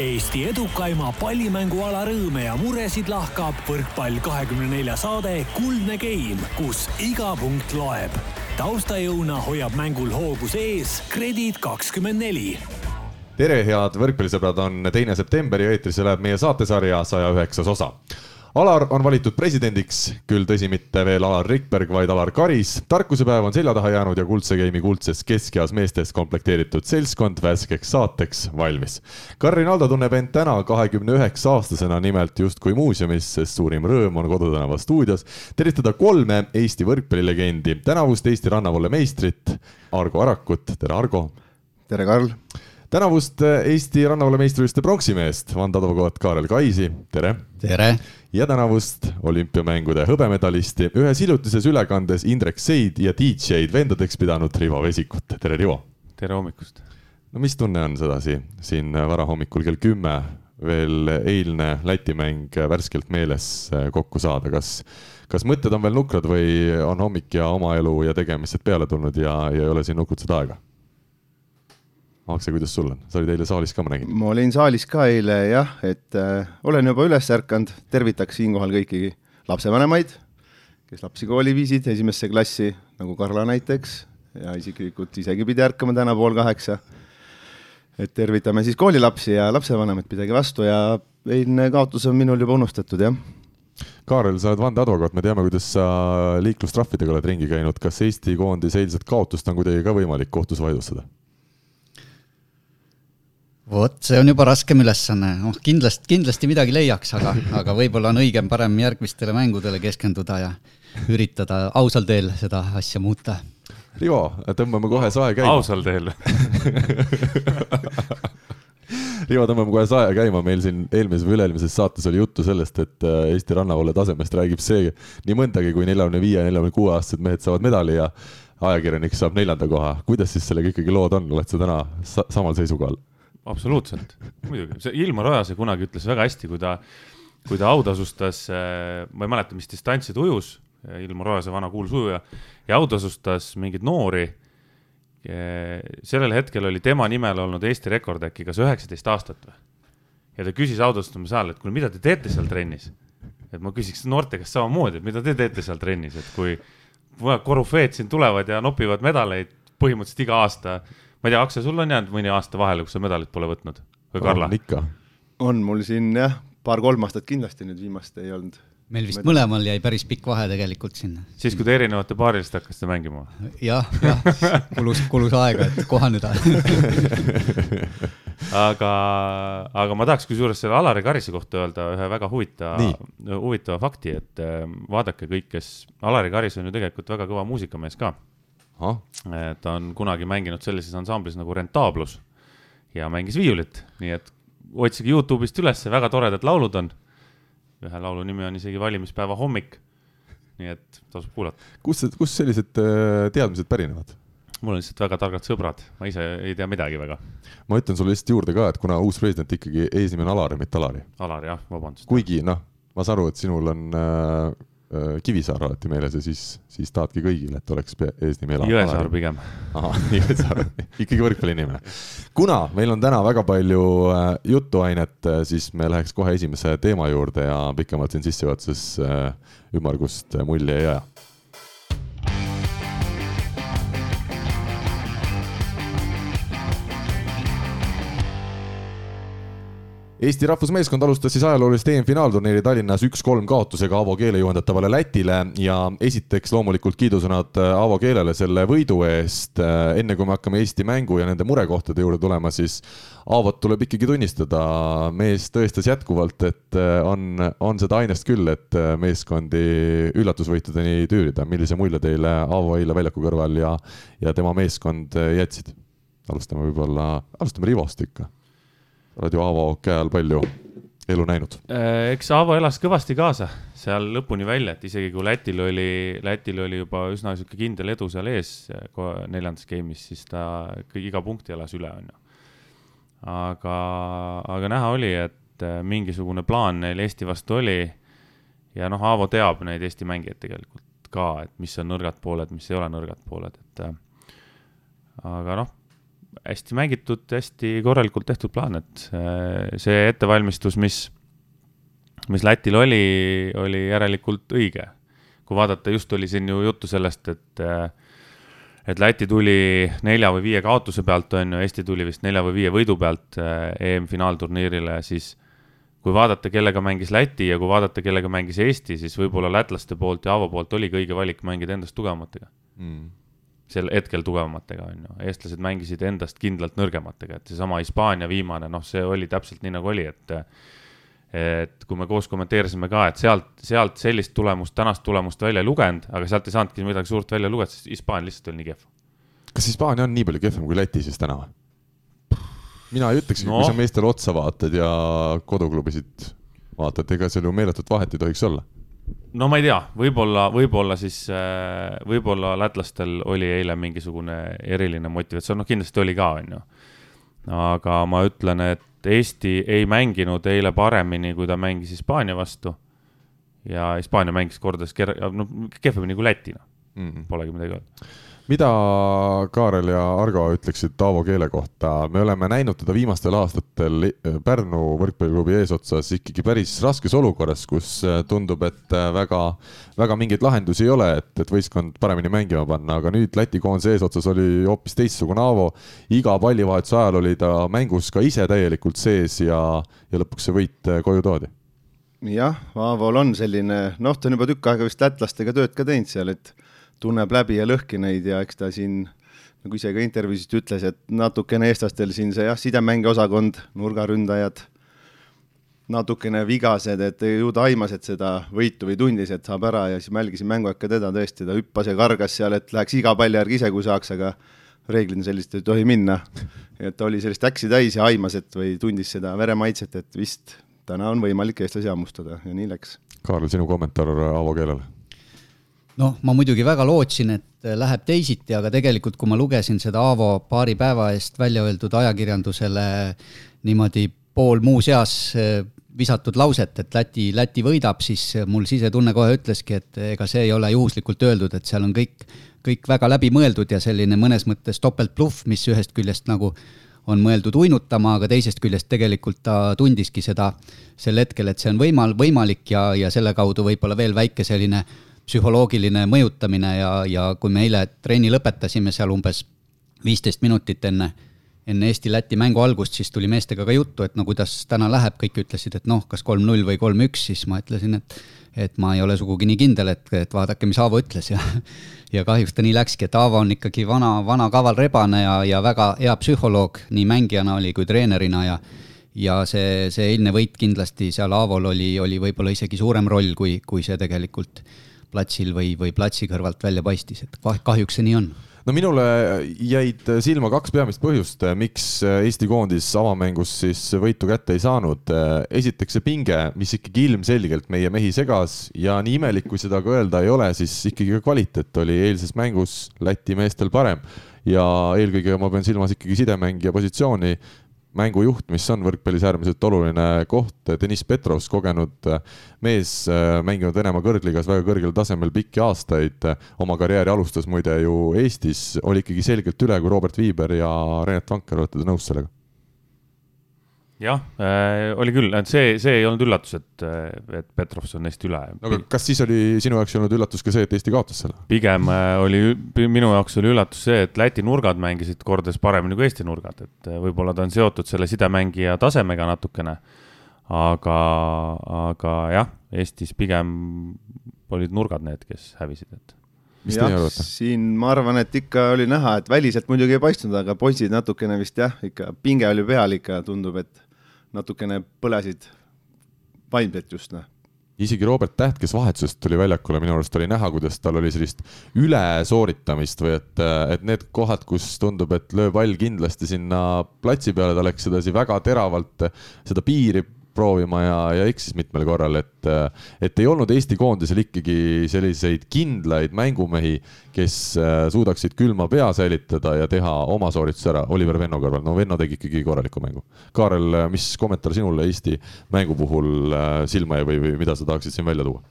Eesti edukaima pallimänguala rõõme ja muresid lahkab võrkpall kahekümne nelja saade Kuldne Game, kus iga punkt loeb. taustajõuna hoiab mängul hoogus ees Kredit kakskümmend neli. Tere, head võrkpallisõbrad, on teine september ja eetrisse läheb meie saatesarja saja üheksas osa Alar on valitud presidendiks, küll tõsi, mitte veel Alar Rikberg, vaid Alar Karis. tarkusepäev on selja taha jäänud ja Kuldse Game'i kuldses keskeas meestest komplekteeritud seltskond värskeks saateks valmis. Karin Aldo tunneb end täna kahekümne üheksa aastasena nimelt justkui muuseumis, sest suurim rõõm on Kodutänava stuudios tervitada kolme Eesti võrkpallilegendi, tänavust Eesti rannavalle meistrit Argo Arakut, tere Argo! tere, Karl! Tänavust Eesti rannavalve meistrivõistluste pronksimeest, vandeadvokaat Kaarel Kaisi, tere! tere! ja tänavust olümpiamängude hõbemedalisti ühes hiljutises ülekandes Indrek Seid ja DJ-d vendadeks pidanud Rivo Vesikut. tere, Rivo! tere hommikust! no mis tunne on sedasi siin varahommikul kell kümme veel eilne Läti mäng värskelt meeles kokku saada, kas, kas mõtted on veel nukrad või on hommik ja oma elu ja tegemised peale tulnud ja, ja ei ole siin nukutseda aega? Aakse, kuidas sul on, sa olid eile saalis ka, ma nägin. ma olin saalis ka eile jah, et äh, olen juba üles ärkanud, tervitaks siinkohal kõiki lapsevanemaid, kes lapsi kooli viisid esimesse klassi, nagu Karla näiteks, ja isiklikult isegi pidi ärkama täna pool kaheksa. et tervitame siis koolilapsi ja lapsevanemaid, pidage vastu ja eilne kaotus on minul juba unustatud, jah. Kaarel, sa oled vandeadvokaat, me teame, kuidas sa liiklustrahvidega oled ringi käinud, kas Eesti koondise eilset kaotust on kuidagi ka võimalik kohtus vaidlustada? Vot, see on juba raskem ülesanne, noh kindlasti, kindlasti midagi leiaks, aga, aga võib-olla on õigem parem järgmistele mängudele keskenduda ja üritada ausal teel seda asja muuta. Rivo, tõmbame kohe sae käima. ausal teel Rivo, tõmbame kohe sae käima, meil siin eelmises või üle-eelmises saates oli juttu sellest, et äh, Eesti rannavalle tasemest räägib see nii mõndagi, kui neljakümne viie, neljakümne kuue aastased mehed saavad medali ja ajakirjanik saab neljanda koha. kuidas siis sellega ikkagi lood on, oled sa täna sa samal seisukohal? Absoluutselt, muidugi, see Ilmar Ojase kunagi ütles väga hästi, kui ta, kui ta autasustas, äh, ma ei mäleta, mis distantsi ta ujus, Ilmar Ojase vana kuulus ujuja, ja autasustas mingeid noori. sellel hetkel oli tema nimel olnud Eesti rekord äkki kas üheksateist aastat või? ja ta küsis autasustamise ajal, et kuule, mida te teete seal trennis? et ma küsiks noorte käest samamoodi, et mida te teete seal trennis, et kui korüfeed siin tulevad ja nopivad medaleid põhimõtteliselt iga aasta ma ei tea, Akse, sul on jäänud mõni aasta vahele, kus sa medalit pole võtnud või Karla? ikka. on mul siin jah, paar-kolm aastat kindlasti nüüd viimast ei olnud. meil vist mõlemal jäi päris pikk vahe tegelikult sinna. siis, kui te erinevate paariliste hakkasite mängima? jah, jah, kulus, kulus aega, et kohaneda aga, aga ma tahaks kusjuures selle Alari Karise kohta öelda ühe väga huvitava, huvitava fakti, et äh, vaadake kõik, kes, Alari Karis on ju tegelikult väga kõva muusikamees ka ta on kunagi mänginud sellises ansamblis nagu Rentaablus ja mängis viiulit, nii et otsige Youtube'ist üles, väga toredad laulud on. ühe laulu nimi on isegi Valimispäeva hommik. nii et tasub kuulata. kust, kust sellised äh, teadmised pärinevad? mul on lihtsalt väga targad sõbrad, ma ise ei tea midagi väga. ma ütlen sulle lihtsalt juurde ka, et kuna uus president ikkagi eesnimi on Alar ja mitte Alari. Alar jah, vabandust. kuigi noh, ma saan aru, et sinul on Äh, Kivisaar alati meeles ja siis, siis tahadki kõigile, et oleks eesnimi Ela. Jõesaar pigem. ahah, Jõesaar, ikkagi võrkpalliinimene. kuna meil on täna väga palju äh, jutuainet, äh, siis me läheks kohe esimese teema juurde ja pikemalt siin sissejuhatuses ümmargust mulje ei aja Eesti rahvusmeeskond alustas siis ajaloolist EM-finaalturniiri Tallinnas üks-kolm kaotusega Aavo Keele juhendatavale Lätile ja esiteks loomulikult kiidusõnad äh, Aavo Keelele selle võidu eest. Äh, enne kui me hakkame Eesti mängu ja nende murekohtade juurde tulema, siis Aavot tuleb ikkagi tunnistada, mees tõestas jätkuvalt, et äh, on, on seda ainest küll, et meeskondi üllatusvõitudeni tüürida. millise mulje teile Aavo eile väljaku kõrval ja, ja tema meeskond jätsid? alustame võib-olla, alustame Rivost ikka oled ju Aavo käe all palju elu näinud? Äh, eks Aavo elas kõvasti kaasa seal lõpuni välja, et isegi kui Lätil oli, Lätil oli juba üsna sihuke kindel edu seal ees neljandas game'is, siis ta iga punkti elas üle, onju. aga, aga näha oli, et äh, mingisugune plaan neil Eesti vastu oli. ja noh, Aavo teab neid Eesti mängijaid tegelikult ka, et mis on nõrgad pooled, mis ei ole nõrgad pooled, et äh, aga noh hästi mängitud, hästi korralikult tehtud plaan, et äh, see ettevalmistus, mis, mis Lätil oli, oli järelikult õige. kui vaadata, just oli siin ju juttu sellest, et äh, et Läti tuli nelja või viie kaotuse pealt, on ju, Eesti tuli vist nelja või viie võidu pealt EM-finaalturniirile, siis kui vaadata, kellega mängis Läti ja kui vaadata, kellega mängis Eesti, siis võib-olla lätlaste poolt ja Aavo poolt oligi õige valik mängida endast tugevamatega mm sel hetkel tugevamatega, on ju, eestlased mängisid endast kindlalt nõrgematega, et seesama Hispaania viimane, noh, see oli täpselt nii, nagu oli, et et kui me koos kommenteerisime ka, et sealt, sealt sellist tulemust, tänast tulemust välja ei lugenud, aga sealt ei saanudki midagi suurt välja lugeda, sest Hispaania lihtsalt oli nii kehv. kas Hispaania on nii palju kehvem kui Läti siis täna või? mina ei ütlekski no., kui sa meestele otsa vaatad ja koduklubisid vaatad, ega seal ju meeletut vahet ei tohiks olla no ma ei tea, võib-olla, võib-olla siis, äh, võib-olla lätlastel oli eile mingisugune eriline motivatsioon, noh, kindlasti oli ka, on ju. aga ma ütlen, et Eesti ei mänginud eile paremini, kui ta mängis Hispaania vastu. ja Hispaania mängis kordades, noh, kehvemini kui Läti, noh mm -hmm., polegi midagi öelda mida Kaarel ja Argo ütleksid Taavo Keele kohta, me oleme näinud teda viimastel aastatel Pärnu võrkpalliklubi eesotsas ikkagi päris raskes olukorras, kus äh, tundub, et äh, väga, väga mingeid lahendusi ei ole, et, et võistkond paremini mängima panna, aga nüüd Läti koondise eesotsas oli hoopis teistsugune Aavo. iga pallivahetuse ajal oli ta mängus ka ise täielikult sees ja, ja lõpuks see võit äh, koju toodi. Jah, Aavol on selline, noh, ta on juba tükk aega vist lätlastega tööd ka teinud seal, et tunneb läbi ja lõhki neid ja eks ta siin nagu ise ka intervjuusis ütles, et natukene eestlastel siin see jah, sidemängija-osakond, nurgaründajad, natukene vigased, et ju ta aimas, et seda võitu või tundis, et saab ära ja siis mälgisin mängu aega teda tõesti, ta hüppas ja kargas seal, et läheks iga palli järgi ise, kui saaks, aga reeglina sellist ei tohi minna. et ta oli sellist äksi täis ja aimas, et või tundis seda veremaitset, et vist täna on võimalik eestlasi hammustada ja nii läks. Kaarel, sinu kommentaar Aavo keelele noh, ma muidugi väga lootsin, et äh, läheb teisiti, aga tegelikult, kui ma lugesin seda Aavo paari päeva eest välja öeldud ajakirjandusele niimoodi pool muuseas äh, visatud lauset, et Läti, Läti võidab, siis mul sisetunne kohe ütleski, et ega see ei ole juhuslikult öeldud, et seal on kõik, kõik väga läbimõeldud ja selline mõnes mõttes topeltbluff, mis ühest küljest nagu on mõeldud uinutama, aga teisest küljest tegelikult ta tundiski seda sel hetkel, et see on võimal-, võimalik ja, ja selle kaudu võib-olla veel väike selline psühholoogiline mõjutamine ja, ja kui me eile trenni lõpetasime seal umbes viisteist minutit enne, enne Eesti-Läti mängu algust, siis tuli meestega ka juttu, et no kuidas täna läheb, kõik ütlesid, et noh, kas kolm-null või kolm-üks, siis ma ütlesin, et et ma ei ole sugugi nii kindel, et, et vaadake, mis Aavo ütles. Ja ja kahjuks ta nii läkski, et Aavo on ikkagi vana, vana kaval rebane ja, ja väga hea psühholoog nii mängijana oli kui treenerina ja ja see, see eilne võit kindlasti seal Aavol oli, oli võib-olla isegi suurem roll, kui, kui see tegelikult platsil või, või platsi kõrvalt välja paistis, et kahjuks see nii on no minule jäid silma kaks peamist põhjust, miks Eesti koondis avamängus siis võitu kätte ei saanud. esiteks see pinge, mis ikkagi ilmselgelt meie mehi segas ja nii imelik, kui seda ka öelda ei ole, siis ikkagi ka kvaliteet oli eilses mängus Läti meestel parem ja eelkõige ma pean silmas ikkagi sidemängija positsiooni mängujuht, mis on võrkpallis äärmiselt oluline koht, Deniss Petrovs, kogenud mees, mänginud Venemaa kõrgligas väga kõrgel tasemel pikki aastaid, oma karjääri alustas muide ju Eestis, oli ikkagi selgelt üle kui Robert Viiber ja Renat Vanker, olete te nõus sellega? Jah äh,, oli küll, et see, see ei olnud üllatus, et, et Petrovs on neist üle. no aga kas siis oli sinu jaoks ei olnud üllatus ka see, et Eesti kaotas selle? pigem äh, oli, minu jaoks oli üllatus see, et Läti nurgad mängisid kordades paremini kui Eesti nurgad, et äh, võib-olla ta on seotud selle sidemängija tasemega natukene. aga, aga jah, Eestis pigem olid nurgad need, kes hävisid, et mis teie arvate? siin ma arvan, et ikka oli näha, et väliselt muidugi ei paistnud, aga poisid natukene vist jah, ikka pinge oli peal ikka, tundub, et natukene põlesid vaimselt just, noh. Isegi Robert Täht, kes vahetusest tuli väljakule, minu arust oli näha, kuidas tal oli sellist ülesooritamist või et, et need kohad, kus tundub, et löö pall kindlasti sinna platsi peale, ta läks sedasi väga teravalt seda piiri proovima ja, ja eksis mitmel korral, et, et ei olnud Eesti koondisel ikkagi selliseid kindlaid mängumehi, kes äh, suudaksid külma pea säilitada ja teha oma soorituse ära Oliver Venno kõrval. no Venno tegi ikkagi korraliku mängu. Kaarel, mis kommentaar sinule Eesti mängu puhul äh, silma jäi või, või mida sa tahaksid siin välja tuua?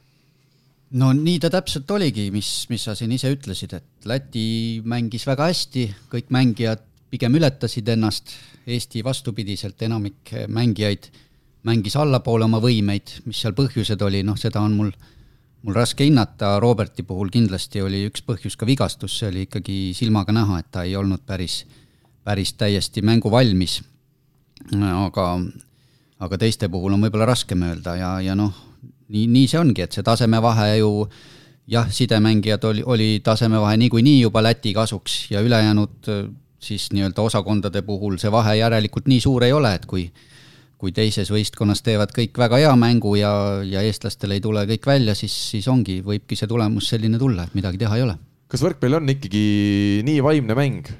no nii ta täpselt oligi, mis, mis sa siin ise ütlesid, et Läti mängis väga hästi, kõik mängijad pigem ületasid ennast, Eesti vastupidiselt enamik mängijaid mängis allapoole oma võimeid, mis seal põhjused oli, noh, seda on mul, mul raske hinnata, Roberti puhul kindlasti oli üks põhjus ka vigastus, see oli ikkagi silmaga näha, et ta ei olnud päris, päris täiesti mänguvalmis. aga, aga teiste puhul on võib-olla raskem öelda ja, ja noh, nii, nii see ongi, et see tasemevahe ju jah, sidemängijad oli, oli tasemevahe niikuinii juba Läti kasuks ja ülejäänud siis nii-öelda osakondade puhul see vahe järelikult nii suur ei ole, et kui kui teises võistkonnas teevad kõik väga hea mängu ja, ja eestlastel ei tule kõik välja, siis, siis ongi, võibki see tulemus selline tulla, et midagi teha ei ole. kas võrkpall on ikkagi nii vaimne mäng,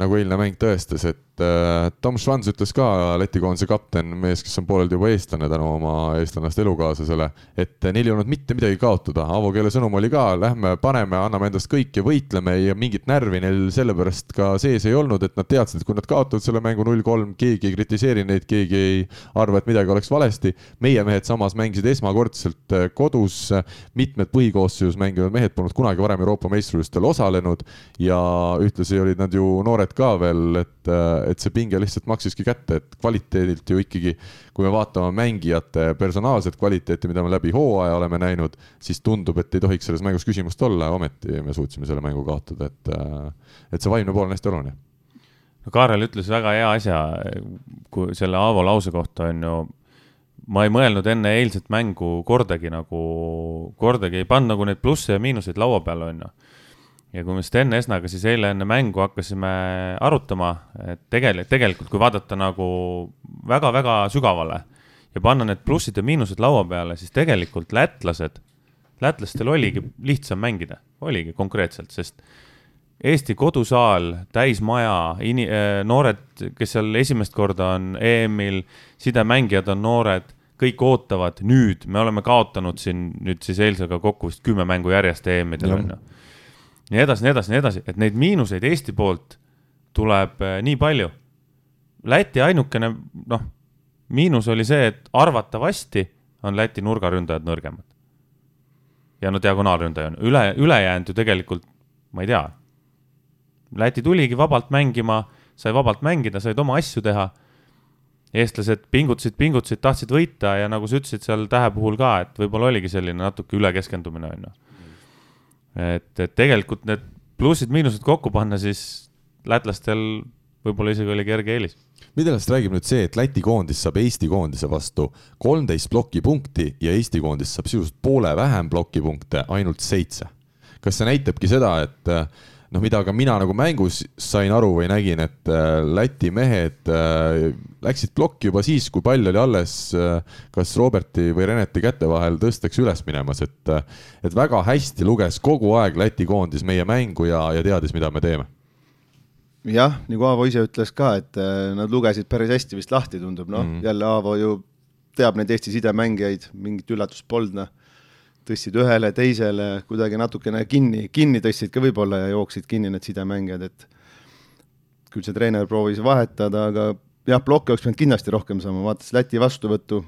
nagu eilne mäng tõestas, et et äh, Tom Schwanz ütles ka, Läti koondise kapten, mees, kes on pooleldi juba eestlane tänu oma eestlannast elukaaslasele, et neil ei olnud mitte midagi kaotada. Avo Keele sõnum oli ka, lähme paneme, anname endast kõik ja võitleme ja mingit närvi neil sellepärast ka sees ei olnud, et nad teadsid, et kui nad kaotavad selle mängu null-kolm, keegi ei kritiseeri neid, keegi ei arva, et midagi oleks valesti. meie mehed samas mängisid esmakordselt äh, kodus, mitmed põhikoosseisus mängivad mehed polnud kunagi varem Euroopa meistrivõistlustel osalenud ja ühtlasi olid nad ju noored ka veel, et äh, et see pinge lihtsalt maksiski kätte, et kvaliteedilt ju ikkagi, kui me vaatame mängijate personaalset kvaliteeti, mida me läbi hooaja oleme näinud, siis tundub, et ei tohiks selles mängus küsimust olla, ometi me suutsime selle mängu kaotada, et, et see vaimne pool on hästi oluline. no Kaarel ütles väga hea asja, kui selle Aavo lause kohta on ju ma ei mõelnud enne eilset mängu kordagi nagu, kordagi ei pannud nagu neid plusse ja miinuseid laua peale, on ju ja kui me Sten Esnaga siis eile enne mängu hakkasime arutama, et tegelikult, tegelikult kui vaadata nagu väga-väga sügavale ja panna need plussid ja miinused laua peale, siis tegelikult lätlased, lätlastel oligi lihtsam mängida, oligi konkreetselt, sest Eesti kodusaal, täismaja, ini-, äh, noored, kes seal esimest korda on EM-il, sidemängijad on noored, kõik ootavad, nüüd me oleme kaotanud siin nüüd siis eilsega kokku vist kümme mängu järjest EM-idel on ju nii edasi, nii edasi, nii edasi, et neid miinuseid Eesti poolt tuleb äh, nii palju. Läti ainukene, noh, miinus oli see, et arvatavasti on Läti nurgaründajad nõrgemad. ja no diagonaalründaja on, üle, ülejäänud ju tegelikult, ma ei tea. Läti tuligi vabalt mängima, sai vabalt mängida, said oma asju teha. eestlased pingutasid, pingutasid, tahtsid võita ja nagu sa ütlesid seal Tähe puhul ka, et võib-olla oligi selline natuke ülekeskendumine, on ju et, et tegelikult need plussid-miinused kokku panna, siis lätlastel võib-olla isegi oli kerge eelis. millest räägib nüüd see, et Läti koondis saab Eesti koondise vastu kolmteist plokipunkti ja Eesti koondis saab sisuliselt poole vähem plokipunkte, ainult seitse. kas see näitabki seda, et noh, mida ka mina nagu mängus sain aru või nägin, et äh, Läti mehed äh, läksid plokki juba siis, kui pall oli alles äh, kas Roberti või Reneti käte vahel tõsteks üles minemas, et, et väga hästi luges kogu aeg Läti koondis meie mängu ja, ja teadis, mida me teeme. Jah, nagu Aavo ise ütles ka, et nad lugesid päris hästi vist lahti, tundub, noh. Mm -hmm., jälle Aavo ju teab neid Eesti sidemängijaid, mingit üllatust polnud, noh tõstsid ühele, teisele kuidagi natukene kinni, kinni tõstsid ka võib-olla ja jooksid kinni need sidemängijad, et küll see treener proovis vahetada, aga jah, plokke oleks pidanud kindlasti rohkem saama, vaatasin Läti vastuvõttu,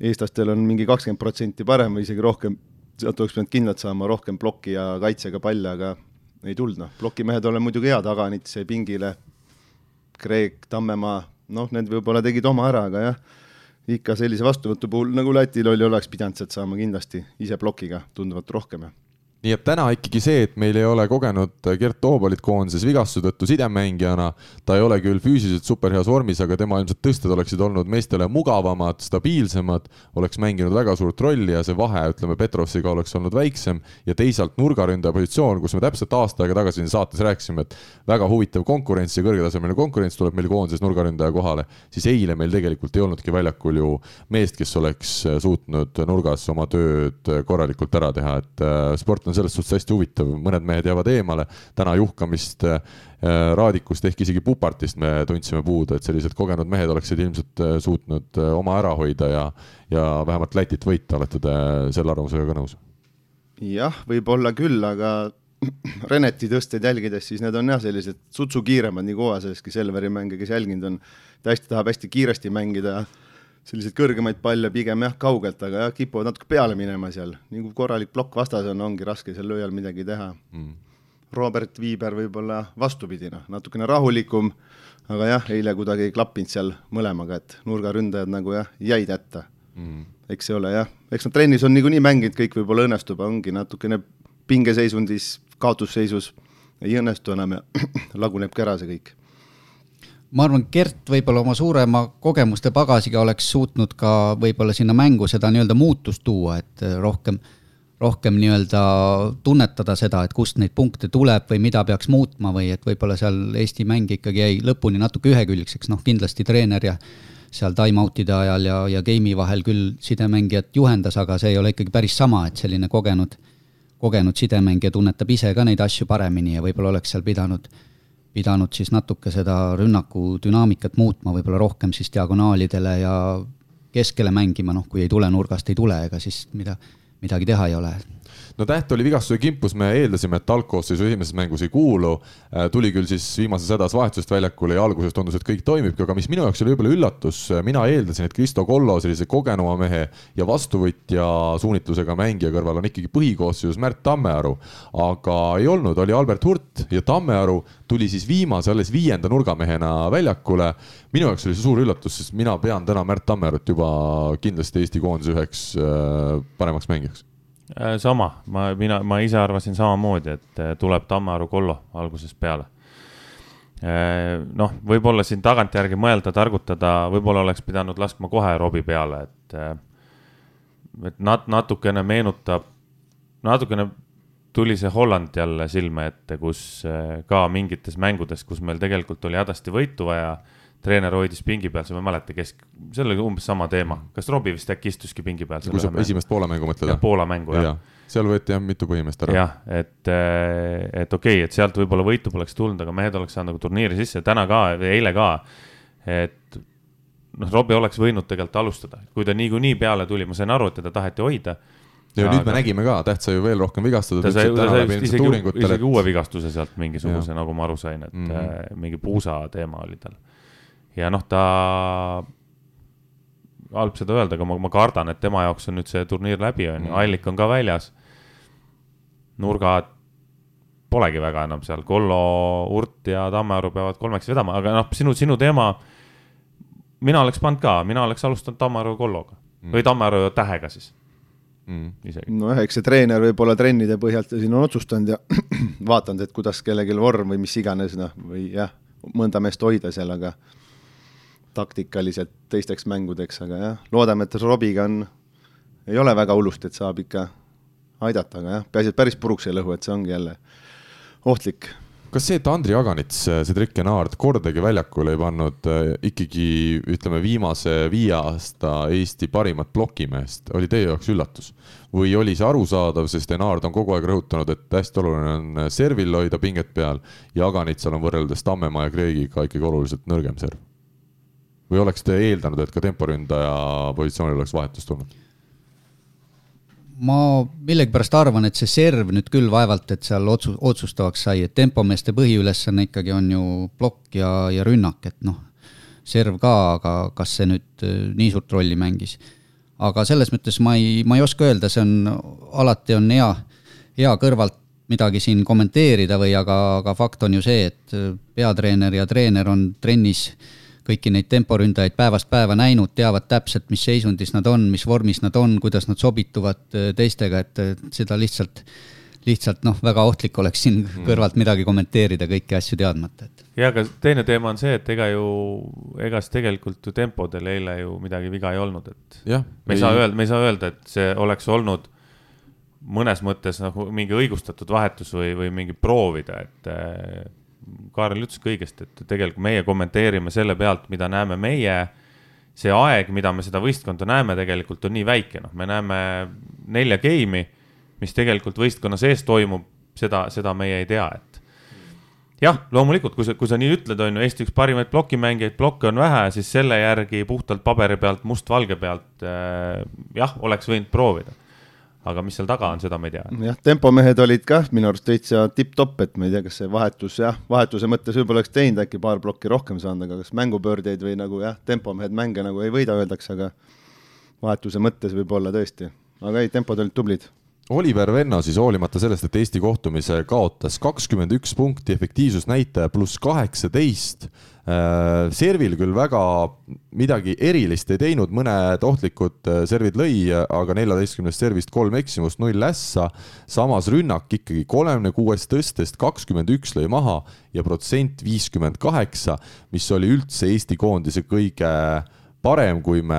eestlastel on mingi kakskümmend protsenti parem või isegi rohkem, sealt oleks pidanud kindlalt saama rohkem ploki ja kaitsega palle, aga ei tulnud, noh, plokimehed on muidugi head, Aganitse, Pingile, Kreek, Tammemaa, noh, need võib-olla tegid oma ära, aga jah ikka sellise vastuvõtu puhul, nagu Lätil oli, oleks pidanud sealt saama kindlasti ise plokiga tunduvalt rohkem nii et täna ikkagi see, et meil ei ole kogenud Gert Toobalit koondises vigastuse tõttu sidemängijana. ta ei ole küll füüsiliselt superheas vormis, aga tema ilmselt tõsted oleksid olnud meestele mugavamad, stabiilsemad, oleks mänginud väga suurt rolli ja see vahe, ütleme, Petrovsiga oleks olnud väiksem. ja teisalt nurgaründaja positsioon, kus me täpselt aasta aega tagasi siin saates rääkisime, et väga huvitav konkurents ja kõrgetasemeline konkurents tuleb meil koondises nurgaründaja kohale, siis eile meil tegelikult ei olnudki väljakul ju meest, kes oleks suutnud nurgas oma tööd korralikult ära teha, et äh, sport on selles suhtes hästi huvitav, mõned mehed jäävad eemale, täna juhkamist äh, Raadikust ehk isegi Pupartist me tundsime puudu, et sellised kogenud mehed oleksid ilmselt äh, suutnud äh, oma ära hoida ja, ja vähemalt Lätit võita, olete te selle arvamusega ka nõus? jah, võib-olla küll, aga Reneti tõsteid jälgides, siis need on jah, sellised sutsu kiiremad, nii Kovaseski Selveri mänge, kes jälginud on, ta hästi tahab hästi kiiresti mängida selliseid kõrgemaid palle pigem jah, kaugelt, aga jah, kipuvad natuke peale minema seal, nii kui korralik plokk vastas on, ongi raske seal lööjal midagi teha. Mm.. Robert Viiber võib-olla vastupidi, noh, natukene rahulikum, aga jah, eile kuidagi ei klappinud seal mõlemaga, et nurgaründajad nagu jah, jäid hätta. Mm.. eks see ole jah, eks nad trennis on niikuinii mänginud, kõik võib-olla õnnestub, ongi natukene pingeseisundis, kaotusseisus ei õnnestu enam ja lagunebki ära see kõik ma arvan, Gert võib-olla oma suurema kogemuste pagasiga oleks suutnud ka võib-olla sinna mängu seda nii-öelda muutust tuua, et rohkem, rohkem nii-öelda tunnetada seda, et kust neid punkte tuleb või mida peaks muutma või et võib-olla seal Eesti mäng ikkagi jäi lõpuni natuke ühekülgseks, noh kindlasti treener ja seal time-out'ide ajal ja, ja game'i vahel küll sidemängijat juhendas, aga see ei ole ikkagi päris sama, et selline kogenud, kogenud sidemängija tunnetab ise ka neid asju paremini ja võib-olla oleks seal pidanud pidanud siis natuke seda rünnaku dünaamikat muutma, võib-olla rohkem siis diagonaalidele ja keskele mängima, noh, kui ei tule nurgast, ei tule, ega siis mida, midagi teha ei ole no Täht oli vigastuse kimpus, me eeldasime, et algkoosseisu esimeses mängus ei kuulu. Äh, tuli küll siis viimases hädas vahetusest väljakule ja alguses tundus, et kõik toimibki, aga mis minu jaoks oli võib-olla üllatus, äh, mina eeldasin, et Kristo Kollo sellise kogenuma mehe ja vastuvõtja suunitlusega mängija kõrval on ikkagi põhikoosseisus Märt Tammearu. aga ei olnud, oli Albert Hurt ja Tammearu tuli siis viimase, alles viienda nurgamehena väljakule. minu jaoks oli see suur üllatus, sest mina pean täna Märt Tammerut juba kindlasti Eesti koondise üheks äh, paremaks mängijaks sama, ma, mina, ma ise arvasin samamoodi, et äh, tuleb Tammaru Kollo algusest peale. Äh, noh, võib-olla siin tagantjärgi mõelda, targutada, võib-olla oleks pidanud laskma kohe Robbie peale, et, et nat-, natukene meenutab, natukene tuli see Holland jälle silme ette, kus ka mingites mängudes, kus meil tegelikult oli hädasti võitu vaja treener hoidis pingi peal, sa ei mäleta, kes, see oli umbes sama teema, kas Robbie vist äkki istuski pingi peal? kui sa esimest Poola mängu mõtled? Poola mängu jah ja. ja.. seal võeti jah mitu põhimeest ära. jah, et, eh, et okei okay,, et sealt võib-olla võitu poleks tulnud, aga mehed oleks saanud nagu turniiri sisse, täna ka, eile ka. et noh, Robbie oleks võinud tegelikult alustada, kui ta niikuinii peale tuli, ma sain aru, et teda taheti hoida ja aga... nüüd me nägime ka, Täht sai ju veel rohkem vigastatud. ta sai, ta sai isegi, isegi et... uue vigastuse sealt mingisuguse, nagu ma aru sain, et mm -hmm. mingi puusa teema oli tal ja noh, ta, halb seda öelda, aga ma, ma kardan, et tema jaoks on nüüd see turniir läbi, on ju, mm. Allik on ka väljas. nurgad polegi väga enam seal, Kollo, Urt ja Tammearu peavad kolmeks vedama, aga noh, sinu, sinu teema. mina oleks pannud ka, mina oleks alustanud Tammearu Kolloga mm. või Tammearu Tähega siis mm.. isegi. nojah, eks see treener võib-olla trennide põhjalt siin on otsustanud ja vaadanud, et kuidas kellelgi vorm või mis iganes noh, või jah, mõnda meest hoida seal, aga taktikaliselt teisteks mängudeks, aga jah, loodame, et Robiga on, ei ole väga hullust, et saab ikka aidata, aga jah, peaasi, et päris puruks ei lõhu, et see ongi jälle ohtlik. kas see, et Andri Aganits, Cedric Enard kordagi väljakule ei pannud äh, ikkagi ütleme, viimase viie aasta Eesti parimat plokimeest, oli teie jaoks üllatus? või oli see arusaadav, sest Enard on kogu aeg rõhutanud, et hästi oluline on servil hoida pinget peal ja Aganitsal on võrreldes Tammemaa ja Kreegiga ikkagi oluliselt nõrgem serv? Või oleksite eeldanud, et ka temporündaja positsioonil oleks vahetus tulnud? ma millegipärast arvan, et see serv nüüd küll vaevalt, et seal otsu-, otsustavaks sai, et tempomeeste põhiülesanne ikkagi on ju plokk ja, ja rünnak, et noh, serv ka, aga kas see nüüd äh, nii suurt rolli mängis. aga selles mõttes ma ei, ma ei oska öelda, see on, alati on hea, hea kõrvalt midagi siin kommenteerida või aga, aga fakt on ju see, et äh, peatreener ja treener on trennis äh, kõiki neid temporündajaid päevast päeva näinud, teavad täpselt, mis seisundis nad on, mis vormis nad on, kuidas nad sobituvad äh, teistega, et seda lihtsalt, lihtsalt noh, väga ohtlik oleks siin mm. kõrvalt midagi kommenteerida, kõiki asju teadmata, et. ja, aga teine teema on see, et ega ju, ega siis tegelikult ju tempodel eile ju midagi viga ei olnud, et me ei saa öelda, me ei saa öelda, et see oleks olnud mõnes mõttes nagu mingi õigustatud vahetus või, või mingi proovida, et Kaarel ütles ka õigesti, et tegelikult meie kommenteerime selle pealt, mida näeme meie. see aeg, mida me seda võistkonda näeme, tegelikult on nii väike, noh, me näeme nelja game'i, mis tegelikult võistkonna sees toimub, seda, seda meie ei tea, et. Jah, loomulikult, kui sa, kui sa nii ütled, on ju, Eesti üks parimaid plokimängijaid, plokke on vähe, siis selle järgi puhtalt paberi pealt, mustvalge pealt äh, jah, oleks võinud proovida aga mis seal taga on, seda me ei tea. jah, tempomehed olid kah minu arust täitsa tipp-topp, et ma ei tea, kas see vahetus jah, vahetuse mõttes võib-olla oleks teinud äkki paar plokki rohkem saanud, aga kas mängupöördeid või nagu jah, tempomehed mänge nagu ei võida, öeldakse, aga vahetuse mõttes võib-olla tõesti, aga ei, tempod olid tublid Oliver Venno siis hoolimata sellest, et Eesti kohtumise kaotas kakskümmend üks punkti, efektiivsusnäitaja pluss kaheksateist. Äh, servil küll väga midagi erilist ei teinud, mõned ohtlikud äh, servid lõi, aga neljateistkümnest servist kolm eksimust, null ässa. samas rünnak ikkagi kolmekümne kuuest tõstest kakskümmend üks lõi maha ja protsent viiskümmend kaheksa, mis oli üldse Eesti koondise kõige parem, kui me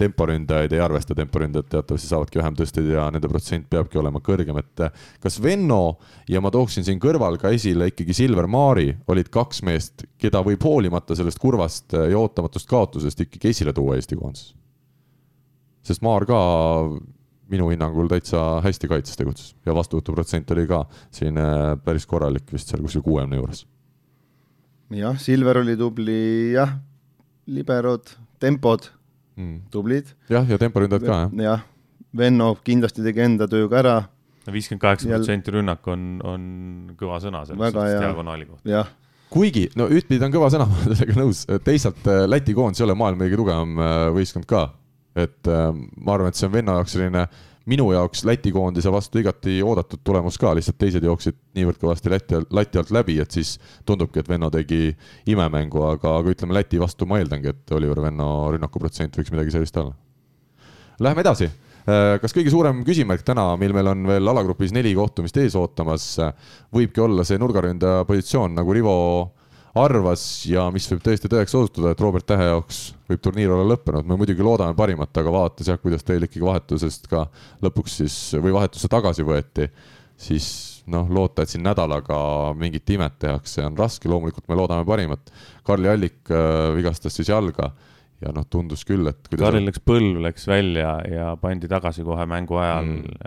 temporündajaid ei arvesta, temporündajad teatavasti saavadki vähem tõsteid ja nende protsent peabki olema kõrgem, et kas Venno ja ma tooksin siin kõrval ka esile ikkagi Silver Maari. Olid kaks meest, keda võib hoolimata sellest kurvast ja ootamatust kaotusest ikkagi esile tuua Eesti koondises. sest Maar ka minu hinnangul täitsa hästi kaitses tegutses. Ja vastuvõtuprotsent oli ka siin äh, päris korralik, vist seal kuskil kuuekümne juures. jah, Silver oli tubli, jah, liberod tempod mm., tublid. jah, ja temporündajad ka, jah. jah, Venno kindlasti tegi enda töö ka ära. viiskümmend kaheksa protsenti rünnak on, on kõva sõna selles diagonaali kohta. jah kuigi, no ühtpidi ta on kõva sõna, ma olen sellega nõus, teisalt äh, Läti koondis ei ole maailma kõige tugevam äh, võistkond ka. et äh, ma arvan, et see on venna jaoks selline minu jaoks Läti koondise vastu igati oodatud tulemus ka, lihtsalt teised jooksid niivõrd kõvasti Läti, lati alt läbi, et siis tundubki, et Venno tegi imemängu, aga, aga ütleme Läti vastu ma eeldangi, et Oliver Venno rünnakuprotsent võiks midagi sellist olla. Läheme edasi äh, kas kõige suurem küsimärk täna, mil meil on veel alagrupis neli kohtumist ees ootamas, võibki olla see nurgaründaja positsioon, nagu Rivo arvas ja mis võib tõesti tõeks osutuda, et Robert Tähe jaoks võib turniir olla lõppenud, me muidugi loodame parimat, aga vaadates jah, kuidas teil ikkagi vahetusest ka lõpuks siis või vahetusse tagasi võeti, siis noh, loota, et siin nädalaga mingit imet tehakse, on raske, loomulikult me loodame parimat. Karli Allik äh, vigastas siis jalga ja noh, tundus küll, et Karlil läks põlv, läks välja ja pandi tagasi kohe mängu ajal mm.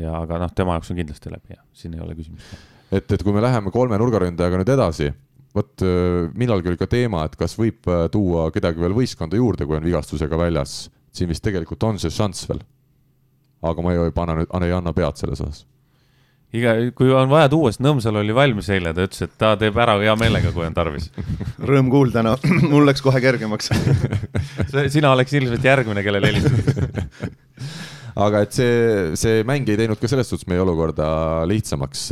ja aga noh, tema jaoks on kindlasti läbi ja siin ei ole küsimust. et, et kui me läheme kolme nurgaründajaga nüüd edasi vot äh, millalgi oli ka teema, et kas võib äh, tuua kedagi veel võistkonda juurde, kui on vigastusega väljas. siin vist tegelikult on see šanss veel. aga ma ei pane nüüd, ei anna pead selles osas. iga, kui on vaja tuua, siis Nõmsalu oli valmis eile, ta ütles, et ta teeb ära hea meelega, kui on tarvis Rõõm kuulda, no mul läks kohe kergemaks sina oleks ilmselt järgmine, kellele helistada aga et see, see mäng ei teinud ka selles suhtes meie olukorda lihtsamaks.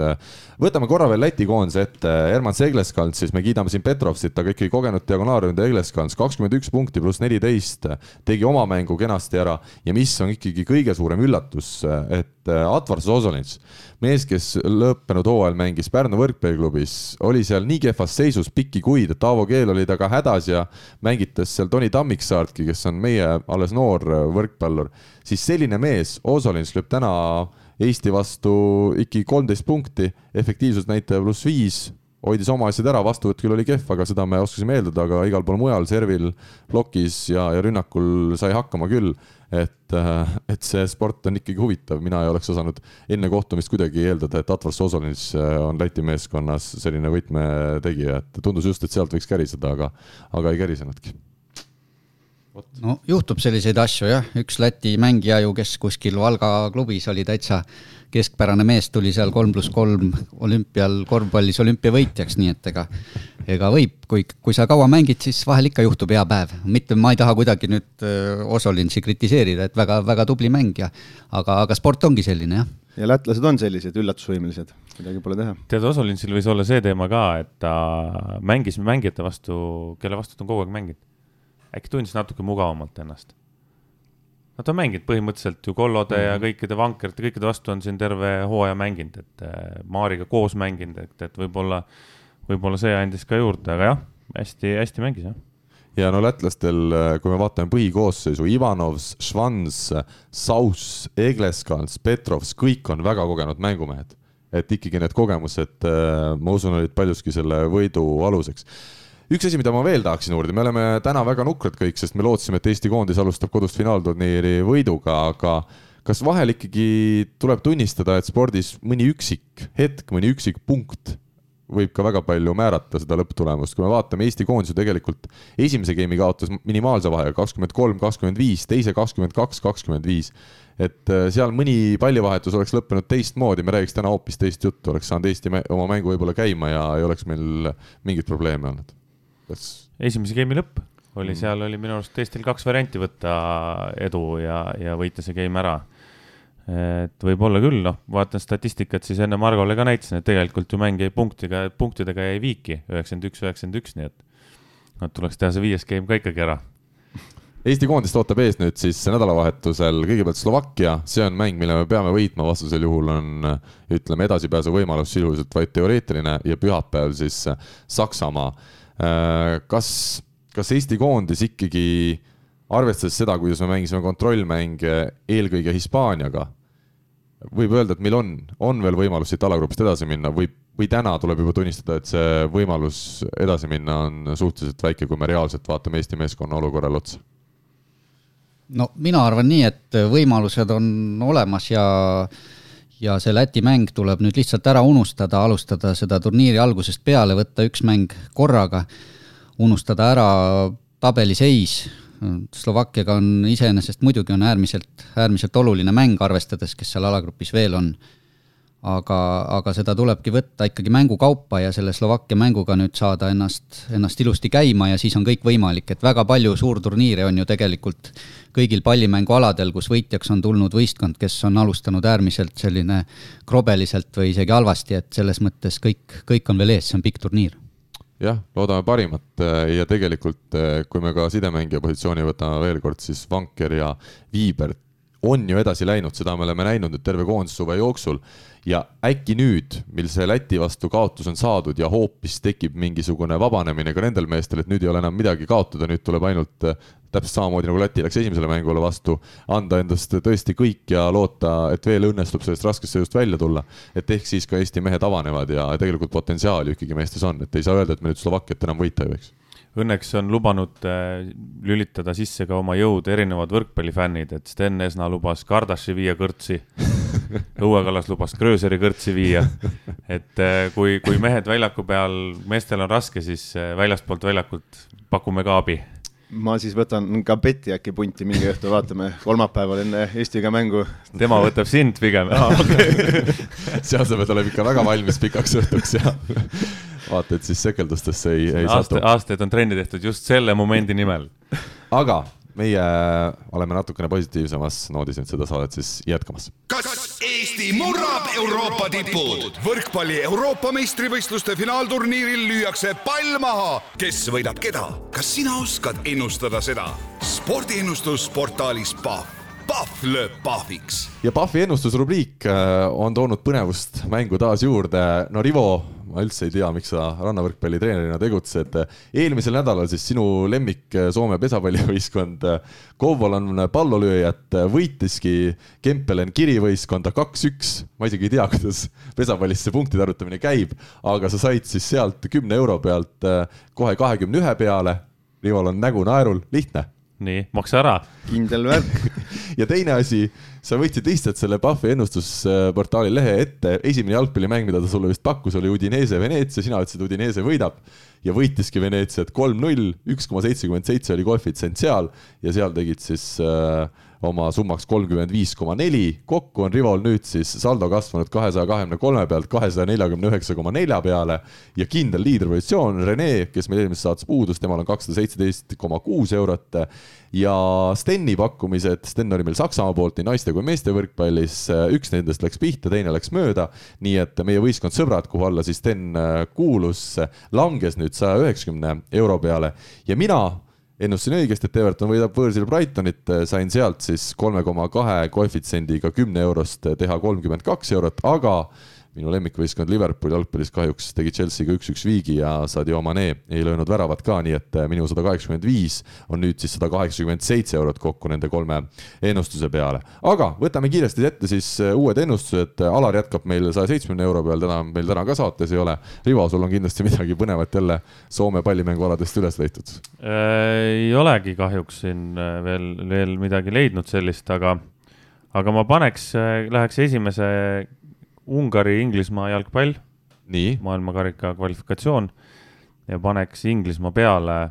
Võtame korra veel Läti koondise ette, Herman Segleskand, siis me kiidame siin Petrovsit, aga ikkagi kogenud diagonaalründaja Segleskand, kakskümmend üks punkti pluss neliteist, tegi oma mängu kenasti ära. Ja mis on ikkagi kõige suurem üllatus, et Atvars Osolins, mees, kes lõppenud hooajal mängis Pärnu võrkpalliklubis, oli seal nii kehvas seisus pikki kuid, et Aavo Keel oli temaga hädas ja mängitas seal Toni Tammiksaartki, kes on meie alles noor võrkpallur. Siis selline mees, Osolins lööb täna Eesti vastu ikkagi kolmteist punkti, efektiivsusnäitaja pluss viis, hoidis oma asjad ära, vastuvõtt küll oli kehv, aga seda me oskasime eeldada, aga igal pool mujal, servil, plokis ja, ja rünnakul sai hakkama küll. et, et see sport on ikkagi huvitav, mina ei oleks osanud enne kohtumist kuidagi eeldada, et Atvars Osolins on Läti meeskonnas selline võtmetegija, et tundus just, et sealt võiks käriseda, aga, aga ei kärisenudki no juhtub selliseid asju jah, üks Läti mängija ju, kes kuskil Valga klubis oli täitsa keskpärane mees, tuli seal kolm pluss kolm olümpial, korvpallis olümpiavõitjaks, nii et ega ega võib, kui, kui sa kaua mängid, siis vahel ikka juhtub hea päev. mitte, ma ei taha kuidagi nüüd Osolinsi kritiseerida, et väga-väga tubli mängija, aga, aga sport ongi selline, jah. Ja lätlased on sellised üllatusvõimelised, midagi pole teha. tead, Osolinsil võis olla see teema ka, et ta mängis mängijate vastu, kelle vastu ta on kogu aeg mänginud äkki tundis natuke mugavamalt ennast. ta on mänginud põhimõtteliselt ju Kollode mm -hmm. ja mhm. kõikide vankerite, kõikide vastu on siin terve hooaja mänginud, et äh, Maariga koos mänginud, et, et võib-olla, võib-olla see andis ka juurde, aga jah, hästi-hästi mängis jah ja no lätlastel, äh, kui me vaatame põhikoosseisu, Ivanovs, Švans, Saus, Egleskans, Petrovs, kõik on väga kogenud mängumehed. et ikkagi need kogemused, äh, ma usun, olid paljuski selle võidu aluseks üks asi, mida ma veel tahaksin uurida, me oleme täna väga nukrad kõik, sest me lootsime, et Eesti koondis alustab kodust finaalturniiri võiduga, aga kas vahel ikkagi tuleb tunnistada, et spordis mõni üksik hetk, mõni üksik punkt võib ka väga palju määrata seda lõpptulemust, kui me vaatame Eesti koondise tegelikult esimese game'i kaotas minimaalse vahega kakskümmend kolm, kakskümmend viis, teise kakskümmend kaks, kakskümmend viis. et äh, seal mõni pallivahetus oleks lõppenud teistmoodi, me räägiks täna hoopis teist juttu, oleks saanud Eesti oma mängu võib-olla käima ja ei oleks meil mingeid probleeme olnud kas? esimese game'i lõpp oli mm., seal oli minu arust Eestil kaks varianti võtta edu ja, ja võita see game ära. et võib-olla küll, noh, vaatan statistikat, siis enne Margole ka näitasin, et tegelikult ju mäng jäi punktiga, punktidega jäi viiki, üheksakümmend üks, üheksakümmend üks, nii et noh, tuleks teha see viies game ka ikkagi ära. Eesti koondist ootab ees nüüd siis nädalavahetusel kõigepealt Slovakkia, see on mäng, mille me peame võitma, vastasel juhul on ütleme, edasipääsu võimalus sisuliselt vaid teoreetiline ja pühapäeval siis Saksamaa. Kas, kas Eesti koondis ikkagi arvestades seda, kuidas me mängisime kontrollmänge eelkõige Hispaaniaga, võib öelda, et meil on, on veel võimalus siit alagrupist edasi minna või, või täna tuleb juba tunnistada, et see võimalus edasi minna on suhteliselt väike, kui me reaalselt vaatame Eesti meeskonna olukorrale otsa? no mina arvan nii, et võimalused on olemas ja ja see Läti mäng tuleb nüüd lihtsalt ära unustada, alustada seda turniiri algusest peale, võtta üks mäng korraga, unustada ära tabeliseis Slovakkiaga on iseenesest muidugi on äärmiselt, äärmiselt oluline mäng, arvestades, kes seal alagrupis veel on. Aga, aga seda tulebki võtta ikkagi mängu kaupa ja selle Slovakkia mänguga nüüd saada ennast, ennast ilusti käima ja siis on kõik võimalik, et väga palju suurturniire on ju tegelikult kõigil pallimängualadel, kus võitjaks on tulnud võistkond, kes on alustanud äärmiselt selline krobeliselt või isegi halvasti, et selles mõttes kõik, kõik on veel ees, see on pikk turniir. Jah, loodame parimat. Ja tegelikult, kui me ka sidemängija positsiooni võtame veel kord, siis Vanker ja Viibert on ju edasi läinud, seda me oleme näinud nüüd terve koondissuve jooksul ja äkki nüüd, mil see Läti vastu kaotus on saadud ja hoopis tekib mingisugune vabanemine ka nendel meestel, et nüüd ei ole enam midagi kaotada, nüüd tuleb ainult äh, täpselt samamoodi nagu Läti läks esimesele mängule vastu, anda endast tõesti kõik ja loota, et veel õnnestub sellest raskest seisust välja tulla. et ehk siis ka Eesti mehed avanevad ja tegelikult potentsiaali ikkagi meestes on, et ei saa öelda, et me nüüd Slovakkiat enam võita ei võiks Õnneks on lubanud äh, lülitada sisse ka oma jõud erinevad võrkpallifännid, et Sten Esna lubas Kardaši viia kõrtsi Õue Kallas lubas Gröseri kõrtsi viia. et äh, kui, kui mehed väljaku peal, meestel on raske, siis äh, väljastpoolt väljakult pakume ka abi ma siis võtan ka Betty äkki punti mingi õhtu, vaatame kolmapäeval enne Eestiga mängu. tema võtab sind pigem ah,. Okay. seal sa pead olema ikka väga valmis pikaks õhtuks ja vaata, et siis sekeldustesse ei, ei Aasta, satu. aastaid on trenni tehtud just selle momendi nimel. aga meie oleme natukene positiivsemas noodis nüüd seda saadet siis jätkamas. kas Eesti murrab Euroopa tipud? võrkpalli Euroopa meistrivõistluste finaalturniiril lüüakse pall maha. kes võidab keda? kas sina oskad ennustada seda? spordiennustus portaalis Pahv. Pahv lööb pahviks. ja Pahvi ennustusrubriik äh, on toonud põnevust mängu taas juurde. no Rivo ma üldse ei tea, miks sa rannavõrkpallitreenerina tegutsed. eelmisel nädalal siis sinu lemmik eh, Soome pesapallivõistkond eh, Kouvolan pallolööjat eh, võitiski Kempelen Kiri võistkonda kaks-üks. ma isegi ei tea, kuidas pesapallis see punktide arvutamine käib, aga sa said siis sealt kümne euro pealt kohe kahekümne ühe peale. Rival on nägu naerul, lihtne nii, maksa ära. kindel värk. Ja teine asi, sa võtsid lihtsalt selle Pahvi ennustusportaali lehe ette, esimene jalgpallimäng, mida ta sulle vist pakkus, oli Udinese Veneetsia, sina ütlesid, Udinese võidab. Ja võitiski Veneetsiat kolm-null, üks koma seitsekümmend seitse oli koefitsient seal. Ja seal tegid siis äh, oma summaks kolmkümmend viis koma neli. kokku on Rivol nüüd siis saldo kasvanud kahesaja kahekümne kolme pealt kahesaja neljakümne üheksa koma nelja peale. Ja kindel liidripositsioon Rene, kes meil eelmises saates puudus, temal on kakssada seitseteist koma kuus eurot. Ja Steni pakkumised, Sten oli meil Saksamaa poolt nii naiste kui meeste võrkpallis, üks nendest läks pihta, teine läks mööda, nii et meie võistkond Sõbrad, kuhu alla siis Sten kuulus, langes nüüd saja üheksakümne euro peale. Ja mina ennustasin õigesti, et Everton võidab võõrsil Brightonit, sain sealt siis kolme koma kahe koefitsiendiga kümne eurost teha kolmkümmend kaks eurot, aga minu lemmikvõistkond Liverpool jalgpallis kahjuks tegi Chelsea'ga üks-üks viigi ja Sadio Mane ei löönud väravat ka, nii et äh, minu sada kaheksakümmend viis on nüüd siis sada kaheksakümmend seitse eurot kokku nende kolme ennustuse peale. aga võtame kiiresti ette siis äh, uued ennustused, Alar jätkab meil saja seitsmekümne euro peal, täna meil täna ka saates ei ole. Rivo, sul on kindlasti midagi põnevat jälle Soome pallimängualadest üles leitud? Äh, ei olegi kahjuks siin veel, veel midagi leidnud sellist, aga aga ma paneks, läheks esimese Ungari-Inglismaa jalgpall. maailmakarika kvalifikatsioon ja paneks Inglismaa peale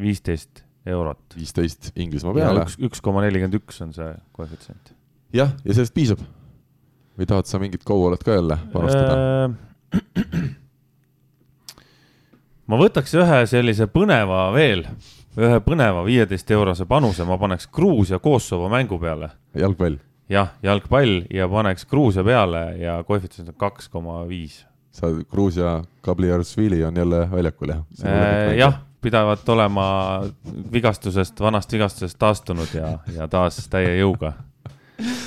viisteist eurot. viisteist Inglismaa peale. üks, üks koma nelikümmend üks on see koefitsient. jah, ja sellest piisab? või tahad sa mingit Go-Wallet ka jälle panustada äh,? ma võtaks ühe sellise põneva veel, ühe põneva viieteist eurose panuse, ma paneks Gruusia Kosovo mängu peale. jalgpall jah, jalgpall ja paneks Gruusia peale ja koefitsient on kaks koma viis. sa, Gruusia Kabliarsvili on jälle väljakul, jah? Äh, jah, pidavat olema vigastusest, vanast vigastusest taastunud ja, ja taas täie jõuga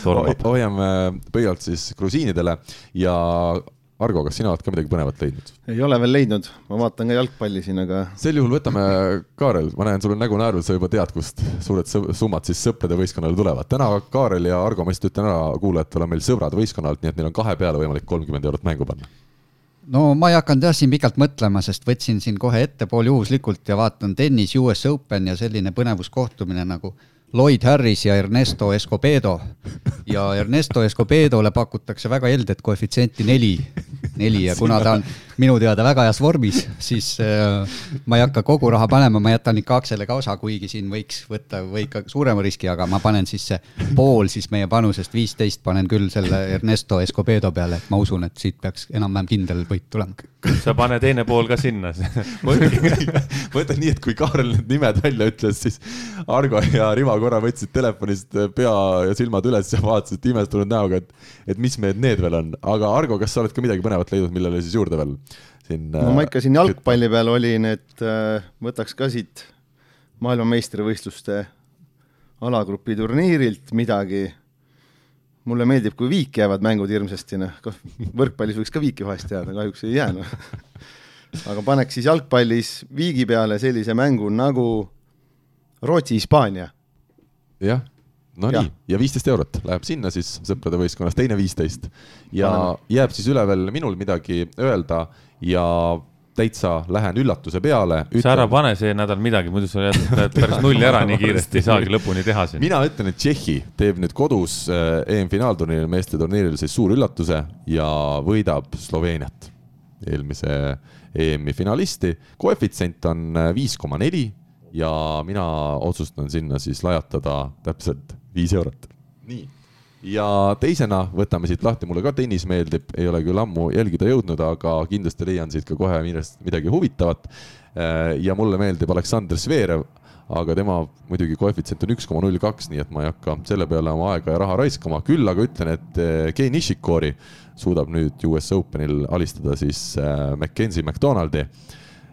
tormab. hoiame pöialt siis grusiinidele ja Argo, kas sina oled ka midagi põnevat leidnud? ei ole veel leidnud, ma vaatan ka jalgpalli siin, aga. sel juhul võtame, Kaarel, ma näen, sul on nägu naerul, sa juba tead, kust suured summad siis sõprade võistkonnale tulevad. täna Kaarel ja Argo, ma lihtsalt ütlen ära kuulajatele, on meil sõbrad võistkonnalt, nii et neil on kahe peale võimalik kolmkümmend eurot mängu panna no ma ei hakanud jah siin pikalt mõtlema, sest võtsin siin kohe ette pooljuhuslikult ja vaatan tennis US Open ja selline põnevuskohtumine nagu Lloyd Harris ja Ernesto Escobedo. ja Ernesto Escobedole pakutakse väga heldet koefitsienti neli, neli ja kuna ta on minu teada väga heas vormis, siis äh, ma ei hakka kogu raha panema, ma jätan ikka aktsiale ka osa, kuigi siin võiks võtta või ikka suurema riski, aga ma panen siis pool siis meie panusest, viisteist panen küll selle Ernesto Escobedo peale, et ma usun, et siit peaks enam-vähem kindel võit tulema. sa pane teine pool ka sinna ma ütlen nii, et kui Kaarel need nimed välja ütles, siis Argo ja Rivo korra võtsid telefonist pea ja silmad üles ja vaatasid imestunud näoga, et, et mis mehed need veel on. aga Argo, kas sa oled ka midagi põnevat leidnud, millele siis juurde veel siin? no ma ikka siin jalgpalli peal olin, et äh, võtaks ka siit maailmameistrivõistluste alagrupi turniirilt midagi. mulle meeldib, kui viiki jäävad mängud hirmsasti, noh, võrkpallis võiks ka viiki vahest jääda, kahjuks ei jää, noh. aga paneks siis jalgpallis viigi peale sellise mängu nagu Rootsi-Hispaania jah, no ja. nii, ja viisteist eurot läheb sinna siis sõprade võistkonnas, teine viisteist. ja Anna. jääb siis üle veel minul midagi öelda ja täitsa lähen üllatuse peale sa ära pane see nädal midagi, muidu sa jääd päris nulli ära nii kiiresti, ei saagi lõpuni teha siin. mina ütlen, et Tšehhi teeb nüüd kodus äh, EM-finaalturniiril, meeste turniiril siis suur üllatuse ja võidab Sloveeniat, eelmise EM-i finalisti. koefitsient on äh, viis koma neli ja mina otsustan sinna siis lajatada täpselt viis eurot. nii, ja teisena võtame siit lahti, mulle ka tennis meeldib, ei ole küll ammu jälgida jõudnud, aga kindlasti leian siit ka kohe millest midagi huvitavat. Äh, ja mulle meeldib Aleksandr Zverev, aga tema muidugi koefitsient on üks koma null kaks, nii et ma ei hakka selle peale oma aega ja raha raiskama, küll aga ütlen, et Kei äh, Nishikori suudab nüüd US Openil alistada siis äh, Mackenzie McDonaldi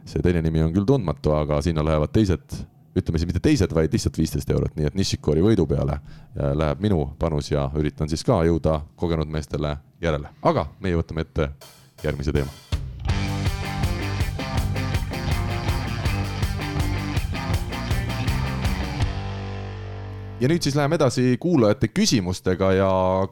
see teine nimi on küll tundmatu, aga sinna lähevad teised, ütleme siis mitte teised, vaid lihtsalt viisteist eurot, nii et Nishikori võidu peale läheb minu panus ja üritan siis ka jõuda kogenud meestele järele, aga meie võtame ette järgmise teema ja nüüd siis läheme edasi kuulajate küsimustega ja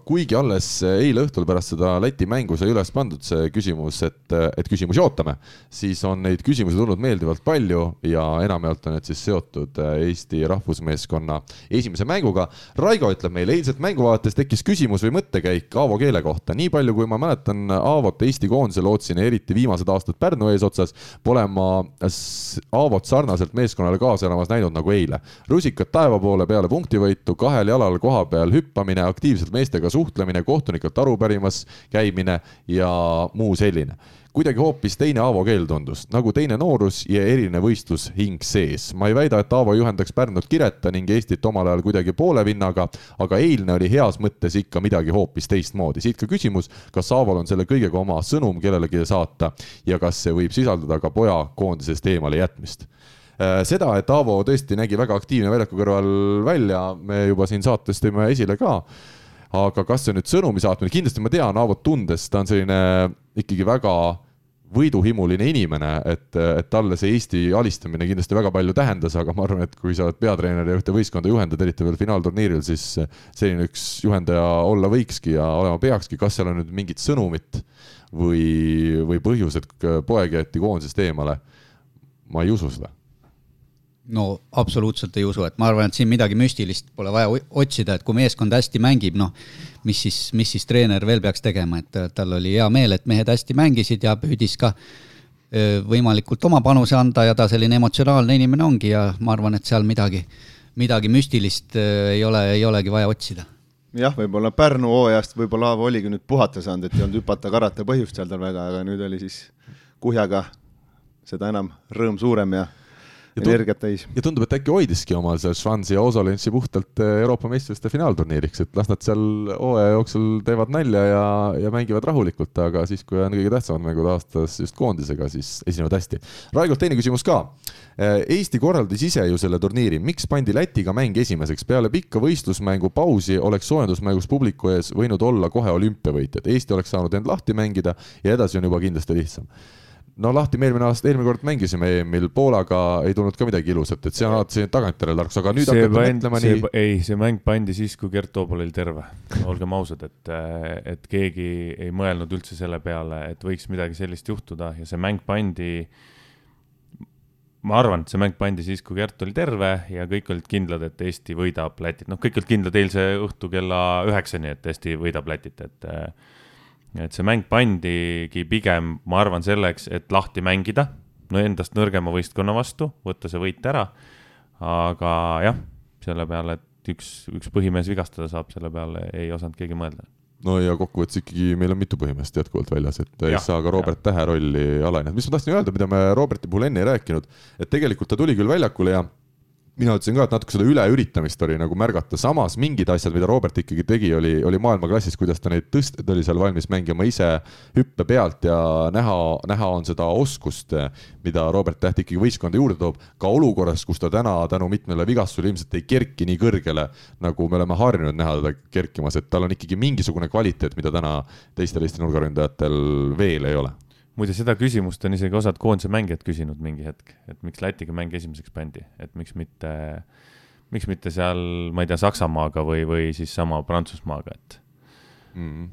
kuigi alles eile õhtul pärast seda Läti mängu sai üles pandud see küsimus, et, et küsimusi ootame, siis on neid küsimusi tulnud meeldivalt palju ja enamjaolt on need siis seotud Eesti rahvusmeeskonna esimese mänguga. Raigo ütleb meile, eilset mängu vaadates tekkis küsimus või mõttekäik Aavo keele kohta. nii palju, kui ma mäletan Aavot Eesti koondise lootsin, eriti viimased aastad Pärnu eesotsas, pole ma Aavot sarnaselt meeskonnale kaasa elamas näinud nagu eile. rusikad taeva poole peale punkti punktivõitu, kahel jalal koha peal hüppamine, aktiivselt meestega suhtlemine, kohtunikelt aru pärimas käimine ja muu selline kuidagi hoopis teine Aavo keel tundus, nagu teine noorus ja eriline võistlushing sees. ma ei väida, et Aavo juhendaks Pärnut kireta ning Eestit omal ajal kuidagi poole vinnaga, aga eilne oli heas mõttes ikka midagi hoopis teistmoodi. siit ka küsimus, kas Aaval on selle kõigega oma sõnum kellelegi saata ja kas see võib sisaldada ka poja koondisest eemale jätmist seda, et Aavo tõesti nägi väga aktiivne väljaku kõrval välja, me juba siin saates tõime esile ka. aga kas see on nüüd sõnumi saatmine, kindlasti ma tean Aavot tundes, ta on selline ikkagi väga võiduhimuline inimene, et, et talle see Eesti alistamine kindlasti väga palju tähendas, aga ma arvan, et kui sa oled peatreener ja ühte võistkonda juhendad, eriti veel finaalturniiril, siis selline üks juhendaja olla võikski ja olema peakski, kas seal on nüüd mingit sõnumit või, või põhjus, et poeg jäeti koondisest eemale. ma ei usu seda no absoluutselt ei usu, et ma arvan, et siin midagi müstilist pole vaja otsida, et kui meeskond hästi mängib, noh, mis siis, mis siis treener veel peaks tegema, et tal oli hea meel, et mehed hästi mängisid ja püüdis ka võimalikult oma panuse anda ja ta selline emotsionaalne inimene ongi ja ma arvan, et seal midagi, midagi müstilist ei ole, ei olegi vaja otsida. Jah, võib-olla Pärnu hooajast võib-olla Aavo oligi nüüd puhata saanud, et ei olnud hüpata-karata põhjust seal tal väga, aga nüüd oli siis kuhjaga seda enam rõõm suurem ja energiat täis. ja tundub, et äkki hoidiski omal seal Schwanzi ja Osolentsi puhtalt äh, Euroopa meistrivõistluste finaalturniiriks, et las nad seal hooaja jooksul teevad nalja ja, ja mängivad rahulikult, aga siis, kui on kõige tähtsamad mängud aastas just koondisega, siis esinevad hästi. Raigolt teine küsimus ka. Äh, Eesti korraldas ise ju selle turniiri, miks pandi Lätiga mäng esimeseks? peale pikka võistlusmängu pausi oleks soojendusmängus publiku ees võinud olla kohe olümpiavõitjad, Eesti oleks saanud end lahti mängida ja edasi on juba kindlasti lihtsam no lahti me eelmine aasta, eelmine kord mängisime EM-il Poolaga, ei tulnud ka midagi ilusat, et see on alati selline tagantjärele tarkus, aga nüüd hakata mõtlema nii. ei, see mäng pandi siis, kui Gert Toobal oli terve, olgem ausad, et, et keegi ei mõelnud üldse selle peale, et võiks midagi sellist juhtuda ja see mäng pandi. ma arvan, et see mäng pandi siis, kui Gert oli terve ja kõik olid kindlad, et Eesti võidab Lätit, noh, kõik olid kindlad eilse õhtu kella üheksani, et Eesti võidab Lätit, et et see mäng pandigi pigem, ma arvan, selleks, et lahti mängida, no endast nõrgema võistkonna vastu, võtta see võit ära. aga jah, selle peale, et üks, üks põhimees vigastada saab, selle peale ei osanud keegi mõelda no ja kokkuvõttes ikkagi meil on mitu põhimeest jätkuvalt väljas, et ja, ei saa ka Robert ja. Tähe rolli alahinnata. mis ma tahtsin öelda, mida me Roberti puhul enne ei rääkinud, et tegelikult ta tuli küll väljakule ja mina ütlesin ka, et natuke seda üleüritamist oli nagu märgata, samas mingid asjad, mida Robert ikkagi tegi, oli, oli maailmaklassis, kuidas ta neid tõsteid oli seal valmis mängima ise hüppe pealt ja näha, näha on seda oskust, mida Robert Täht ikkagi võistkonda juurde toob, ka olukorras, kus ta täna tänu mitmele vigastusele ilmselt ei kerki nii kõrgele, nagu me oleme harjunud näha teda kerkimas, et tal on ikkagi mingisugune kvaliteet, mida täna teistel Eesti nurgaründajatel veel ei ole muide, seda küsimust on isegi osad koondise mängijad küsinud mingi hetk, et miks Lätiga mäng esimeseks pandi, et miks mitte, miks mitte seal, ma ei tea, Saksamaaga või, või siis sama Prantsusmaaga, et mm..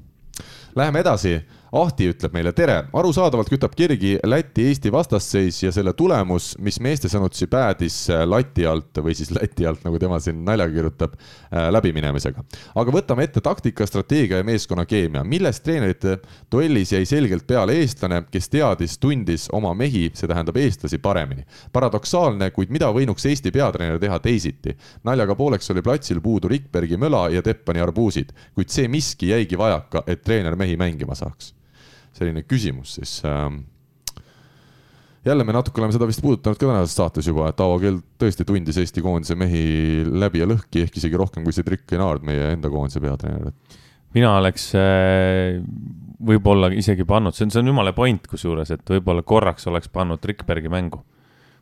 Läheme edasi Ahti ütleb meile tere, arusaadavalt kütab kirgi Läti-Eesti vastasseis ja selle tulemus, mis meeste sõnutsi päädis äh, lati alt või siis Läti alt, nagu tema siin naljaga kirjutab, äh, läbiminemisega. aga võtame ette taktika, strateegia ja meeskonna keemia, milles treenerite duellis jäi selgelt peale eestlane, kes teadis, tundis oma mehi, see tähendab eestlasi paremini. paradoksaalne, kuid mida võinuks Eesti peatreener teha teisiti? naljaga pooleks oli platsil puudu Rikbergi möla ja Teppani arbuusid, kuid see miski jäigi vajaka, et treener mehi mängima saaks selline küsimus siis ähm, jälle me natuke oleme seda vist puudutanud ka tänases saates juba, et Aavo Kell tõesti tundis Eesti koondise mehi läbi ja lõhki, ehk isegi rohkem kui Cedric Guinard, meie enda koondise peatreener. mina oleks äh, võib-olla isegi pannud, see on, see on jumala point kusjuures, et võib-olla korraks oleks pannud Rikbergi mängu.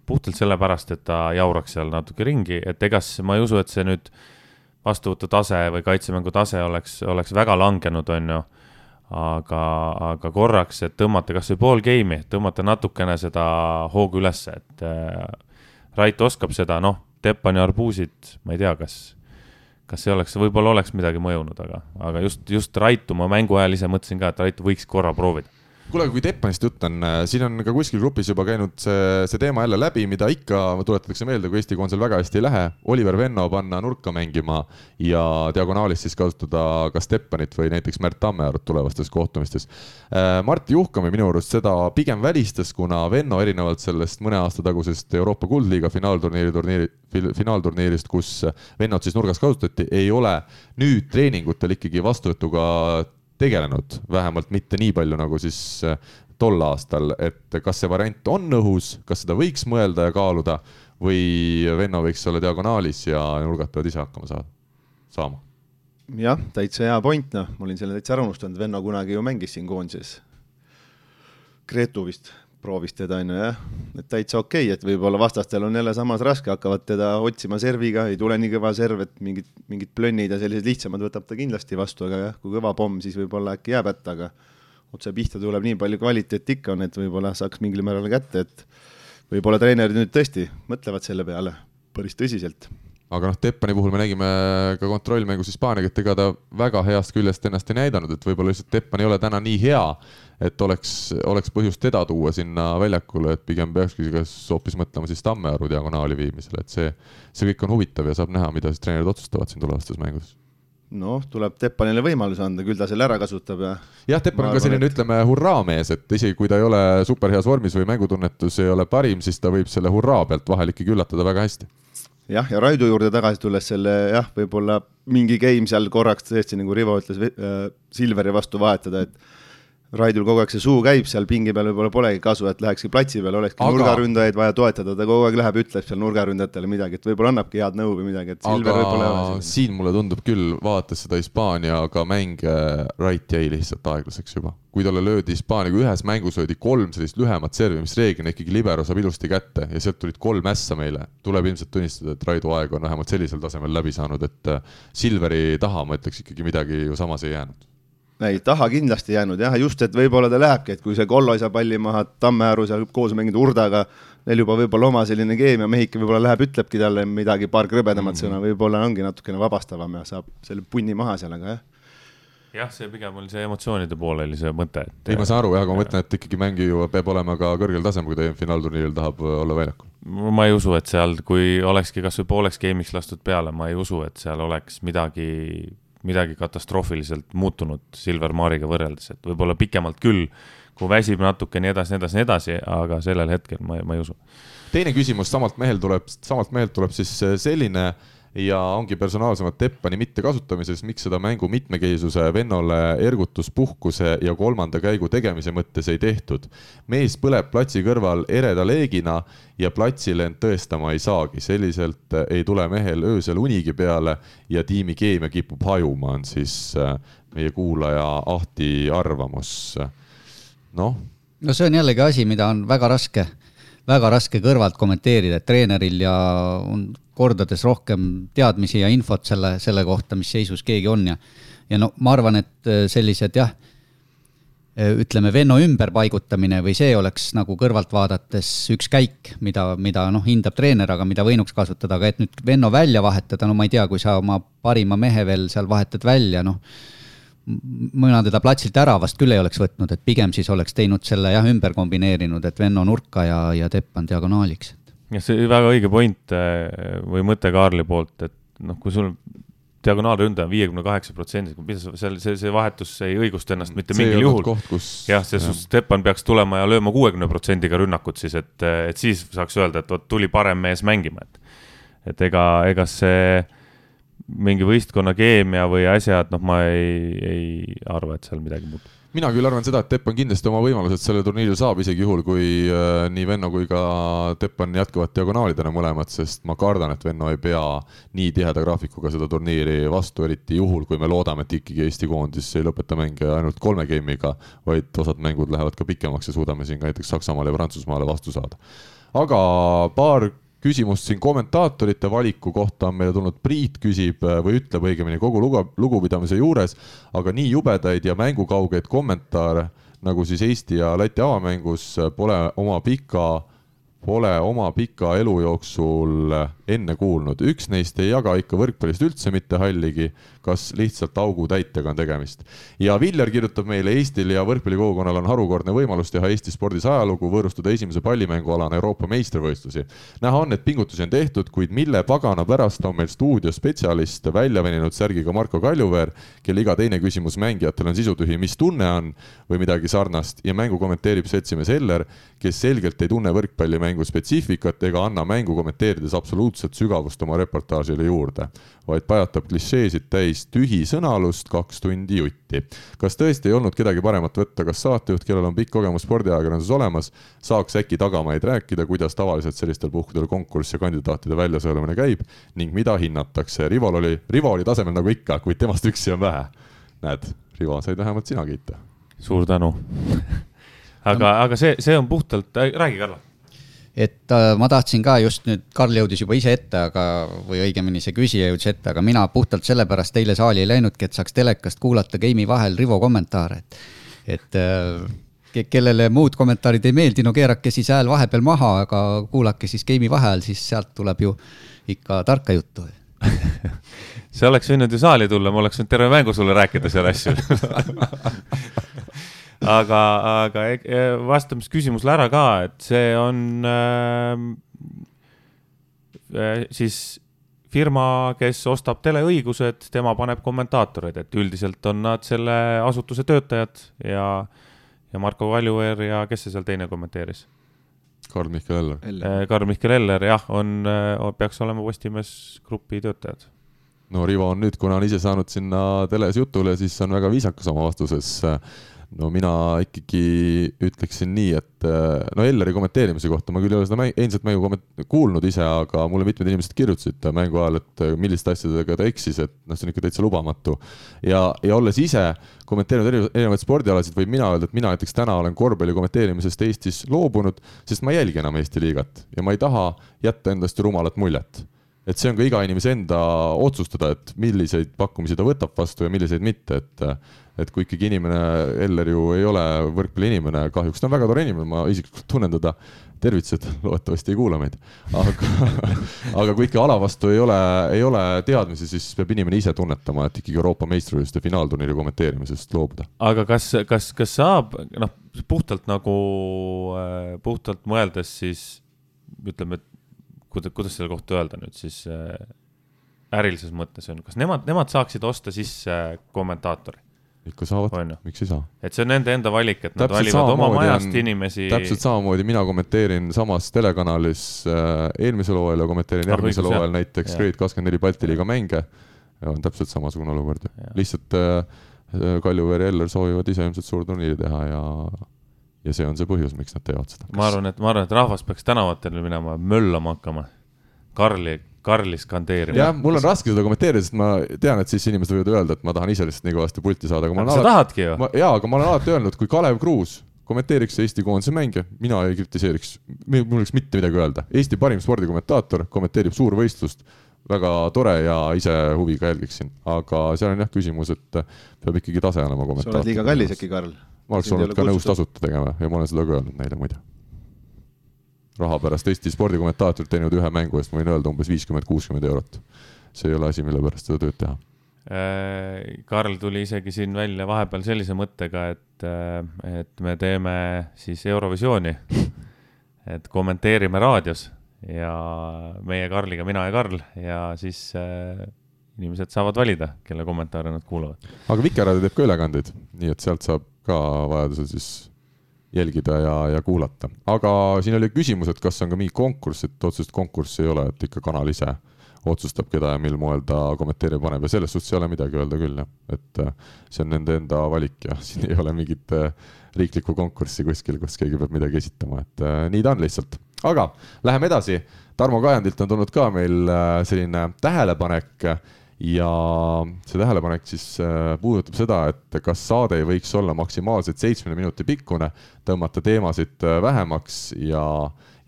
puhtalt sellepärast, et ta jauraks seal natuke ringi, et ega ma ei usu, et see nüüd vastuvõtu tase või kaitsemängu tase oleks, oleks väga langenud, on ju aga, aga korraks, et tõmmata kasvõi pool game'i, tõmmata natukene seda hoogu ülesse, et äh, Rait oskab seda, noh, Teppani arbuusid, ma ei tea, kas, kas see oleks, võib-olla oleks midagi mõjunud, aga, aga just, just Raitu ma mängu ajal ise mõtlesin ka, et Raitu võiks korra proovida kuule, aga kui Teppanist jutt on, äh, siin on ka kuskil grupis juba käinud see, see teema jälle läbi, mida ikka tuletatakse meelde, kui Eesti koondisel väga hästi ei lähe. Oliver Venno panna nurka mängima ja diagonaalis siis kasutada kas Teppanit või näiteks Märt Tammearut tulevastes kohtumistes. Äh, Martti Juhkami minu arust seda pigem välistas, kuna Venno erinevalt sellest mõne aasta tagusest Euroopa Kuldliiga finaalturniiri, turniiri, finaalturniirist, kus Vennot siis nurgas kasutati, ei ole nüüd treeningutel ikkagi vastuvõtuga tegelenud, vähemalt mitte nii palju nagu siis äh, tol aastal, et kas see variant on õhus, kas seda võiks mõelda ja kaaluda või Venno võiks olla diagonaalis ja nurgad peavad ise hakkama saada, saama? jah, täitsa hea point, noh, ma olin selle täitsa ära unustanud, Venno kunagi ju mängis siin koondises. Gretu vist proovis teda, on ju, jah, et täitsa okei okay,, et võib-olla vastastel on jälle samas raske, hakkavad teda otsima serviga, ei tule nii kõva serv, et mingid, mingid plönnid ja sellised lihtsamad võtab ta kindlasti vastu, aga jah, kui kõva pomm, siis võib-olla äkki jääb hätta, aga otse pihta tuleb nii palju kvaliteeti ikka on, et võib-olla saaks mingil määral kätte, et võib-olla treenerid nüüd tõesti mõtlevad selle peale päris tõsiselt. Aga noh, Teppani puhul me nägime ka kontrollmängus Hispaaniaga, et ega ta väga heast küljest ennast ei näidanud, et võib-olla lihtsalt Teppan ei ole täna nii hea, et oleks, oleks põhjust teda tuua sinna väljakule, et pigem peakski kas hoopis mõtlema siis Tammearu diagonaali viimisele, et see, see kõik on huvitav ja saab näha, mida siis treenerid otsustavad siin tulevastes mängudes noh, tuleb Teppanile võimaluse anda, küll ta selle ära kasutab ja. jah, Teppan on ka selline et..., ütleme, hurraamees, et isegi kui ta ei ole superheas vormis või mängutunnetus ei ole parim, siis ta võib selle hurraa pealt vahel ikkagi üllatada väga hästi. jah, ja Raido juurde tagasi tulles selle jah, võib-olla mingi game seal korraks tõesti nagu Rivo ütles äh,, Silveri vastu vahetada, et Raidul kogu aeg see suu käib seal pingi peal, võib-olla polegi kasu, et lähekski platsi peale, olekski aga... nurgaründajaid vaja toetada, ta kogu aeg läheb, ütleb seal nurgaründajatele midagi, et võib-olla annabki head nõu või midagi, et Silver aga võib-olla ei ole siin mulle tundub küll, vaadates seda Hispaaniaga mänge, Wright jäi lihtsalt aeglaseks juba. kui talle löödi Hispaania, kui ühes mängus löödi kolm sellist lühemat servi, mis reeglina ikkagi libero saab ilusti kätte ja sealt tulid kolm ässa meile, tuleb ilmselt tunnistada, et Raido aeg on vähemalt sellisel tasemel läbi saanud, et äh, Silveri taha ma ütleks ikkagi midagi ju samas ei jäänud ei, taha kindlasti jäänud jah, just, et võib-olla ta lähebki, et kui see Kollo ei saa palli maha, Tammearu seal koos mängida Urdaga, neil juba võib-olla oma selline keemia, mehike võib-olla läheb, ütlebki talle midagi, paar krõbedamat mm. sõna, võib-olla ongi natukene vabastavam ja saab selle punni maha seal, aga jah jah, see pigem oli see emotsioonide pool oli see mõte, et. ei, ma saan aru jah, aga ma mõtlen, et ikkagi mängija peab olema ka kõrgel tasemel, kui ta finaalturniiril tahab olla väljakul. ma ei usu, et seal, kui olekski kasvõi pooleks game'iks lastud peale, ma ei usu, et seal oleks midagi midagi katastroofiliselt muutunud Silver Maariga võrreldes, et võib-olla pikemalt küll, kui väsib natuke nii edasi, nii edasi, nii edasi, aga sellel hetkel ma, ma ei usu. teine küsimus samalt mehel tuleb, samalt mehelt tuleb siis selline äh, ja ongi personaalsemalt Teppani mittekasutamises, miks seda mängu mitmekesisuse vennale ergutuspuhkuse ja kolmanda käigu tegemise mõttes ei tehtud. mees põleb platsi kõrval ereda leegina ja platsile end tõestama ei saagi, selliselt ei tule mehel öösel unigi peale ja tiimi keemia kipub hajuma, on siis äh, meie kuulaja Ahti arvamus. noh. no see on jällegi asi, mida on väga raske, väga raske kõrvalt kommenteerida, et treeneril ja on kordades rohkem teadmisi ja infot selle, selle kohta, mis seisus keegi on ja ja no ma arvan, et äh, sellised jah, äh, ütleme, Venno ümberpaigutamine või see oleks nagu kõrvalt vaadates üks käik, mida, mida noh, hindab treener, aga mida võinuks kasutada, aga et nüüd Venno välja vahetada, no ma ei tea, kui sa oma parima mehe veel seal vahetad välja, noh, mina teda platsilt ära vast küll ei oleks võtnud, et pigem siis oleks teinud selle jah, ümber kombineerinud, et Venno nurka ja, ja Teppan diagonaaliks jah, see väga õige point äh, või mõte Kaarli poolt, et noh, kui sul diagonaalründaja on viiekümne kaheksa protsendiga, mis seal see, see vahetus ei õigusta ennast mitte see mingil juhul. Kus... jah, see ja. Stepan peaks tulema ja lööma kuuekümne protsendiga rünnakut siis, et, et siis saaks öelda, et vot tuli parem mees mängima, et. et ega, ega see mingi võistkonna keemia või asjad, noh, ma ei, ei arva, et seal midagi muutub mina küll arvan seda, et Teppan kindlasti oma võimalused sellel turniiril saab, isegi juhul, kui äh, nii Venno kui ka Teppan jätkavad diagonaalidena mõlemad, sest ma kardan, et Venno ei pea nii tiheda graafikuga seda turniiri vastu, eriti juhul, kui me loodame, et ikkagi Eesti koondis ei lõpeta mänge ainult kolme game'iga, vaid osad mängud lähevad ka pikemaks ja suudame siin ka näiteks Saksamaale ja Prantsusmaale vastu saada. aga paar küsimust siin kommentaatorite valiku kohta on meile tulnud, Priit küsib või ütleb õigemini kogu lugu, lugupidamise juures, aga nii jubedaid ja mängukaugeid kommentaare nagu siis Eesti ja Läti avamängus pole oma pika, pole oma pika elu jooksul enne kuulnud. üks neist ei jaga ikka võrkpallist üldse mitte halligi kas lihtsalt augutäitega on tegemist. ja Viljar kirjutab meile, Eestil ja võrkpallikogukonnal on harukordne võimalus teha Eesti spordis ajalugu, võõrustada esimese pallimängualana Euroopa meistrivõistlusi. näha on, et pingutusi on tehtud, kuid mille pagana pärast on meil stuudios spetsialist välja veninud särgiga Marko Kaljuveer, kelle iga teine küsimus mängijatel on sisutühi, mis tunne on või midagi sarnast ja mängu kommenteerib seltsimees Heller, kes selgelt ei tunne võrkpallimängu spetsiifikat ega anna mängu kommenteerides absoluutset sügavust oma reportaažile juurde, vaid pajatab klišeesid täis täis tühi sõnalust, kaks tundi jutti. kas tõesti ei olnud kedagi paremat võtta, kas saatejuht, kellel on pikk kogemus spordiajakirjanduses olemas, saaks äkki tagamaid rääkida, kuidas tavaliselt sellistel puhkudel konkurss ja kandidaatide väljasõelumine käib ning mida hinnatakse? Rival oli, Rivo oli tasemel nagu ikka, kuid temast üksi on vähe. näed, Rivo, said vähemalt sina kiita. suur tänu aga, aga see, see on puhtalt räägi, Karla et äh, ma tahtsin ka just nüüd, Karl jõudis juba ise ette, aga, või õigemini see küsija jõudis ette, aga mina puhtalt sellepärast eile saali ei läinudki, et saaks telekast kuulata game'i vahel Rivo kommentaare, et, et äh, kellele muud kommentaarid ei meeldi, no keerake siis hääl vahepeal maha, aga kuulake siis game'i vaheajal, siis sealt tuleb ju ikka tarka juttu. See oleks võinud ju saali tulla, ma oleks võinud terve mängu sulle rääkida seal asju aga, aga e-, e-, vastame siis küsimusele ära ka, et see on ähm, äh, siis firma, kes ostab teleõigused, tema paneb kommentaatoreid, et üldiselt on nad selle asutuse töötajad ja, ja Marko Kaljuveer ja kes see seal teine kommenteeris? Karl-Mihkel Eller, Eller.. Äh, Karl-Mihkel Eller jah, on, on, peaks olema Postimees Grupi töötajad. No Rivo on nüüd, kuna on ise saanud sinna teles jutule, siis on väga viisakas oma vastuses no mina ikkagi ütleksin nii, et äh, no Elleri kommenteerimise kohta ma küll ei ole seda eilset mängu komment-, kuulnud ise, aga mulle mitmed inimesed kirjutasid mängu ajal, et äh, milliste asjadega ta eksis, et noh, see on ikka täitsa lubamatu. ja, ja olles ise kommenteerinud eri, erinevaid spordialasid, võin mina öelda, et mina näiteks täna olen korvpalli kommenteerimisest Eestis loobunud, sest ma ei jälgi enam Eesti liigat ja ma ei taha jätta endast rumalat muljet et see on ka iga inimese enda otsustada, et milliseid pakkumisi ta võtab vastu ja milliseid mitte, et et kui ikkagi inimene, Eller ju ei ole võrkpalliinimene, kahjuks ta on väga tore inimene, ma isiklikult tunnen teda, tervitused, loodetavasti ei kuula meid, aga aga kui ikka ala vastu ei ole, ei ole teadmisi, siis peab inimene ise tunnetama, et ikkagi Euroopa meistrivõistluste finaalturniiri kommenteerimisest loobuda. aga kas, kas, kas saab, noh, puhtalt nagu, puhtalt mõeldes siis ütleme, et kuidas, kuidas selle kohta öelda nüüd siis äh, ärilises mõttes on, kas nemad, nemad saaksid osta sisse kommentaatori? ikka saavad, miks ei saa? et see on nende enda valik, et nad täpselt valivad oma majast on, inimesi. täpselt samamoodi mina kommenteerin samas telekanalis äh, eelmisel hooajal ja kommenteerin ah, järgmisel hooajal näiteks Grade kakskümmend neli Balti liiga mänge. on täpselt samasugune olukord lihtsalt äh, Kaljuveer ja Eller soovivad ise ilmselt suur turniiri teha ja ja see on see põhjus, miks nad teevad seda. ma arvan, et ma arvan, et rahvas peaks tänavatele minema möllama hakkama, Karli, Karli skandeerima. jah, mul on raske seda kommenteerida, sest ma tean, et siis inimesed võivad öelda, et ma tahan ise lihtsalt nii kõvasti pulti saada, aga ma olen alati. sa tahadki ju. jaa, aga ma olen alati öelnud, kui Kalev Kruus kommenteeriks Eesti koondise mänge, mina ei kritiseeriks, mul ei oleks mitte midagi öelda. Eesti parim spordikommentaator kommenteerib suurvõistlust, väga tore ja ise huviga jälgiksin, aga seal on jah küsimus, et peab ikkagi tase olema kommentaator. sa oled liiga kallis äkki, Karl? Ma oleks olnud ka nõus tasuta tegema ja ma olen seda ka öelnud neile muide. raha pärast Eesti spordikommentaatorilt teinud ühe mängu eest, ma võin öelda umbes viiskümmend, kuuskümmend eurot. see ei ole asi, mille pärast seda tööd teha. Äh, Karl tuli isegi siin välja vahepeal sellise mõttega, et, äh, et me teeme siis Eurovisiooni, et kommenteerime raadios ja meie Karliga, mina ja Karl ja siis äh, inimesed saavad valida, kelle kommentaare nad kuulavad. aga Vikerraadio teeb ka ülekandeid, nii et sealt saab ka vajadusel siis jälgida ja, ja kuulata. aga siin oli küsimus, et kas on ka mingi konkurss, et otsest konkurssi ei ole, et ikka kanal ise otsustab, keda ja mil moel ta kommenteerima paneb ja selles suhtes ei ole midagi öelda küll, jah. et äh, see on nende enda valik ja siin ei ole mingit äh, riiklikku konkurssi kuskil, kus keegi peab midagi esitama, et äh, nii ta on lihtsalt. aga läheme edasi. Tarmo Kajandilt on tulnud ka meil selline tähelepanek ja see tähelepanek siis äh, puudutab seda, et kas saade ei võiks olla maksimaalselt seitsme minuti pikkune, tõmmata teemasid äh, vähemaks ja,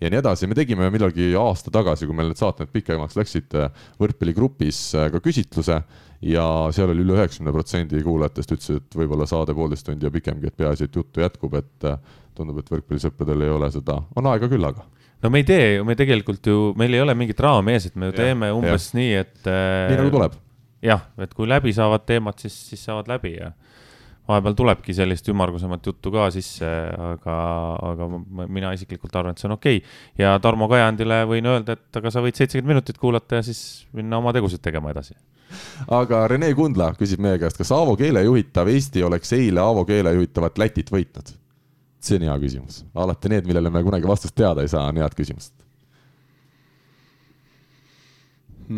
ja nii edasi. me tegime millalgi aasta tagasi, kui meil need saated pikemaks läksid, äh, võrkpalligrupis ka küsitluse ja seal oli üle üheksakümne protsendi kuulajatest ütles, et võib-olla saade poolteist tundi ja pikemgi, et peaasi, et juttu jätkub, et tundub, et võrkpallisõpradel ei ole seda, on aega küllaga no me ei tee ju, me tegelikult ju, meil ei ole mingit raami ees, et me ju teeme umbes ja. nii, et. nii nagu tuleb. jah, et kui läbi saavad teemad, siis, siis saavad läbi ja vahepeal tulebki sellist ümmargusemat juttu ka sisse, aga, aga mina isiklikult arvan, et see on okei okay.. ja Tarmo Kajandile võin öelda, et aga sa võid seitsekümmend minutit kuulata ja siis minna oma tegusid tegema edasi. aga Rene Kundla küsib meie käest, kas Aavo Keele juhitav Eesti oleks eile Aavo Keele juhitavat Lätit võitnud? See on hea küsimus, alati need, millele me kunagi vastust teada ei saa, on head küsimused.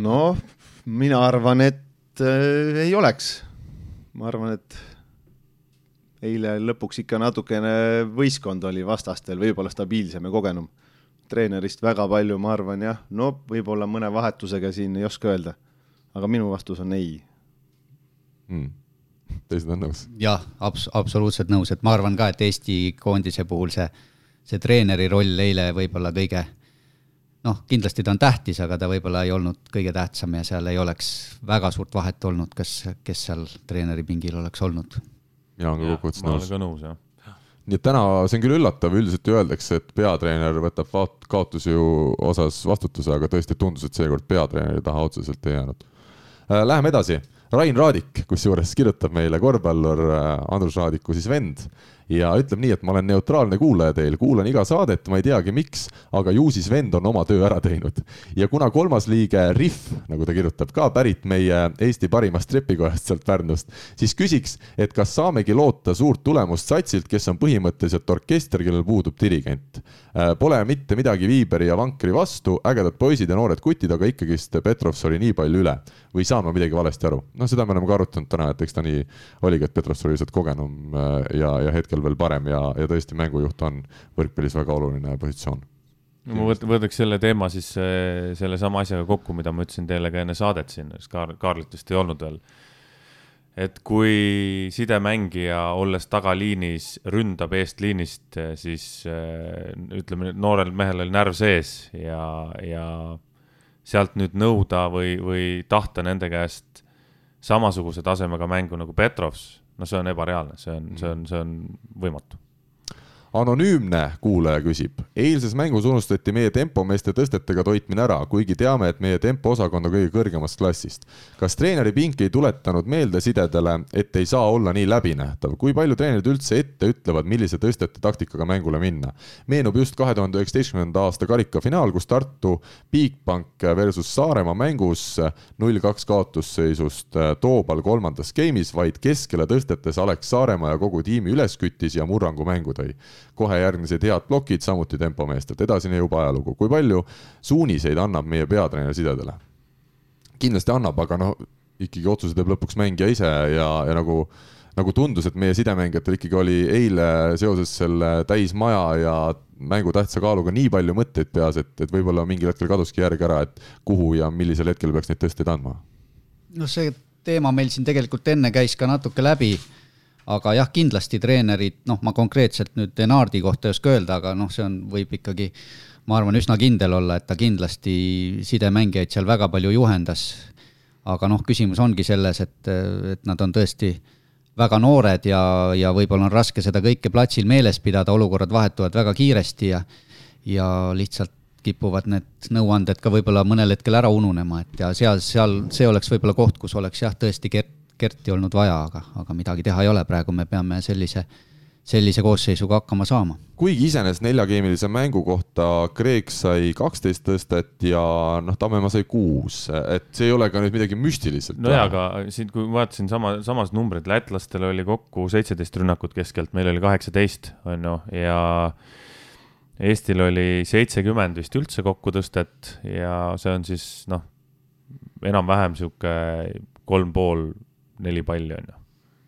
noh, mina arvan, et äh, ei oleks. ma arvan, et eile lõpuks ikka natukene võistkond oli vastastel võib-olla stabiilsem ja kogenum. treenerist väga palju, ma arvan jah, no võib-olla mõne vahetusega siin ei oska öelda. aga minu vastus on ei hmm teised on nõus? jah, abs-, absoluutselt nõus, et ma arvan ka, et Eesti koondise puhul see, see treeneri roll eile võib-olla kõige noh, kindlasti ta on tähtis, aga ta võib-olla ei olnud kõige tähtsam ja seal ei oleks väga suurt vahet olnud, kas, kes seal treeneri pingil oleks olnud. mina olen ka kokkuvõttes nõus. ma olen ka nõus, jah nii et täna, see on küll üllatav, üldiselt ju öeldakse, et peatreener võtab kaotuse ju osas vastutuse, aga tõesti tundus, et seekord peatreeneri taha otseselt ei jäänud. Äh, läheme edasi Rain Raadik, kusjuures kirjutab meile korvpallur äh, Andrus Raadiku siis vend ja ütleb nii, et ma olen neutraalne kuulaja teil, kuulan iga saadet, ma ei teagi, miks, aga ju siis vend on oma töö ära teinud. ja kuna kolmas liige, Rihv, nagu ta kirjutab, ka pärit meie Eesti parimast trepikojast sealt Pärnust, siis küsiks, et kas saamegi loota suurt tulemust satsilt, kes on põhimõtteliselt orkester, kellel puudub dirigent. Äh, pole mitte midagi Viiberi ja Vankri vastu, ägedad poisid ja noored kutid, aga ikkagist Petrovs oli nii palju üle. või saan ma midagi valesti aru? noh, seda me oleme ka arutanud täna, et eks ta nii oligi, et Petrovs oli lihtsalt kogenum äh, ja, ja hetkel veel parem ja, ja tõesti mängujuht on võrkpallis väga oluline positsioon no ma võt-, võtaks selle teema siis äh, sellesama asjaga kokku, mida ma ütlesin teile ka enne saadet siin, Kaar-, Kaarlit vist ei olnud veel. et kui sidemängija, olles tagaliinis, ründab eestliinist, siis äh, ütleme, noorel mehel oli närv sees ja, ja sealt nüüd nõuda või, või tahta nende käest samasuguse tasemega mängu nagu Petrovs no see on ebareaalne, see on, see on, see on võimatu anonüümne kuulaja küsib, eilses mängus unustati meie tempomeeste tõstetega toitmine ära, kuigi teame, et meie tempoosakond on kõige kõrgemast klassist. kas treeneri pink ei tuletanud meelde sidedele, et ei saa olla nii läbinähtav, kui palju treenerid üldse ette ütlevad, millise tõstete taktikaga mängule minna? meenub just kahe tuhande üheksateistkümnenda aasta karikafinaal, kus Tartu Bigbank versus Saaremaa mängus null kaks kaotusseisust Toobal kolmandas game'is vaid keskele tõstetes Alex Saaremaa ja kogu tiimi üles küttis ja murrangu mängu tõi kohe järgmised head plokid, samuti tempomeestelt, edasine juba ajalugu. kui palju suuniseid annab meie peatreener sidedele? kindlasti annab, aga noh, ikkagi otsuse teeb lõpuks mängija ise ja, ja nagu nagu tundus, et meie sidemängijatel ikkagi oli eile seoses selle täismaja ja mängu tähtsa kaaluga nii palju mõtteid peas, et, et võib-olla mingil hetkel kaduski järg ära, et kuhu ja millisel hetkel peaks neid tõsteid andma. noh, see teema meil siin tegelikult enne käis ka natuke läbi aga jah, kindlasti treenerid, noh, ma konkreetselt nüüd Enardi kohta ei oska öelda, aga noh, see on, võib ikkagi, ma arvan, üsna kindel olla, et ta kindlasti sidemängijaid seal väga palju juhendas. aga noh, küsimus ongi selles, et, et nad on tõesti väga noored ja, ja võib-olla on raske seda kõike platsil meeles pidada, olukorrad vahetuvad väga kiiresti ja ja lihtsalt kipuvad need nõuanded ka võib-olla mõnel hetkel ära ununema, et ja seal, seal see oleks võib-olla koht, kus oleks jah, tõesti Gert Kerti olnud vaja, aga, aga midagi teha ei ole, praegu me peame sellise, sellise koosseisuga hakkama saama. kuigi iseenesest neljageemilise mängu kohta Kreek sai kaksteist tõstet ja noh, Tammemaa sai kuus, et see ei ole ka nüüd midagi müstiliselt. nojaa, aga siin, kui ma vaatasin sama, samas numbrid, lätlastel oli kokku seitseteist rünnakut keskelt, meil oli kaheksateist, on ju, ja Eestil oli seitsekümmend vist üldse kokku tõstet ja see on siis noh, enam-vähem sihuke kolm pool neli palli, on ju.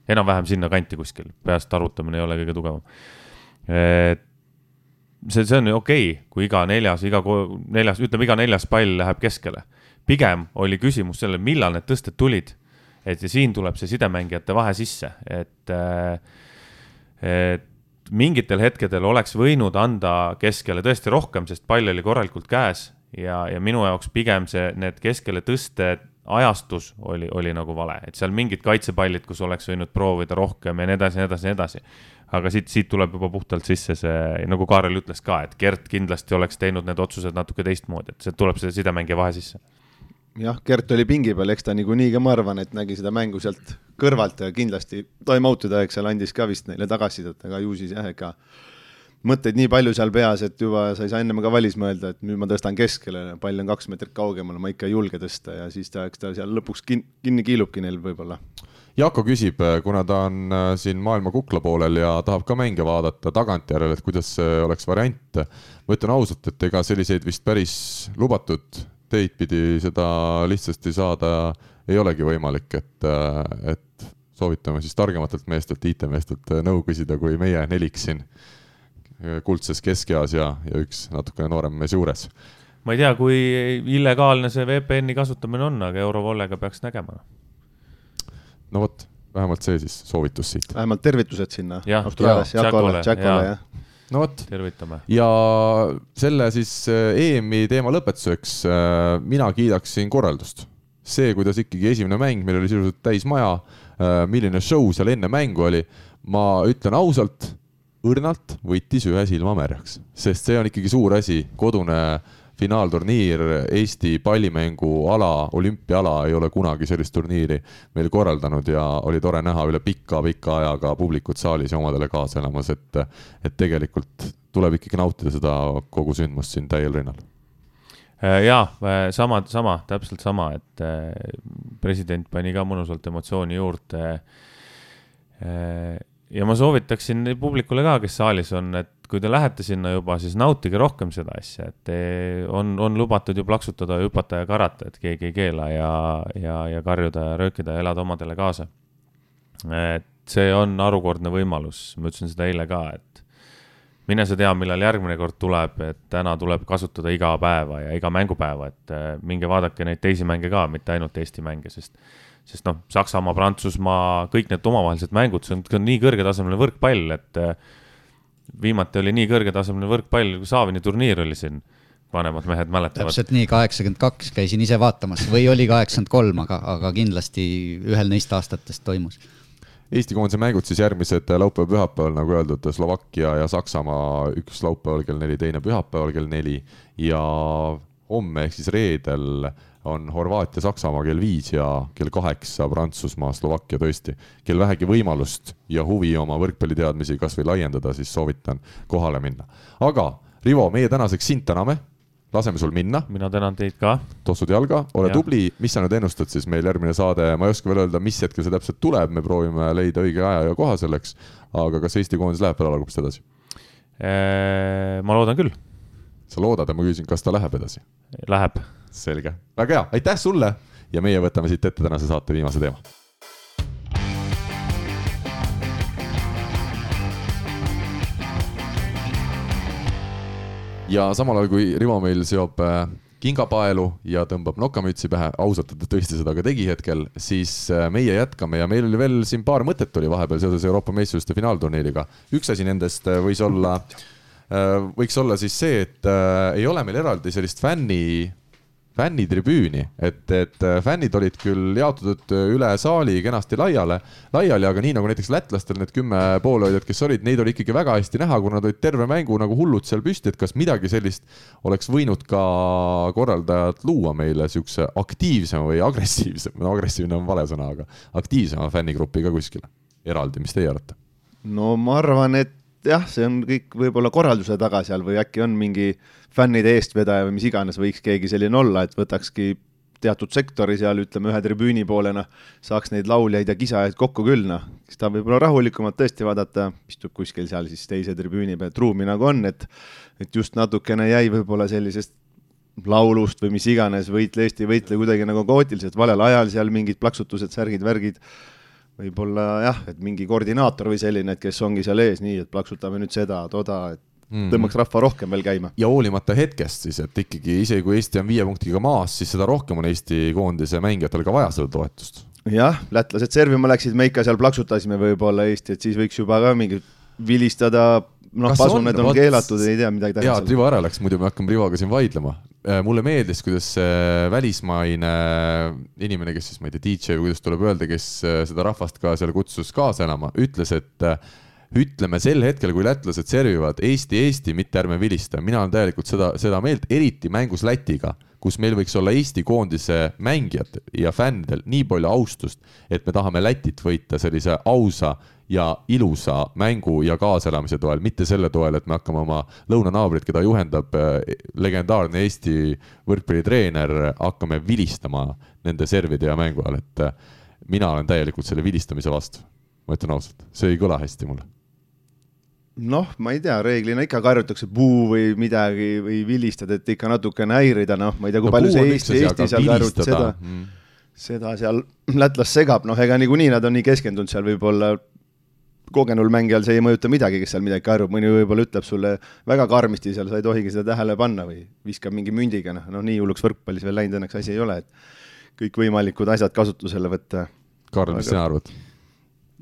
enam-vähem sinnakanti kuskil, peast arvutamine ei ole kõige tugevam. see, see on okei okay,, kui iga neljas, iga neljas, ütleme, iga neljas pall läheb keskele. pigem oli küsimus sellel, millal need tõsted tulid. et ja siin tuleb see sidemängijate vahe sisse, et, et mingitel hetkedel oleks võinud anda keskele tõesti rohkem, sest pall oli korralikult käes ja, ja minu jaoks pigem see, need keskele tõsted ajastus oli, oli nagu vale, et seal mingid kaitsepallid, kus oleks võinud proovida rohkem ja nii edasi, nii edasi, nii edasi. aga siit, siit tuleb juba puhtalt sisse see, nagu Kaarel ütles ka, et Gert kindlasti oleks teinud need otsused natuke teistmoodi, et sealt tuleb see sidemängija vahe sisse. jah, Gert oli pingi peal, eks ta niikuinii ka, ma arvan, et nägi seda mängu sealt kõrvalt ja kindlasti time out'ide aeg seal andis ka vist neile tagasisidet, aga ju siis jah, ega mõtteid nii palju seal peas, et juba sa ei saa ennem ka valis mõelda, et nüüd ma tõstan keskele, pall on kaks meetrit kaugemal, ma ikka ei julge tõsta ja siis ta, eks ta seal lõpuks kin-, kinni kiilubki neil võib-olla. Jako küsib, kuna ta on äh, siin maailma kukla poolel ja tahab ka mänge vaadata tagantjärele, et kuidas see oleks variant. ma ütlen ausalt, et ega selliseid vist päris lubatud teid pidi seda lihtsasti saada ei olegi võimalik, et, äh, et soovitame siis targematelt meestelt, IT-meestelt nõu küsida, kui meie nelik siin kuldses keskeas ja, ja üks natukene noorem mees juures. ma ei tea, kui illegaalne see VPN-i kasutamine on, aga Eurovollega peaks nägema. no vot, vähemalt see siis soovitus siit. vähemalt tervitused sinna no vot, tervitame. ja selle siis äh, EM-i teema lõpetuseks äh, mina kiidaksin korraldust. see, kuidas ikkagi esimene mäng, meil oli sisuliselt täis maja, äh, milline show seal enne mängu oli, ma ütlen ausalt õrnalt võttis ühe silma märjaks, sest see on ikkagi suur asi, kodune finaalturniir, Eesti pallimänguala, olümpiaala ei ole kunagi sellist turniiri meil korraldanud ja oli tore näha üle pika-pika aja ka publikut saalis ja omadele kaasa elamas, et, et tegelikult tuleb ikkagi nautida seda kogu sündmust siin täiel rinnal. Jaa, sama, sama, täpselt sama, et president pani ka mõnusalt emotsiooni juurde ja ma soovitaksin publikule ka, kes saalis on, et kui te lähete sinna juba, siis nautige rohkem seda asja, et on, on lubatud ju plaksutada, hüpata ja karata, et keegi ei keela ja, ja, ja karjuda ja röökida ja elada omadele kaasa. et see on harukordne võimalus, ma ütlesin seda eile ka, et mine sa tea, millal järgmine kord tuleb, et täna tuleb kasutada iga päeva ja iga mängupäeva, et minge vaadake neid teisi mänge ka, mitte ainult Eesti mänge, sest sest noh, Saksamaa, Prantsusmaa, kõik need omavahelised mängud, see on, on nii kõrgetasemeline võrkpall, et äh, viimati oli nii kõrgetasemeline võrkpall, kui Saavini turniir oli siin, vanemad mehed mäletavad. täpselt nii, kaheksakümmend kaks käisin ise vaatamas või oli kaheksakümmend kolm, aga, aga kindlasti ühel neist aastatest toimus. Eesti koondise mängud siis järgmised laupäev-pühapäeval, nagu öeldud, Slovakkia ja Saksamaa, üks laupäeval kell neli, teine pühapäeval kell neli ja homme ehk siis reedel on Horvaatia, Saksamaa kell viis ja kell kaheksa Prantsusmaa, Slovakkia tõesti. kel vähegi võimalust ja huvi oma võrkpalliteadmisi kasvõi laiendada, siis soovitan kohale minna. aga Rivo, meie tänaseks sind täname, laseme sul minna. mina tänan teid ka. tossud jalga, ole ja. tubli, mis sa nüüd ennustad siis meil järgmine saade, ma ei oska veel öelda, mis hetkel see täpselt tuleb, me proovime leida õige aja ja koha selleks. aga kas Eesti koondis läheb veel alagruppist edasi? ma loodan küll. Sa loodad ja ma küsin, kas ta läheb edasi? Läheb selge, väga hea, aitäh sulle ja meie võtame siit ette tänase saate viimase teema. ja samal ajal, kui Rivo meil seob äh, kingapaelu ja tõmbab nokamütsi pähe, ausalt, et ta tõesti seda ka tegi hetkel, siis äh, meie jätkame ja meil oli veel siin paar mõtet oli vahepeal seoses Euroopa meistrivõistluste finaalturniiriga. üks asi nendest äh, võis olla, võiks olla siis see, et ei ole meil eraldi sellist fänni fännitribüüni, et, et äh, fännid olid küll jaotatud äh, üle saali kenasti laiale, laiali, aga nii nagu näiteks lätlastel need kümme poolehoidjat, kes olid, neid oli ikkagi väga hästi näha, kuna nad olid terve mängu nagu hullud seal püsti, et kas midagi sellist oleks võinud ka korraldajad luua meile siukse aktiivsema või agressiivsema, no agressiivne on vale sõna, aga aktiivsema fännigrupi ka kuskile eraldi, mis teie arvate? no ma arvan, et jah, see on kõik võib-olla korralduse taga seal või äkki on mingi fännide eestvedaja või mis iganes võiks keegi selline olla, et võtakski teatud sektori seal, ütleme ühe tribüüni poolena, saaks neid lauljaid ja kisajaid kokku küll, noh. siis ta võib-olla rahulikumalt tõesti vaadata, istub kuskil seal siis teise tribüüni peal, et ruumi nagu on, et et just natukene jäi võib-olla sellisest laulust või mis iganes, võitle Eesti, võitle kuidagi nagu kaootiliselt valel ajal seal mingid plaksutused, särgid, värgid võib-olla jah, et mingi koordinaator või selline, et kes ongi seal ees, nii et plaksutame nüüd seda, toda, et mm. tõmbaks rahva rohkem veel käima. ja hoolimata hetkest siis, et ikkagi isegi kui Eesti on viie punktiga maas, siis seda rohkem on Eesti koondise mängijatel ka vaja seda toetust. jah, lätlased servima läksid, me ikka seal plaksutasime võib-olla Eesti, et siis võiks juba ka mingi vilistada noh, pasuned on, on keelatud, ei tea midagi teha. jaa, Rivo ära läks, muidu me hakkame Rivoga siin vaidlema. Äh, mulle meeldis, kuidas see välismaine inimene, kes siis, ma ei tea, DJ või kuidas tuleb öelda, kes äh, seda rahvast ka seal kutsus kaasa elama, ütles, et äh, ütleme sel hetkel, kui lätlased servivad Eesti, Eesti, mitte ärme vilista. mina olen täielikult seda, seda meelt, eriti mängus Lätiga, kus meil võiks olla Eesti koondise mängijatel ja fännidel nii palju austust, et me tahame Lätit võita sellise ausa ja ilusa mängu ja kaaselamise toel, mitte selle toel, et me hakkame oma lõunanaabrit, keda juhendab eh, legendaarne Eesti võrkpallitreener, hakkame vilistama nende servide ja mängu ajal, et eh, mina olen täielikult selle vilistamise vastu. ma ütlen ausalt, see ei kõla hästi mulle noh, ma ei tea, reeglina ikka karjutakse puu või midagi või vilistad, et ikka natukene häirida, noh, ma ei tea, kui no, palju see Eesti, Eesti seal karjub seda mm., seda seal lätlast segab, noh, ega niikuinii nad on nii keskendunud seal võib-olla kogenul mängijal see ei mõjuta midagi, kes seal midagi karjub, mõni võib-olla ütleb sulle väga karmisti seal, sa ei tohigi seda tähele panna või viskab mingi mündiga, noh, no nii hulluks võrkpallis veel läinud õnneks asi ei ole, et kõikvõimalikud asjad kasutusele võtta. Karl, mis sina arvad?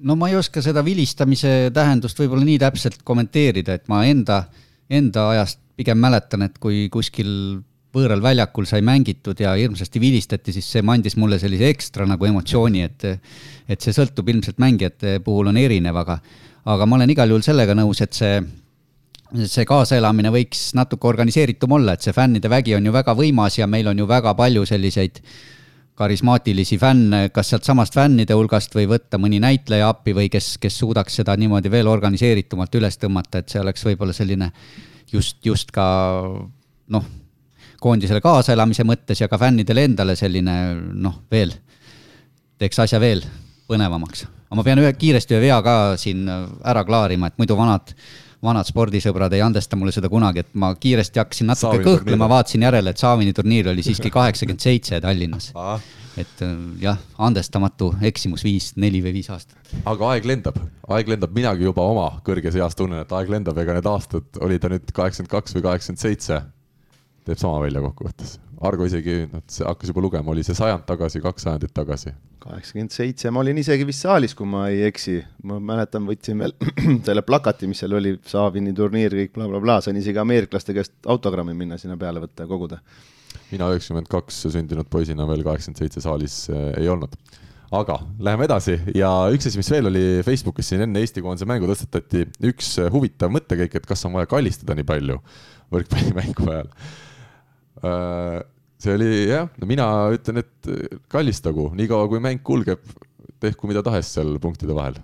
no ma ei oska seda vilistamise tähendust võib-olla nii täpselt kommenteerida, et ma enda, enda ajast pigem mäletan, et kui kuskil võõral väljakul sai mängitud ja hirmsasti vilistati, siis see andis mulle sellise ekstra nagu emotsiooni, et et see sõltub ilmselt mängijate puhul on erinev, aga aga ma olen igal juhul sellega nõus, et see see kaasaelamine võiks natuke organiseeritum olla, et see fännide vägi on ju väga võimas ja meil on ju väga palju selliseid karismaatilisi fänne, kas sealtsamast fännide hulgast või võtta mõni näitleja appi või kes, kes suudaks seda niimoodi veel organiseeritumalt üles tõmmata, et see oleks võib-olla selline just, just ka noh, koondisele kaasaelamise mõttes ja ka fännidele endale selline noh, veel, teeks asja veel põnevamaks. aga ma pean ühe, kiiresti ühe vea ka siin ära klaarima, et muidu vanad vanad spordisõbrad ei andesta mulle seda kunagi, et ma kiiresti hakkasin natuke Saavini kõhklema, vaatasin järele, et Saavini turniir oli siiski kaheksakümmend seitse Tallinnas. et äh, jah, andestamatu eksimus viis, neli või viis aastat. aga aeg lendab, aeg lendab, minagi juba oma kõrges eas tunnen, et aeg lendab, ega need aastad, oli ta nüüd kaheksakümmend kaks või kaheksakümmend seitse, teeb sama välja kokkuvõttes. Argo isegi, noh, hakkas juba lugema, oli see sajand tagasi, kaks sajandit tagasi. kaheksakümmend seitse, ma olin isegi vist saalis, kui ma ei eksi, ma mäletan, võtsin veel selle plakati, mis seal oli, Saavini turniir, kõik blablabla bla, bla, sain isegi ameeriklaste käest autogrammi minna sinna peale võtta ja koguda. mina üheksakümmend kaks sündinud poisina veel kaheksakümmend seitse saalis äh, ei olnud. Aga läheme edasi ja üks asi, mis veel oli Facebookis siin enne Eesti koondise mängu tõstatati üks huvitav mõttekäik, et kas on vaja kallistada nii palju võrkpallimängu ajal see oli jah, no mina ütlen, et kallistagu, niikaua kui mäng kulgeb, tehku mida tahes seal punktide vahel.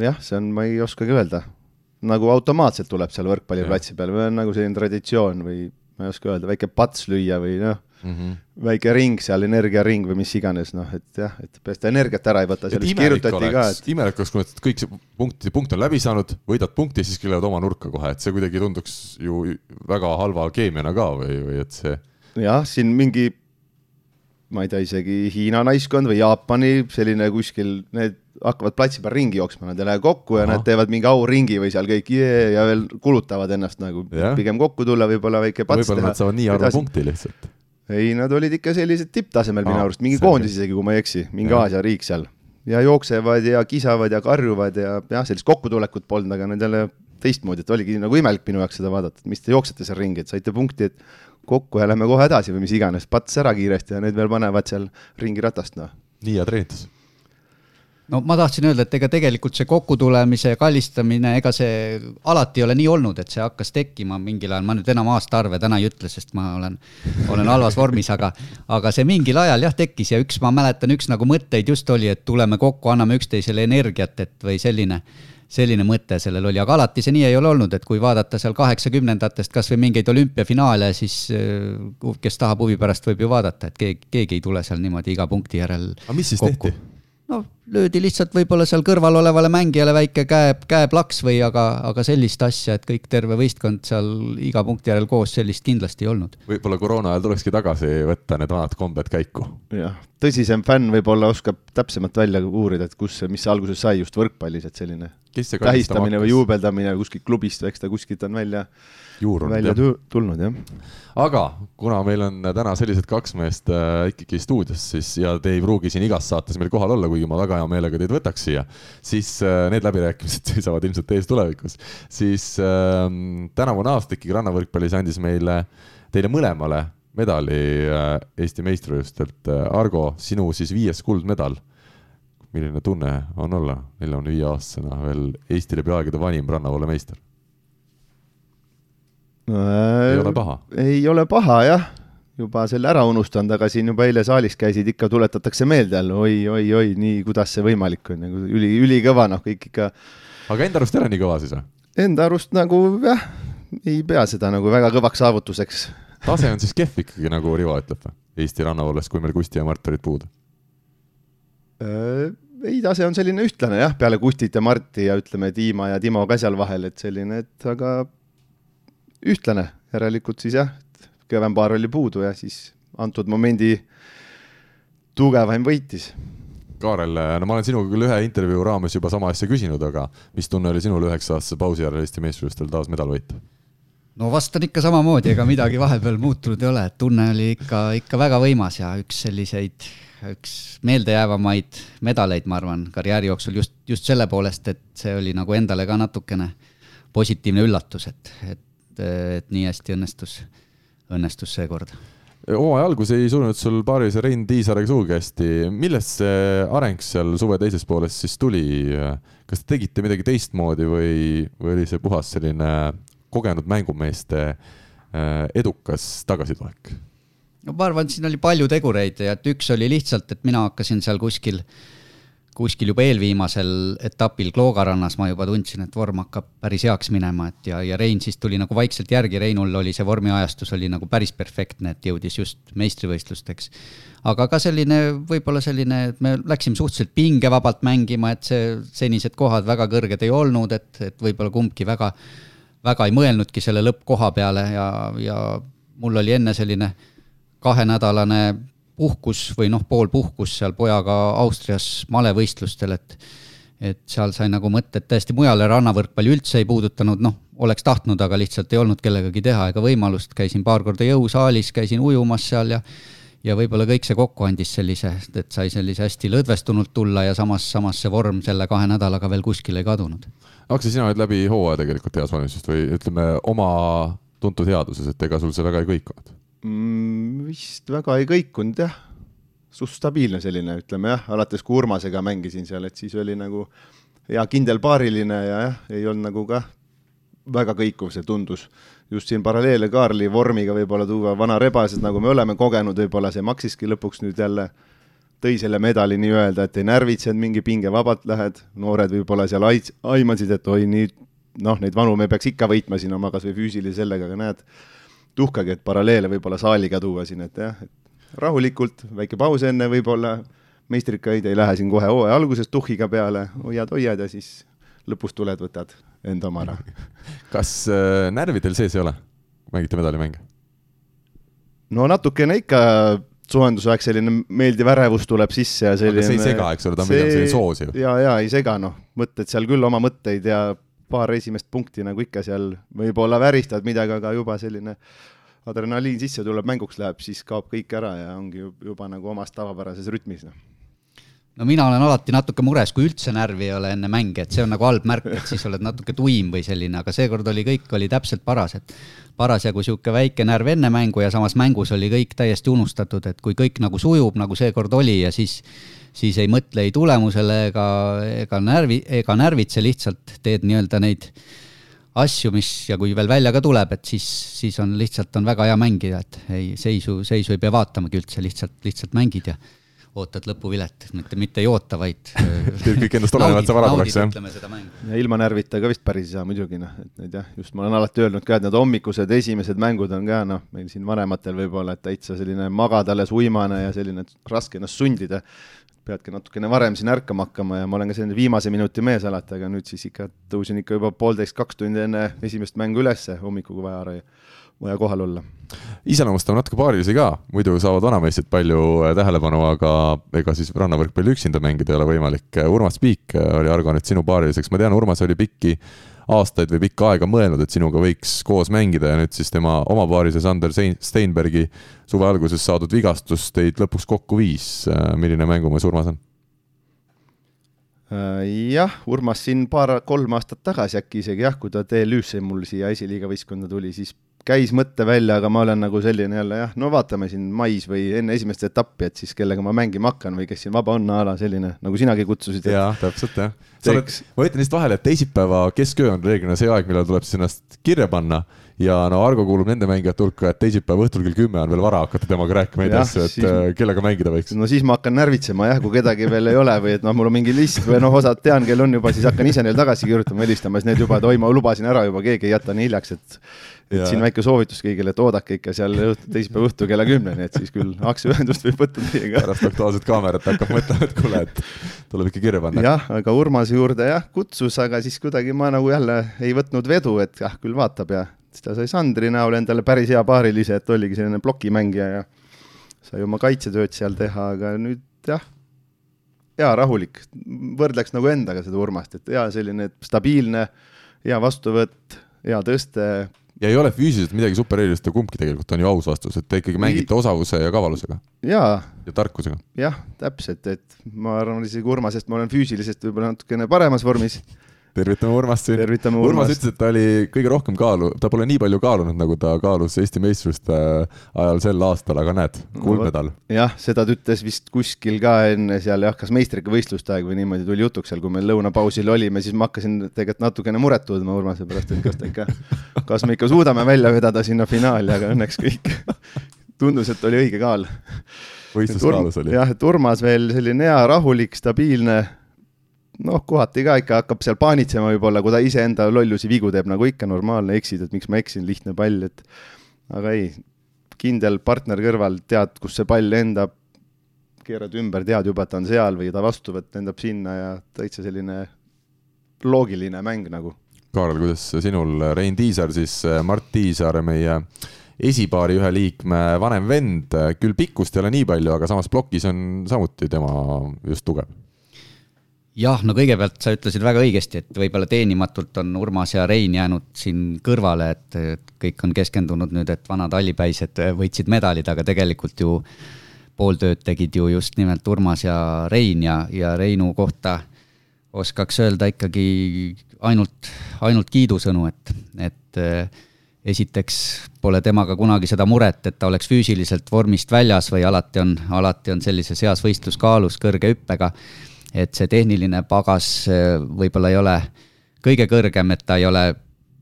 jah, see on, ma ei oskagi öelda. nagu automaatselt tuleb seal võrkpalliplatsi peal või on nagu selline traditsioon või ma ei oska öelda, väike pats lüüa või noh mm -hmm., väike ring seal, energiaring või mis iganes, noh, et jah, et seda energiat ära ei võta, sellest kirjutati oleks, ka, et imelik oleks, kui kõik see punkt, punkt on läbi saanud, võidad punkti, siis keeravad oma nurka kohe, et see kuidagi tunduks ju väga halva keemiana ka või, või et see jah, siin mingi, ma ei tea, isegi Hiina naiskond või Jaapani selline kuskil, need hakkavad platsi peal ringi jooksma, nad ei lähe kokku ja Aha. nad teevad mingi auringi või seal kõik jee ja veel kulutavad ennast nagu ja. pigem kokku tulla, võib-olla väike pats võib teha. võib-olla nad saavad nii harva punkti lihtsalt. Ei, nad olid ikka sellised tipptasemel minu arust, mingi koondis isegi, kui ma ei eksi, mingi Aasia riik seal. ja jooksevad ja kisavad ja karjuvad ja jah, sellist kokkutulekut polnud, aga need jälle teistmoodi, et oligi nagu imelik minu jaoks seda vaadata, et mis te jooksete seal ringi, et saite punkti, et kokku ja lähme kohe edasi või mis iganes, pats ära kiiresti ja need veel panevad seal ringiratast, noh. nii hea treenitus no ma tahtsin öelda, et ega tegelikult see kokkutulemise ja kallistamine, ega see alati ei ole nii olnud, et see hakkas tekkima mingil ajal, ma nüüd enam aastaarve täna ei ütle, sest ma olen, olen halvas vormis, aga aga see mingil ajal jah, tekkis ja üks, ma mäletan, üks nagu mõtteid just oli, et tuleme kokku, anname üksteisele energiat, et või selline selline mõte sellel oli, aga alati see nii ei ole olnud, et kui vaadata seal kaheksakümnendatest kasvõi mingeid olümpiafinaale, siis äh, kes tahab huvi pärast, võib ju vaadata, et keegi, keegi ei tule seal niimoodi iga punkti järel. aga mis siis kokku. tehti? No löödi lihtsalt võib-olla seal kõrval olevale mängijale väike käe, käeplaks või aga, aga sellist asja, et kõik terve võistkond seal iga punkti järel koos, sellist kindlasti ei olnud. võib-olla koroona ajal tulekski tagasi võtta need vanad kombed käiku. jah, tõsisem fänn võib-olla oskab täpsemalt välja uurida, et kus, mis see alguse sai just võrkpallis, et selline tähistamine või juubeldamine kuskilt klubist, eks ta kuskilt on välja juur on välja tulnud, jah. aga kuna meil on täna sellised kaks meest äh, ikkagi stuudios, siis ja te ei pruugi siin igas saates meil kohal olla, kuigi ma väga hea meelega teid võtaks siia, siis äh, need läbirääkimised seisavad ilmselt ees tulevikus. siis äh, tänavune aasta ikkagi rannavõrkpallis andis meile, teile mõlemale medali äh, Eesti meistrivõistlustelt äh,. Argo, sinu siis viies kuldmedal milline tunne on olla neljakümne viie aastasena veel Eesti läbi aegade vanim rannavalle meister? Ei ole paha? ei ole paha jah, juba selle ära unustanud, aga siin juba eile saalis käisid, ikka tuletatakse meelde jälle oi, oi, oi, nii, kuidas see võimalik on, nagu üli, ülikõva, noh, kõik ikka. aga enda arust ei ole nii kõva siis või? Enda arust nagu jah, ei pea seda nagu väga kõvaks saavutuseks. tase on siis kehv ikkagi, nagu Rivo ütleb või? Eesti rannavalves, kui meil Kusti ja Mart olid puudu äh,? ei, tase on selline ühtlane jah, peale Kustit ja Marti ja ütleme, Dima ja Timo ka seal vahel, et selline, et aga ühtlane, järelikult siis jah, kõvem paar oli puudu ja siis antud momendi tugevaim võitis. Kaarel, no ma olen sinuga küll ühe intervjuu raames juba sama asja küsinud, aga mis tunne oli sinul üheksa-aastase pausi järel Eesti meistrivõistlustel taas medal võita? no vastan ikka samamoodi, ega midagi vahepeal muutunud ei ole, et tunne oli ikka, ikka väga võimas ja üks selliseid, üks meeldejäävamaid medaleid, ma arvan, karjääri jooksul just, just selle poolest, et see oli nagu endale ka natukene positiivne üllatus, et, et et, et nii hästi õnnestus, õnnestus seekord. hooaja algus ei surunud sul paarilise Rein Tiisarega sugugi hästi. millest see areng seal suve teises pooles siis tuli? kas te tegite midagi teistmoodi või, või oli see puhas selline kogenud mängumeeste äh, edukas tagasitulek? no ma arvan, et siin oli palju tegureid ja et üks oli lihtsalt, et mina hakkasin seal kuskil äh, kuskil juba eelviimasel etapil Kloogarannas ma juba tundsin, et vorm hakkab päris heaks minema, et ja, ja Rein siis tuli nagu vaikselt järgi, Reinul oli see vormiajastus oli nagu päris perfektne, et jõudis just meistrivõistlusteks. aga ka selline, võib-olla selline, et me läksime suhteliselt pingevabalt mängima, et see senised kohad väga kõrged ei olnud, et, et võib-olla kumbki väga, väga ei mõelnudki selle lõppkoha peale ja, ja mul oli enne selline kahenädalane puhkus või noh, poolpuhkus seal pojaga Austrias malevõistlustel, et et seal sai nagu mõtted täiesti mujale, rannavõrkpalli üldse ei puudutanud, noh, oleks tahtnud, aga lihtsalt ei olnud kellegagi teha ega võimalust, käisin paar korda jõusaalis, käisin ujumas seal ja ja võib-olla kõik see kokku andis sellise, et sai sellise hästi lõdvestunult tulla ja samas, samas see vorm selle kahe nädalaga veel kuskile ei kadunud. Aksel, sina oled läbi hooaja tegelikult heas valmistuses või ütleme, oma tuntud headuses, et ega sul see väga ei kõikunud mm,? vist väga ei kõikunud jah, suht stabiilne selline, ütleme jah, alates kui Urmasega mängisin seal, et siis oli nagu hea kindel paariline ja jah, ei olnud nagu kah väga kõikuv see tundus. just siin paralleele Kaarli vormiga võib-olla tuua, vana rebases, nagu me oleme kogenud, võib-olla see maksiski lõpuks nüüd jälle tõi selle medali nii-öelda, et ei närvitsenud, mingi pinge vabalt lähed, noored võib-olla seal aimasid, et oi, nii noh, neid vanu me peaks ikka võitma siin oma kas või füüsilise sellega, aga näed, tuhkagi, et paralleele võib-olla saaliga tuua siin, et jah, et rahulikult, väike paus enne võib-olla, meistrikaid ei lähe siin kohe hooaja alguses tuhhiga peale, hoiad-hoiad ja siis lõpus tuled, võtad enda oma ära. kas äh, närvidel sees ei ole, mängite medalimänge? no natukene ikka soojenduse aeg selline meeldiv ärevus tuleb sisse ja selline. aga see ei sega, eks ole, ta on pigem selline soosiv. ja, ja ei sega, noh, mõtted seal küll oma mõtteid ja paar esimest punkti nagu ikka seal võib-olla väristad midagi, aga juba selline adrenaliin sisse tuleb, mänguks läheb, siis kaob kõik ära ja ongi juba nagu omas tavapärases rütmis, noh no mina olen alati natuke mures, kui üldse närvi ei ole enne mänge, et see on nagu halb märk, et siis oled natuke tuim või selline, aga seekord oli kõik, oli täpselt paras, et parasjagu niisugune väike närv enne mängu ja samas mängus oli kõik täiesti unustatud, et kui kõik nagu sujub, nagu seekord oli ja siis siis ei mõtle ei tulemusele ega, ega närvi, ega närvitse, lihtsalt teed nii-öelda neid asju, mis ja kui veel välja ka tuleb, et siis, siis on lihtsalt on väga hea mängida, et ei, seisu, seisu ei pea vaatamagi üldse, lihtsalt, lihtsalt mängid ja ootad lõpuvilet, mitte, mitte ei oota, vaid teed kõik endast olenevat, ära tuleks, jah? ja ilma närvita ka vist päris ei saa muidugi, noh, et need jah, just ma olen alati öelnud ka, et need hommikused esimesed mängud on ka noh, meil siin vanematel võib-olla, et täitsa selline magada alles uimane ja selline raske ennast sundida peadki natukene varem siin ärkama hakkama ja ma olen ka selline viimase minuti mees alati, aga nüüd siis ikka tõusin ikka juba poolteist, kaks tundi enne esimest mängu ülesse hommikul, kui vaja, vaja kohal olla. iseloomustame natuke paarilisi ka, muidu saavad vanameistrid palju äh, tähelepanu, aga ega siis rannavõrkpalli üksinda mängida ei ole võimalik. Urmas Piik äh, oli arvanud, et sinu paariliseks, ma tean, Urmas oli pikki aastaid või pikka aega mõelnud, et sinuga võiks koos mängida ja nüüd siis tema oma paarise Sander Steinbergi suve alguses saadud vigastus teid lõpuks kokku viis. milline mängumees Urmas on? Äh, jah, Urmas siin paar-kolm aastat tagasi äkki isegi jah, kui ta TLÜ-sse mul siia esiliiga võistkonda tuli, siis käis mõte välja, aga ma olen nagu selline jälle jah, no vaatame siin mais või enne esimest etappi, et siis kellega ma mängima hakkan või kes siin vaba on a la selline, nagu sinagi kutsusid. jaa, täpselt jah. sa oled, ma ütlen lihtsalt vahele, et teisipäeva kesköö on reeglina see aeg, millal tuleb siis ennast kirja panna ja no Argo kuulub nende mängijate hulka, et teisipäeva õhtul kell kümme on veel vara hakata temaga rääkima neid asju, et siis... Äh, kellega mängida võiks. no siis ma hakkan närvitsema jah, kui kedagi veel ei ole või et noh, mul on mingi list või noh, osad tean, kel on juba, siis hakkan ise neile tagasi kirjutama, helistama, siis need juba, et oi, ma lubasin ära juba, keegi ei jäta nii hiljaks, et et ja. siin väike soovitus kõigile, et oodake ikka seal teisipäeva õhtu kella kümneni, et siis küll aktsiaühendust võib võtta teiega. pärast Aktuaalset Kaamerat hakkab mõtlema, et kuule, et tuleb ikka kirja panna. jah, aga Urmase juurde jah, kutsus, aga siis kuidagi ma nagu jälle ei võtnud vedu, et jah, küll vaatab ja siis ta sai Sandri näol endale päris hea paarilise, et oligi selline plokimängija ja sai oma kaitsetööd seal teha, aga nüüd jah, hea rahulik, võrdleks nagu endaga seda Urmast, et hea selline stabiilne, hea vastuvõtt, hea tõste. Ja ei ole füüsiliselt midagi supererilist ja kumbki tegelikult on ju aus vastus, et te ikkagi mängite osavuse ja kavalusega. ja tarkusega. jah, täpselt, et ma arvan isegi Urmasest ma olen füüsiliselt võib-olla natukene paremas vormis, tervitame Urmast siin. Urmas Urmast. ütles, et ta oli kõige rohkem kaalu, ta pole nii palju kaalunud, nagu ta kaalus Eesti meistrivõistluste ajal sel aastal, aga näed, kuldmedal. jah, seda ta ütles vist kuskil ka enne seal jah, kas meistrite võistluste aeg või niimoodi tuli jutuks seal, kui me lõunapausil olime, siis ma hakkasin tegelikult natukene muret tundma Urmase pärast, et kas ta ikka, kas me ikka suudame välja vedada sinna finaali, aga õnneks kõik tundus, et oli õige kaal. võistluskaalus oli. jah, et Urmas veel selline hea, rahulik, stabiilne noh, kohati ka ikka hakkab seal paanitsema võib-olla, kui ta iseenda lollusi vigu teeb, nagu ikka normaalne, eksid, et miks ma eksin, lihtne pall, et aga ei, kindel partner kõrval, tead, kus see pall lendab, keerad ümber, tead juba, et ta on seal või ta vastuvõtt lendab sinna ja täitsa selline loogiline mäng nagu. Kaarel, kuidas sinul, Rein Tiisar siis, Mart Tiisar, meie esipaari ühe liikme vanem vend, küll pikkust ei ole nii palju, aga samas plokis on samuti tema just tugev jah, no kõigepealt sa ütlesid väga õigesti, et võib-olla teenimatult on Urmas ja Rein jäänud siin kõrvale, et, kõik on keskendunud nüüd, et vanad hallipäised võitsid medalid, aga tegelikult ju pool tööd tegid ju just nimelt Urmas ja Rein ja, ja Reinu kohta oskaks öelda ikkagi ainult, ainult kiidusõnu, et, et eh, esiteks pole temaga kunagi seda muret, et ta oleks füüsiliselt vormist väljas või alati on, alati on sellises heas võistluskaalus kõrge hüppega et see tehniline pagas eh, võib-olla ei ole kõige kõrgem, et ta ei ole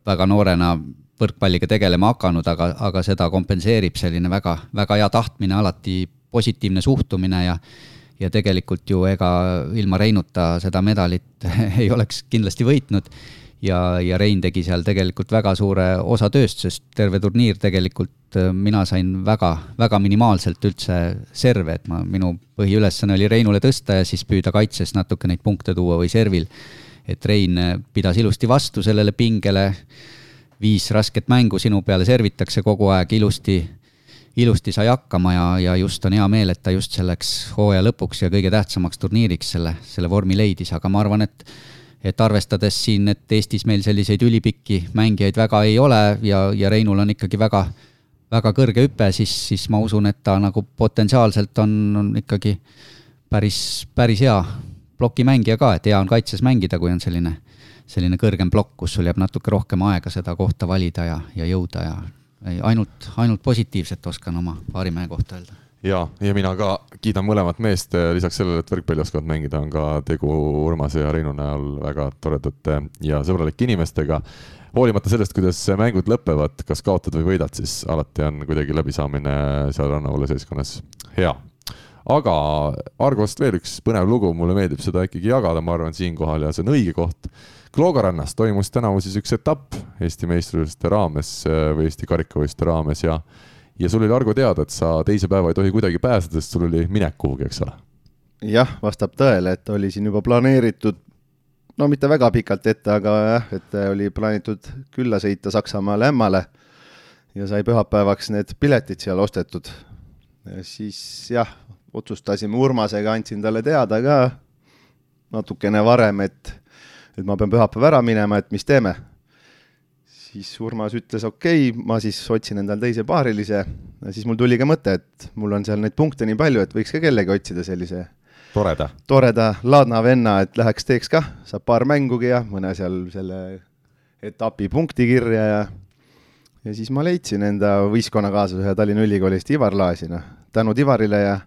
väga noorena võrkpalliga tegelema hakanud, aga, aga seda kompenseerib selline väga, väga hea tahtmine, alati positiivne suhtumine ja ja tegelikult ju ega ilma Reinuta seda medalit ei oleks kindlasti võitnud ja, ja Rein tegi seal tegelikult väga suure osa tööst, sest terve turniir tegelikult äh, mina sain väga, väga minimaalselt üldse serve, et ma, minu põhiülesanne oli Reinule tõsta ja siis püüda kaitses natuke neid punkte tuua või servil. et Rein äh, pidas ilusti vastu sellele pingele, viis rasket mängu sinu peale servitakse kogu aeg ilusti ilusti sai hakkama ja, ja just on hea meel, et ta just selleks hooaja lõpuks ja kõige tähtsamaks turniiriks selle, selle vormi leidis, aga ma arvan, et et arvestades siin, et Eestis meil selliseid ülipikki mängijaid väga ei ole ja, ja Reinul on ikkagi väga, väga kõrge hüpe, siis, siis ma usun, et ta nagu potentsiaalselt on, on ikkagi päris, päris hea plokimängija ka, et hea on kaitses mängida, kui on selline, selline kõrgem plokk, kus sul jääb natuke rohkem aega seda kohta valida ja, ja jõuda ja ainult, ainult positiivset oskan oma paarimehe kohta öelda ja, ja mina ka kiidan mõlemat meest, lisaks sellele, et võrkpalli oskavad mängida, on ka tegu Urmase ja Reinu näol väga toredate ja sõbralike inimestega. hoolimata sellest, kuidas mängud lõpevad, kas kaotad või võidad, siis alati on kuidagi läbisaamine seal Rannavalla seltskonnas hea. aga Argost veel üks põnev lugu, mulle meeldib seda ikkagi jagada, ma arvan, siinkohal ja see on õige koht. Klooga rannas toimus tänavu siis üks etapp Eesti meistrivõistluste raames või Eesti karikavõistluste raames ja ja sul oli, Argo, teada, et sa teise päeva ei tohi kuidagi pääseda, sest sul oli minek kuhugi, eks ole? jah, vastab tõele, et oli siin juba planeeritud, no mitte väga pikalt ette, aga jah, et oli plaanitud külla sõita Saksamaale ämmale ja sai pühapäevaks need piletid seal ostetud. siis jah, otsustasime Urmasega, andsin talle teada ka natukene varem, et, et ma pean pühapäev ära minema, et mis teeme siis Urmas ütles okei okay,, ma siis otsin endale teise paarilise ja siis mul tuli ka mõte, et mul on seal neid punkte nii palju, et võiks ka kellegi otsida sellise toreda, toreda Ladna venna, et läheks teeks kah, saab paar mängugi ja mõne seal selle etapi punkti kirja ja ja siis ma leidsin enda võistkonnakaaslase ühe Tallinna Ülikoolist, Ivar Laasi, noh, tänud Ivarile ja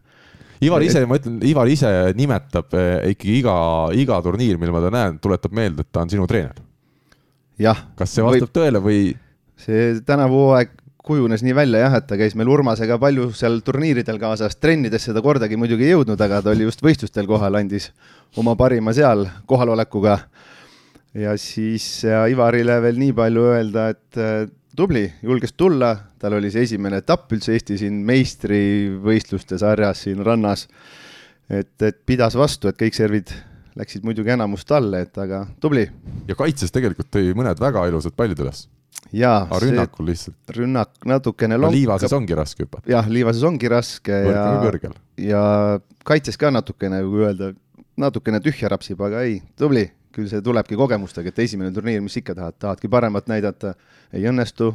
Ivar ise, ma ütlen, Ivar ise nimetab eh, ikkagi iga, iga turniir, mil ma ta näen, tuletab meelde, et ta on sinu treener. Kas see vastab või... tõele või? see tänavu hooaeg kujunes nii välja jah, et ta käis meil Urmasega palju seal turniiridel kaasas, trennides seda kordagi muidugi ei jõudnud, aga ta oli just võistlustel kohal, andis oma parima seal kohalolekuga. ja siis Ivarile veel nii palju öelda, et äh, tubli, julges tulla, tal oli see esimene etapp üldse Eesti siin meistrivõistluste sarjas siin rannas. et, et pidas vastu, et kõik servid läksid muidugi enamus talle, et aga tubli. ja kaitses tegelikult tõi mõned väga ilusad pallid üles. jaa. aga rünnakul lihtsalt. rünnak natukene lonkab. liivases ongi raske hüpata. jah, liivases ongi raske Võrk ja, ja kaitses ka natukene, kui öelda, natukene tühja rapsib, aga ei, tubli, küll see tulebki kogemustega, et esimene turniir, mis ikka tahad, tahadki paremat näidata, ei õnnestu,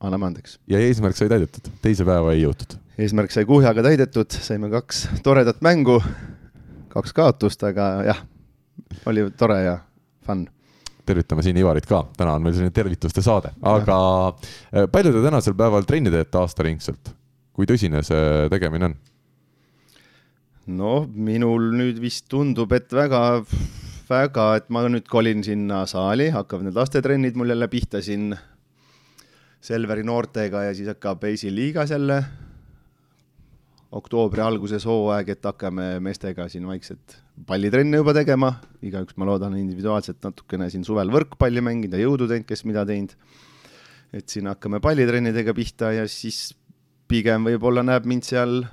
anname andeks. ja eesmärk sai täidetud, teise päeva ei jõutud? eesmärk sai kuhjaga täidetud, saime kaks toredat mängu kaks kaotust, aga jah, oli tore ja fun. tervitame siin Ivarit ka, täna on meil selline tervituste saade, aga äh, palju te tänasel päeval trenni teete aastaringselt? kui tõsine see tegemine on? noh, minul nüüd vist tundub, et väga, väga, et ma nüüd kolin sinna saali, hakkavad need lastetrennid mul jälle pihta siin Selveri noortega ja siis hakkab esiliigas jälle oktoobri alguses hooaeg, et hakkame meestega siin vaikselt pallitrenne juba tegema, igaüks, ma loodan, individuaalselt natukene siin suvel võrkpalli mänginud ja jõudu teinud, kes mida teinud. et siin hakkame pallitrennidega pihta ja siis pigem võib-olla näeb mind seal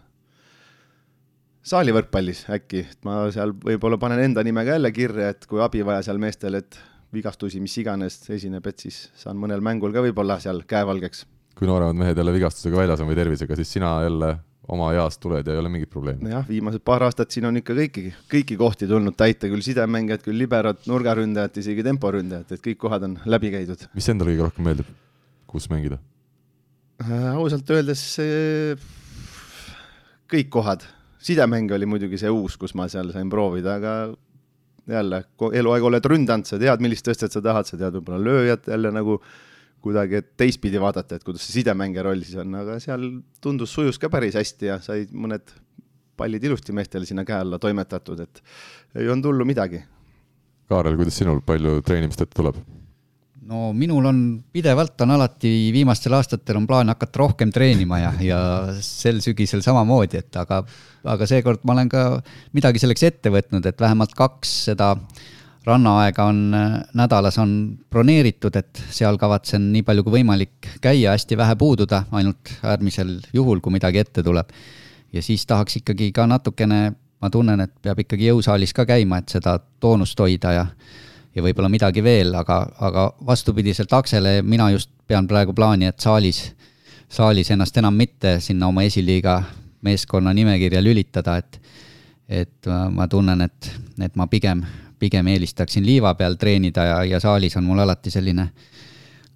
saalivõrkpallis äkki, et ma seal võib-olla panen enda nime ka jälle kirja, et kui abi vaja seal meestel, et vigastusi, mis iganes esineb, et siis saan mõnel mängul ka võib-olla seal käevalgeks. kui nooremad mehed jälle vigastusega väljas on või tervisega, siis sina jälle oma eas tuled ja ei ole mingit probleemi. jah, viimased paar aastat siin on ikka kõiki, kõiki kohti tulnud täita, küll sidemängijad, küll liberad, nurgaründajad, isegi temporündajad, et kõik kohad on läbi käidud. mis endale kõige rohkem meeldib, kus mängida äh,? ausalt öeldes kõik kohad, sidemäng oli muidugi see uus, kus ma seal sain proovida, aga jälle, eluaeg oled ründanud, sa tead, millist tõstet sa tahad, sa tead võib-olla lööjat jälle nagu kuidagi teistpidi vaadata, et kuidas see sidemängija roll siis on, aga seal tundus, sujus ka päris hästi ja said mõned pallid ilusti meestele sinna käe alla toimetatud, et ei olnud hullu midagi. Kaarel, kuidas sinul palju treenimist ette tuleb? no minul on pidevalt on alati viimastel aastatel on plaan hakata rohkem treenima ja, ja sel sügisel samamoodi, et aga, aga seekord ma olen ka midagi selleks ette võtnud, et vähemalt kaks seda äh, rannaaega on nädalas on broneeritud, et seal kavatsen nii palju kui võimalik käia, hästi vähe puududa, ainult äärmisel juhul, kui midagi ette tuleb. ja siis tahaks ikkagi ka natukene, ma tunnen, et peab ikkagi jõusaalis ka käima, et seda toonust hoida ja ja võib-olla midagi veel, aga, aga vastupidiselt Aksele, mina just pean praegu plaani, et saalis, saalis ennast enam mitte sinna oma esiliiga meeskonna nimekirja lülitada, et et ma tunnen, et, et ma pigem pigem eelistaksin liiva peal treenida ja, ja saalis on mul alati selline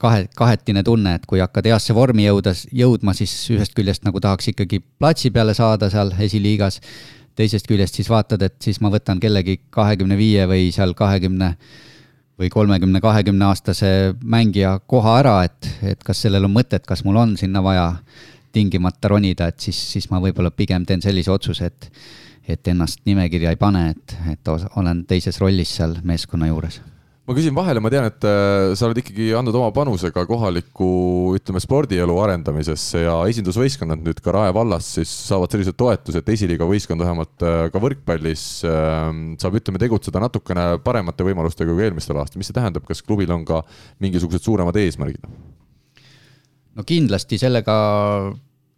kahe, kahetine tunne, et kui hakkad heasse vormi jõuda, jõudma, siis ühest küljest nagu tahaks ikkagi platsi peale saada seal esiliigas, teisest küljest siis vaatad, et siis ma võtan kellegi kahekümne viie või seal kahekümne või kolmekümne, kahekümne aastase mängija koha ära, et, et kas sellel on mõtet, kas mul on sinna vaja tingimata ronida, et siis, siis ma võib-olla pigem teen sellise otsuse, et et ennast nimekirja ei pane, et, et olen teises rollis seal meeskonna juures ma küsin vahele, ma tean, et äh, sa oled ikkagi andnud oma panuse ka kohaliku, ütleme, spordielu arendamisesse ja esindusvõistkonnad nüüd ka Rae vallas siis saavad sellise toetuse, et esiliiga võistkond vähemalt äh, ka võrkpallis ähm, saab, ütleme, tegutseda natukene paremate võimalustega kui eelmistel aastatel. mis see tähendab, kas klubil on ka mingisugused suuremad eesmärgid? no kindlasti sellega,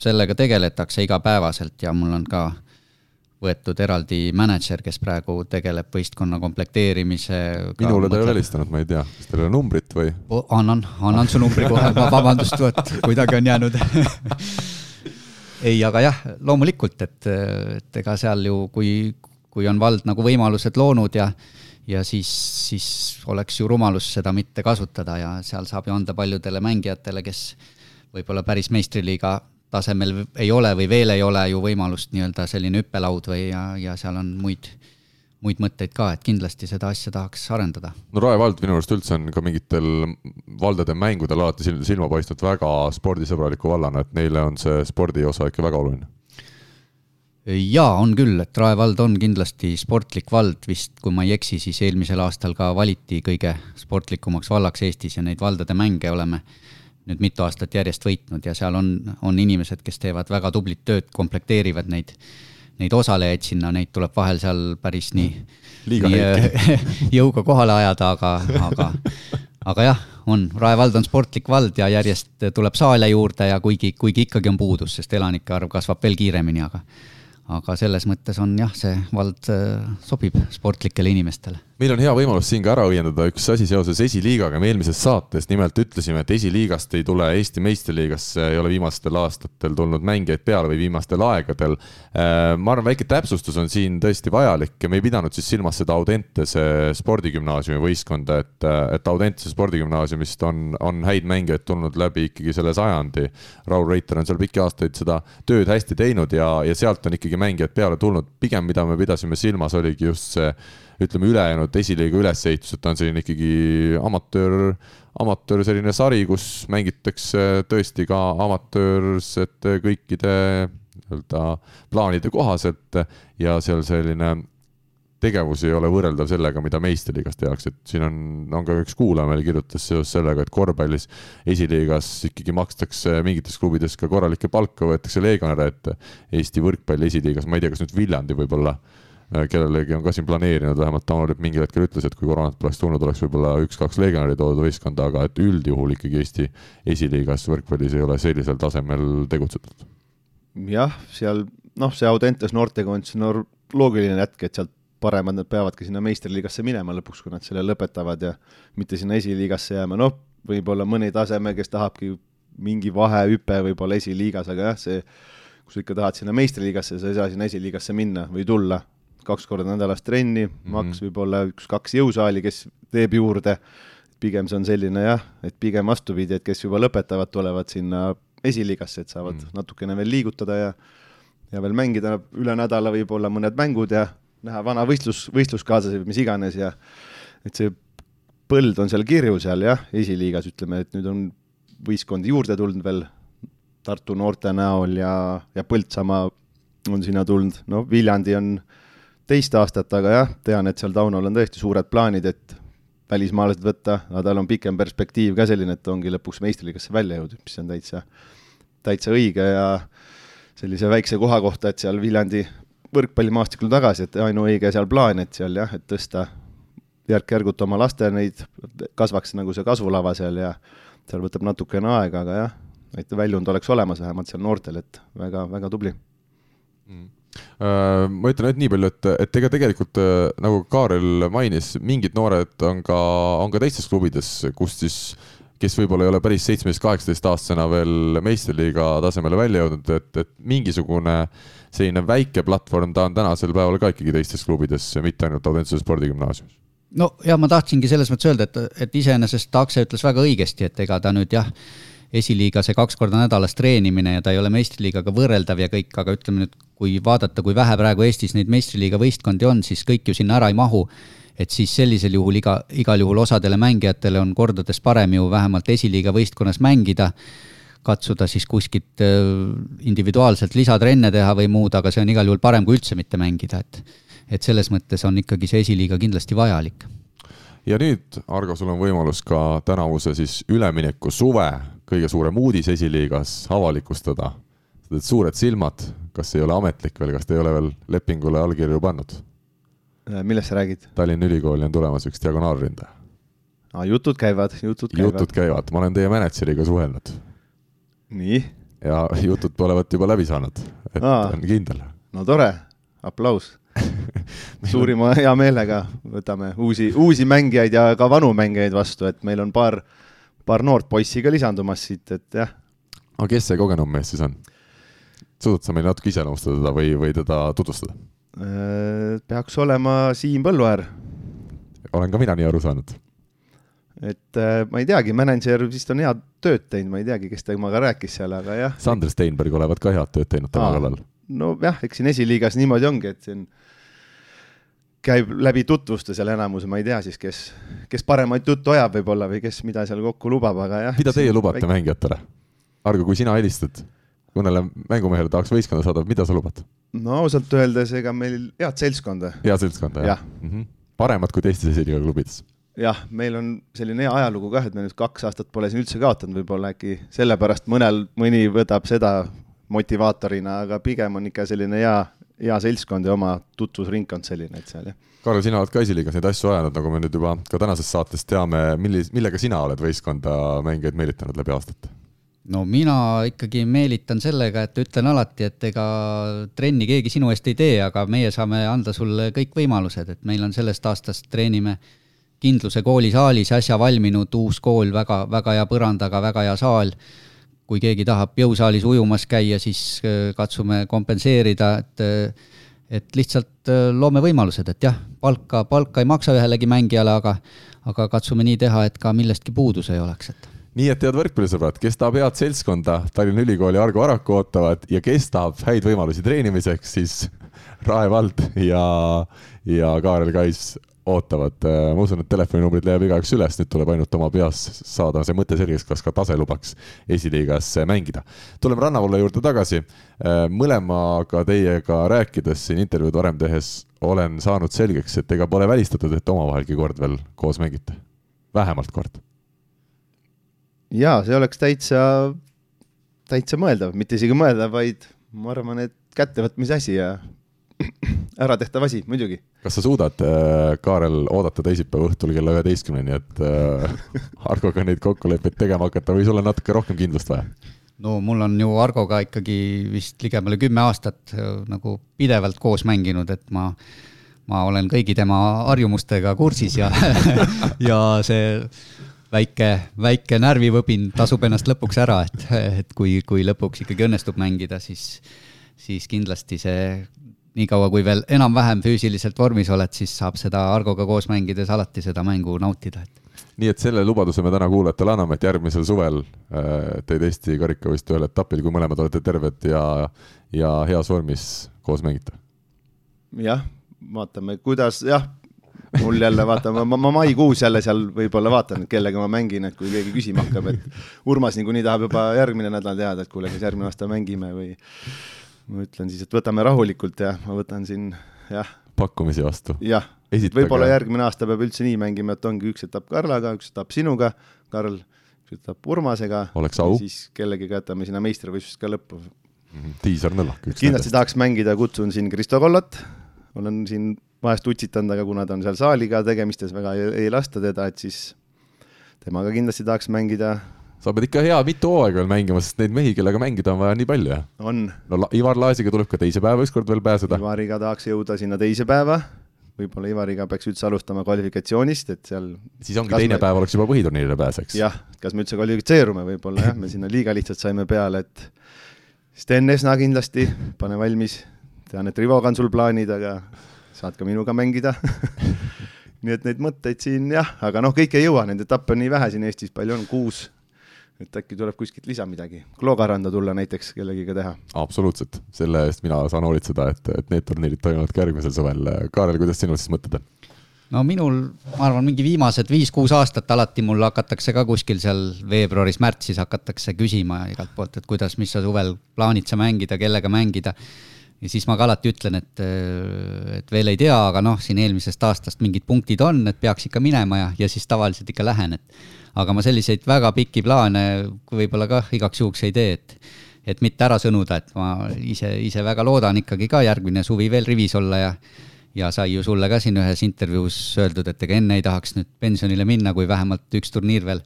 sellega tegeletakse igapäevaselt ja mul on ka äh, võetud eraldi mänedžer, kes praegu tegeleb võistkonna komplekteerimise. minule ta ei ole helistanud, ma ei tea, kas teil on numbrit või? annan, annan su numbri kohe, vabandust, vot kuidagi on jäänud ei, aga jah, loomulikult, et, et ega seal ju, kui, kui on vald nagu võimalused loonud ja ja siis, siis oleks ju rumalus seda mitte kasutada ja seal saab ju anda paljudele mängijatele, kes võib-olla päris meistriliiga tasemel ei ole või veel ei ole ju võimalust nii-öelda selline hüppelaud või ja, ja seal on muid, muid mõtteid ka, et kindlasti seda asja tahaks arendada. no Rae vald minu arust üldse on ka mingitel valdade mängudel alati silma paistnud väga spordisõbraliku vallana, et neile on see spordi osa ikka väga oluline jaa, on küll, et Rae vald on kindlasti sportlik vald, vist kui ma ei eksi, siis eelmisel aastal ka valiti kõige sportlikumaks vallaks Eestis ja neid valdade mänge oleme nüüd mitu aastat järjest võitnud ja seal on, on inimesed, kes teevad väga tublit tööd, komplekteerivad neid, neid osalejaid sinna, neid tuleb vahel seal päris nii, nii jõuga kohale ajada, aga, aga, aga jah, on, Rae vald on sportlik vald ja järjest tuleb saale juurde ja kuigi, kuigi ikkagi on puudus, sest elanike arv kasvab veel kiiremini, aga aga selles mõttes on jah, see vald äh, sobib sportlikele inimestele meil on hea võimalus siin ka ära õiendada üks asi seoses esiliigaga. me eelmises saates nimelt ütlesime, et esiliigast ei tule Eesti meistriliigasse, ei ole viimastel aastatel tulnud mängijaid peale või viimastel aegadel. Äh, ma arvan, väike täpsustus on siin tõesti vajalik ja me ei pidanud siis silmas seda Audentese spordigümnaasiumi võistkonda, et, et Audentese spordigümnaasiumist on, on häid mängijaid tulnud läbi ikkagi selle sajandi. Raul Reiter on seal pikki aastaid seda tööd hästi teinud ja, ja sealt on ikkagi mängijad peale tulnud. pigem, mida me pidasime silmas, oligi just see ütleme, ülejäänud esiliiga ülesehitus, et ta on selline ikkagi amatöör, amatöör selline sari, kus mängitakse tõesti ka amatöörsete kõikide nii-öelda plaanide kohaselt ja seal selline tegevus ei ole võrreldav sellega, mida meistriliigas tehakse, et siin on, on ka üks kuulaja meil kirjutas seoses sellega, et korvpallis esiliigas ikkagi makstakse mingites klubides ka korralikke palka, võetakse legionäre, et Eesti võrkpalli esiliigas, ma ei tea, kas nüüd Viljandi võib-olla äh, kellelegi on ka siin planeerinud, vähemalt Tauno Lipp mingil hetkel ütles, et kui koroonat poleks tulnud, oleks võib-olla üks-kaks legionäri toodud võistkonda, aga et üldjuhul ikkagi Eesti esiliigas võrkpallis ei ole sellisel tasemel tegutsetud. jah, seal noh, see Audentes noortega on siis no loogiline jätk, et sealt paremad nad peavadki sinna meistriliigasse minema lõpuks, kui nad selle lõpetavad ja mitte sinna esiliigasse jääma, noh, võib-olla mõni taseme, kes tahabki mingi vahehüpe võib-olla esiliigas, aga jah, see, kui sa ikka tahad sinna meistriliigasse, sa ei saa sinna esiliigasse minna või tulla, kaks korda nädalas trenni mm, -hmm. maks võib-olla üks-kaks jõusaali, kes teeb juurde, pigem see on selline jah, et pigem vastupidi, et kes juba lõpetavad, tulevad sinna esiliigasse, et saavad mm -hmm. natukene veel liigutada ja ja veel mängida üle nädala võib-olla mõned mängud ja näha vana võistlus, võistluskaaslasi või mis iganes ja et see põld on seal kirju seal jah, esiliigas ütleme, et nüüd on võistkondi juurde tulnud veel Tartu noorte näol ja, ja Põltsamaa on sinna tulnud, no Viljandi on teist aastat, aga jah, tean, et seal Taunol on tõesti suured plaanid, et välismaalased võtta, aga tal on pikem perspektiiv ka selline, et ongi lõpuks meistriliigasse välja jõudnud, mis on täitsa, täitsa õige ja sellise väikse koha kohta, et seal Viljandi võrkpallimaastikul tagasi, et ainuõige seal plaan, et seal jah, et tõsta järk-järgult oma laste neid, kasvaks nagu see kasvulava seal ja seal võtab natukene aega, aga jah, et väljund oleks olemas vähemalt seal noortel, et väga, väga tubli. Mm. Äh, ma ütlen ainult nii palju, et, et ega tegelikult äh, nagu Kaarel mainis, mingid noored on ka, on ka teistes klubides, kus siis, kes võib-olla ei ole päris seitsmeteist, kaheksateist aastasena veel meistriliiga tasemele välja jõudnud, et, et mingisugune äh, selline väike platvorm, ta on tänasel päeval ka ikkagi teistes klubides, mitte ainult Audentse spordigümnaasiumis no ja ma tahtsingi selles mõttes öelda, et, et iseenesest Akse ütles väga õigesti, et ega ta nüüd jah, esiliiga see kaks korda nädalas treenimine ja ta ei ole meistriliigaga võrreldav ja kõik, aga ütleme nüüd, kui vaadata, kui vähe praegu Eestis neid meistriliiga võistkondi on, siis kõik ju sinna ära ei mahu. et siis sellisel juhul iga, igal juhul osadele mängijatele on kordades parem ju vähemalt esiliiga võistkonnas mängida katsuda siis kuskilt äh, individuaalselt lisatrenne teha või muud, aga see on igal juhul parem kui üldse mitte mängida, et et selles mõttes on ikkagi see esiliiga kindlasti vajalik. ja nüüd, Argo, sul on võimalus ka tänavuse siis ülemineku suve kõige suurem uudis esiliigas avalikustada. sa teed suured silmad, kas ei ole ametlik veel, kas te ei ole veel lepingule allkirju pannud? Äh, millest sa räägid? Tallinna Ülikooli on tulemas üks diagonaalründaja. aa, jutud käivad, jutud käivad. jutud käivad, ma olen teie mänedžeriga suhelnud nii? ja jutud olevat juba läbi saanud, et Aa, on kindel. no tore, aplaus suurima hea meelega võtame uusi, uusi mängijaid ja ka vanu mängijaid vastu, et meil on paar, paar noort poissi ka lisandumas siit, et jah. aga kes see kogenum mees siis on? suudad sa meile natuke iseloomustada teda või, või teda tutvustada? Äh, peaks olema Siim Põlluäär. olen ka mina nii aru saanud et äh, ma ei teagi, mänedžer vist on head tööd teinud, ma ei teagi, kes temaga rääkis seal, aga jah. Sander Steinberg olevat ka head tööd teinud tema kallal. nojah, eks siin esiliigas niimoodi ongi, et siin käib läbi tutvuste seal enamus, ma ei tea siis, kes, kes paremaid juttu ajab võib-olla või kes mida seal kokku lubab, aga jah. mida teie lubate väik... mängijatele? Argo, kui sina helistad mõnele mängumehele tahaks võistkonda saada, mida sa lubad? no ausalt öeldes, ega meil head seltskonda. head seltskonda, jah ja. mm? -hmm. paremat kui teistes esiliiga klubides jah, meil on selline hea ajalugu kah, et me nüüd kaks aastat pole siin üldse kaotanud, võib-olla äkki sellepärast mõnel, mõni võtab seda motivaatorina, aga pigem on ikka selline hea, hea seltskond ja oma tutvusringkond selline, et seal jah. Karl, sina oled ka esiliigas neid asju ajanud, nagu me nüüd juba ka tänases saates teame, millis-, millega sina oled võistkonda mängijaid meelitanud läbi aastate? no mina ikkagi meelitan sellega, et ütlen alati, et ega trenni keegi sinu eest ei tee, aga meie saame anda sulle kõik võimalused, et meil on sellest aastast treenime Kindluse kooli saalis äsja valminud uus kool, väga, väga hea põrandaga, väga hea saal. kui keegi tahab jõusaalis ujumas käia, siis äh, katsume kompenseerida, et äh, et lihtsalt äh, loome võimalused, et jah, palka, palka ei maksa ühelegi mängijale, aga aga katsume nii teha, et ka millestki puudus ei oleks, et nii et head võrkpallisõbrad, kes tahab head seltskonda Tallinna Ülikooli Argo Araku ootavad ja kes tahab häid võimalusi treenimiseks, siis Rae vald ja, ja Kaarel Kais ootavad. ma usun, et telefoninumbrid leiab igaüks üles, nüüd tuleb ainult oma peas saada see mõte selgeks, kas ka tase lubaks esiliigas mängida. tuleme Rannavalla juurde tagasi. mõlemaga teiega rääkides siin intervjuud varem tehes olen saanud selgeks, et ega pole välistatud, et omavahelgi kord veel koos mängite. vähemalt kord. jaa, see oleks täitsa, täitsa mõeldav, mitte isegi mõeldav, vaid ma arvan, et kättevõtmise asi ja äratehtav asi, muidugi. kas sa suudad, äh, Kaarel, oodata teisipäeva õhtul kella üheteistkümneni, et äh, Argoga neid kokkuleppeid tegema hakata või sul on natuke rohkem kindlust vaja? no mul on ju Argoga ikkagi vist ligemale kümme aastat äh, nagu pidevalt koos mänginud, et ma, ma olen kõigi tema harjumustega kursis ja ja see väike, väike närvivõbin tasub ennast lõpuks ära, et, et kui, kui lõpuks ikkagi õnnestub mängida, siis, siis kindlasti see niikaua, kui veel enam-vähem füüsiliselt vormis oled, siis saab seda Argoga koos mängides alati seda mängu nautida, et nii et selle lubaduse me täna kuulajatele anname, et järgmisel suvel äh, teid Eesti karikavõistluste ühel etapil, kui mõlemad olete terved ja, ja heas vormis, koos mängite. jah, vaatame, kuidas, jah, mul jälle vaatame, ma, ma maikuus jälle seal võib-olla vaatan, kellega ma mängin, et kui keegi küsima hakkab, et Urmas niikuinii tahab juba järgmine nädal teada, et kuule, kas järgmine aasta mängime või ma ütlen siis, et võtame rahulikult ja ma võtan siin jah. pakkumisi vastu. jah, võib-olla järgmine aasta peab üldse nii mängima, et ongi üks etapp Karlaga, üks etapp sinuga, Karl, üks etapp Urmasega. oleks au. siis kellegiga jätame sinna meistrivõistlust ka lõppu. -hmm. Tiisar Nõllak. kindlasti tahaks mängida, kutsun siin Kristo Kollat, olen siin vahest utsitanud, aga kuna ta on seal saaliga tegemistes, väga ei, ei lasta teda, et siis temaga kindlasti tahaks mängida sa pead ikka hea mitu hooaega veel mängima, sest neid mehi, kellega mängida on vaja nii palju, on. no Ivar Laasiga tuleb ka teise päeva ükskord veel pääseda. Ivariga tahaks jõuda sinna teise päeva, võib-olla Ivariga peaks üldse alustama kvalifikatsioonist, et seal siis ongi teine me... päev oleks juba põhiturniirile pääseks. jah, kas me üldse kvalifitseerume, võib-olla jah, me sinna liiga lihtsalt saime peale, et Sten Esna kindlasti, pane valmis, tean, et Rivoga on sul plaanid, aga saad ka minuga mängida. Nii et neid mõtteid siin jah, aga noh, kõik ei jõua, neid etappe on nii vähe siin Eestis, palju on, kuus et äkki tuleb kuskilt lisa midagi, Kloogaranda tulla näiteks kellegiga teha. absoluutselt, selle eest mina saan hoolitseda, et, et need turniirid toimuvad ka järgmisel suvel. Kaarel, kuidas sinul siis mõtted on? no minul, ma arvan, mingi viimased viis-kuus aastat alati mul hakatakse ka kuskil seal veebruaris-märtsis hakatakse küsima igalt poolt, et kuidas, mis sa suvel plaanid sa mängida, kellega mängida. ja siis ma ka alati ütlen, et, et veel ei tea, aga noh, siin eelmisest aastast mingid punktid on, et peaks ikka minema ja, ja siis tavaliselt ikka lähen, et aga ma selliseid väga pikki plaane võib-olla kah igaks juhuks ei tee, et et mitte ära sõnuda, et ma ise, ise väga loodan ikkagi ka järgmine suvi veel rivis olla ja ja sai ju sulle ka siin ühes intervjuus öeldud, et ega enne ei tahaks nüüd pensionile minna, kui vähemalt üks turniir veel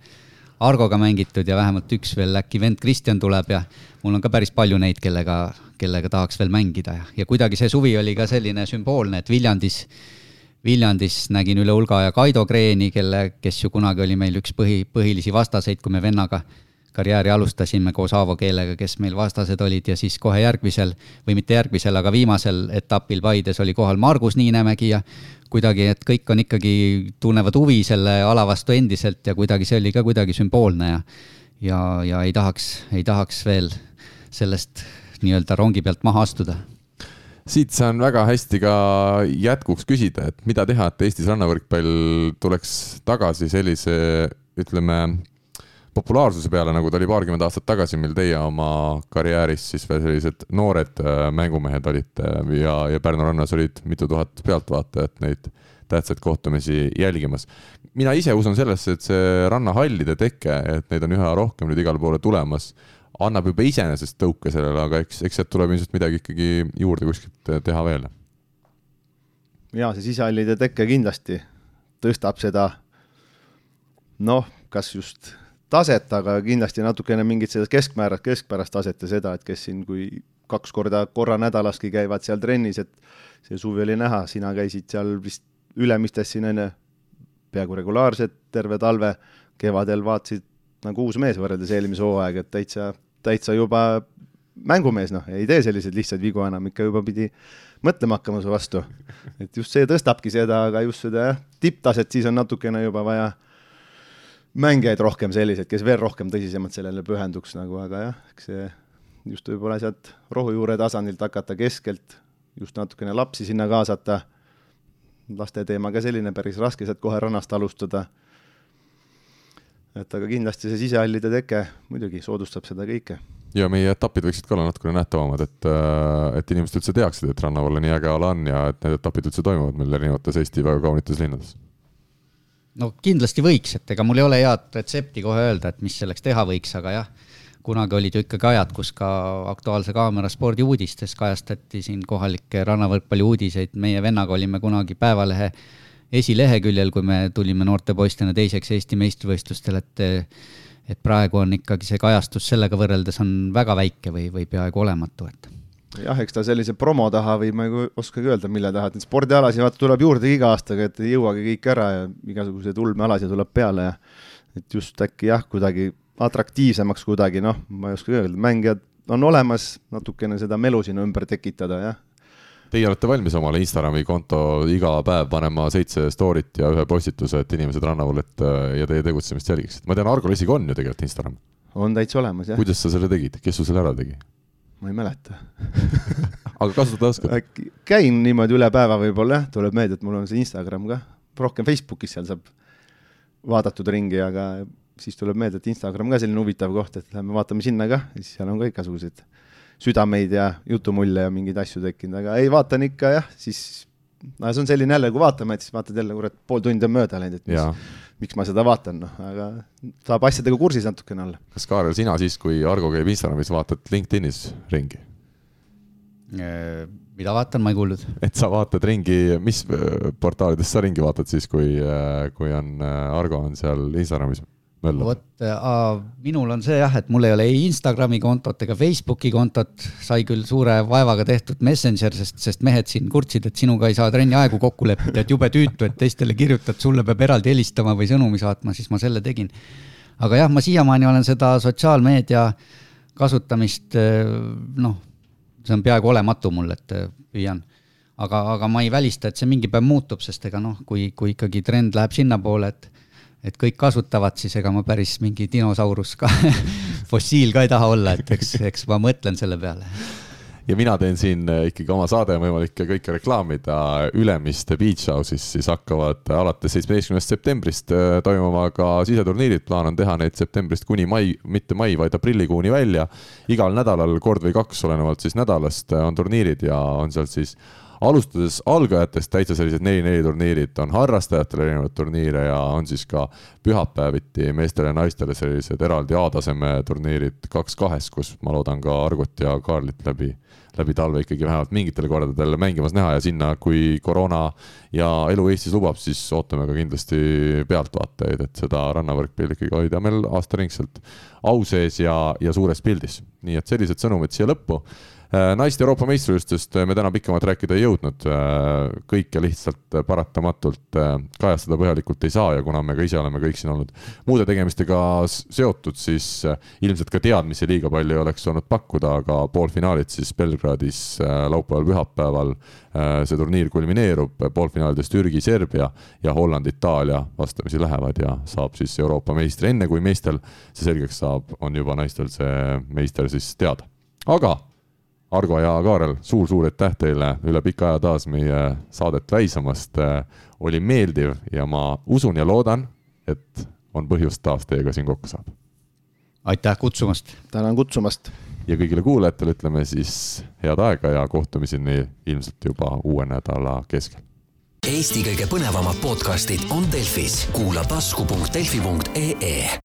Argoga mängitud ja vähemalt üks veel äkki vend Kristjan tuleb ja mul on ka päris palju neid, kellega, kellega tahaks veel mängida ja, ja kuidagi see suvi oli ka selline sümboolne, et Viljandis Viljandis nägin üle hulga ja Kaido Kreeni, kelle, kes ju kunagi oli meil üks põhi, põhilisi vastaseid, kui me vennaga karjääri alustasime koos Aavo Keelega, kes meil vastased olid ja siis kohe järgmisel või mitte järgmisel, aga viimasel etapil Paides oli kohal Margus Niinemägi ja kuidagi, et kõik on ikkagi, tunnevad huvi selle ala vastu endiselt ja kuidagi see oli ka kuidagi sümboolne ja ja, ja ei tahaks, ei tahaks veel sellest nii-öelda rongi pealt maha astuda siit saan väga hästi ka jätkuks küsida, et mida teha, et Eestis rannavõrkpall tuleks tagasi sellise, ütleme, populaarsuse peale, nagu ta oli paarkümmend aastat tagasi, mil teie oma karjääris siis veel sellised noored äh, mängumehed olite ja, ja Pärnu rannas olid mitu tuhat pealtvaatajat neid tähtsaid kohtumisi jälgimas. mina ise usun sellesse, et see rannahallide teke, et neid on üha rohkem nüüd igale poole tulemas annab juba iseenesest tõuke sellele, aga eks, eks sealt tuleb ilmselt midagi ikkagi juurde kuskilt teha veel. ja see sisehallide tekke kindlasti tõstab seda noh, kas just taset, aga kindlasti natukene mingit seda keskmäära, keskpärast taset ja seda, et kes siin, kui kaks korda korra nädalaski käivad seal trennis, et see suvi oli näha, sina käisid seal vist Ülemistes siin enne peaaegu regulaarselt terve talve, kevadel vaatasid nagu uus mees võrreldes eelmise hooaega, et täitsa, täitsa juba mängumees, noh, ei tee selliseid lihtsaid vigu enam, ikka juba pidi mõtlema hakkama su vastu. et just see tõstabki seda, aga just seda jah, tipptaset siis on natukene juba vaja mängijaid rohkem selliseid, kes veel rohkem tõsisemalt sellele pühenduks nagu, aga jah, eks see just võib-olla sealt rohujuure tasandilt hakata keskelt, just natukene lapsi sinna kaasata, laste teema ka selline päris raske sealt kohe rannast alustada. Et aga kindlasti see sisehallide teke muidugi soodustab seda kõike ja meie etapid võiksid ka olla natukene nähtavamad, et, äh, et inimesed üldse teaksid, et Rannavalle nii äge ala on ja et need etapid üldse toimuvad meil erinevates Eesti väga kaunites linnades. no kindlasti võiks, et ega mul ei ole head retsepti kohe öelda, et mis selleks teha võiks, aga jah, kunagi olid ju ikkagi ajad, kus ka Aktuaalse Kaamera spordiuudistes kajastati siin kohalikke rannavõrkpalli uudiseid, meie vennaga olime kunagi Päevalehe esileheküljel, kui me tulime noorte poistena teiseks Eesti meistrivõistlustel, et et praegu on ikkagi see kajastus sellega võrreldes on väga väike või, või peaaegu olematu, et. Jah, eks ta sellise promo taha või ma ei oskagi öelda, mille taha, et neid spordialasid vaata tuleb juurde iga aastaga, et ei jõuagi kõik ära ja igasuguseid ulmealasid tuleb peale ja et just äkki jah, kuidagi atraktiivsemaks kuidagi, noh, ma ei oskagi öelda, mängijad on olemas, natukene seda melu sinna ümber tekitada, jah Teie olete valmis omale Instagrami konto iga päev panema seitse story't ja ühe postituse, et inimesed rannavul, et ja teie tegutsemist jälgiksid. ma tean, Argol isegi on ju tegelikult Instagram. on täitsa olemas, jah. kuidas sa selle tegid, kes sul selle ära tegi? ma ei mäleta aga kasutada oskad? käin niimoodi üle päeva võib-olla jah, tuleb meelde, et mul on see Instagram ka, rohkem Facebookis seal saab vaadatud ringi, aga siis tuleb meelde, et Instagram ka selline huvitav koht, et lähme vaatame sinna ka, siis seal on ka igasuguseid südameid ja jutumulle ja mingeid asju tekkinud, aga ei, vaatan ikka jah, siis no see on selline jälle, kui vaatame, et siis vaatad jälle, kurat, pool tundi on mööda läinud, et mis, miks ma seda vaatan, noh, aga saab asjadega kursis natukene olla. kas Kaarel, sina siis, kui Argo käib Instagramis, vaatad LinkedInis ringi? Äh, mida vaatan, ma ei kuulnud. et sa vaatad ringi, mis äh, portaalides sa ringi vaatad siis, kui, äh, kui on Argo on seal Instagramis? Vot äh, minul on see jah, et mul ei ole ei Instagrami kontot ega Facebooki kontot, sai küll suure vaevaga tehtud Messenger, sest, sest mehed siin kurtsid, et sinuga ei saa trenni aegu kokku leppida, et jube tüütu, et teistele kirjutad, sulle peab eraldi helistama või sõnumi saatma, siis ma selle tegin. aga jah, ma siiamaani olen seda sotsiaalmeedia kasutamist noh, see on peaaegu olematu mul, et püüan. Aga, aga ma ei välista, et see mingi päev muutub, sest ega noh, kui, kui ikkagi trend läheb sinnapoole, et et kõik kasutavad, siis ega ma päris mingi dinosaurus ka fossiil ka ei taha olla, et eks, eks ma mõtlen selle peale. Ja mina teen siin äh, ikkagi oma saade on võimalik kõike reklaamida. Ülemiste Beach House'is, siis hakkavad alates seitsmeteistkümnest septembrist äh, toimuma ka siseturniirid, plaan on teha neid septembrist kuni mai, mitte mai, vaid aprillikuuni välja. igal nädalal kord või kaks, olenevalt siis nädalast, äh, on turniirid ja on seal siis alustades algajatest täitsa sellised neli-neli turniirid, on harrastajatele erinevaid turniire ja on siis ka pühapäeviti meestele ja naistele sellised eraldi A-taseme turniirid kaks kahes, kus ma loodan ka Argut ja Kaarlit läbi, läbi talve ikkagi vähemalt mingitel kordadel mängimas näha ja sinna, kui koroona ja elu Eestis lubab, siis ootame ka kindlasti pealtvaatajaid, et seda rannavõrkpalli ikkagi hoida meil aastaringselt au sees ja, ja suures pildis. nii et sellised sõnumid siia lõppu naiste Euroopa meistrivõistlust me täna pikemalt rääkida ei jõudnud, äh, kõike lihtsalt paratamatult äh, kajastada põhjalikult ei saa ja kuna me ka ise oleme kõik siin olnud muude tegemistega seotud, siis ilmselt ka teadmisi liiga palju ei oleks olnud pakkuda, aga poolfinaalid siis Belgradis laupäeval, pühapäeval see turniir kulmineerub, poolfinaalides Türgi, Serbia ja Holland, Itaalia vastamisi lähevad ja saab siis Euroopa meistri, enne kui meestel see selgeks saab, on juba naistel see meister siis teada. aga Argo ja Kaarel suur,, suur-suur aitäh teile üle pika aja taas meie saadet väisamast. oli meeldiv ja ma usun ja loodan, et on põhjust taas teiega siin kokku saada. aitäh kutsumast. tänan kutsumast. ja kõigile kuulajatele ütleme siis head aega ja kohtumiseni ilmselt juba uue nädala keskel. Eesti kõige põnevamad podcastid on Delfis, kuula tasku.delfi.ee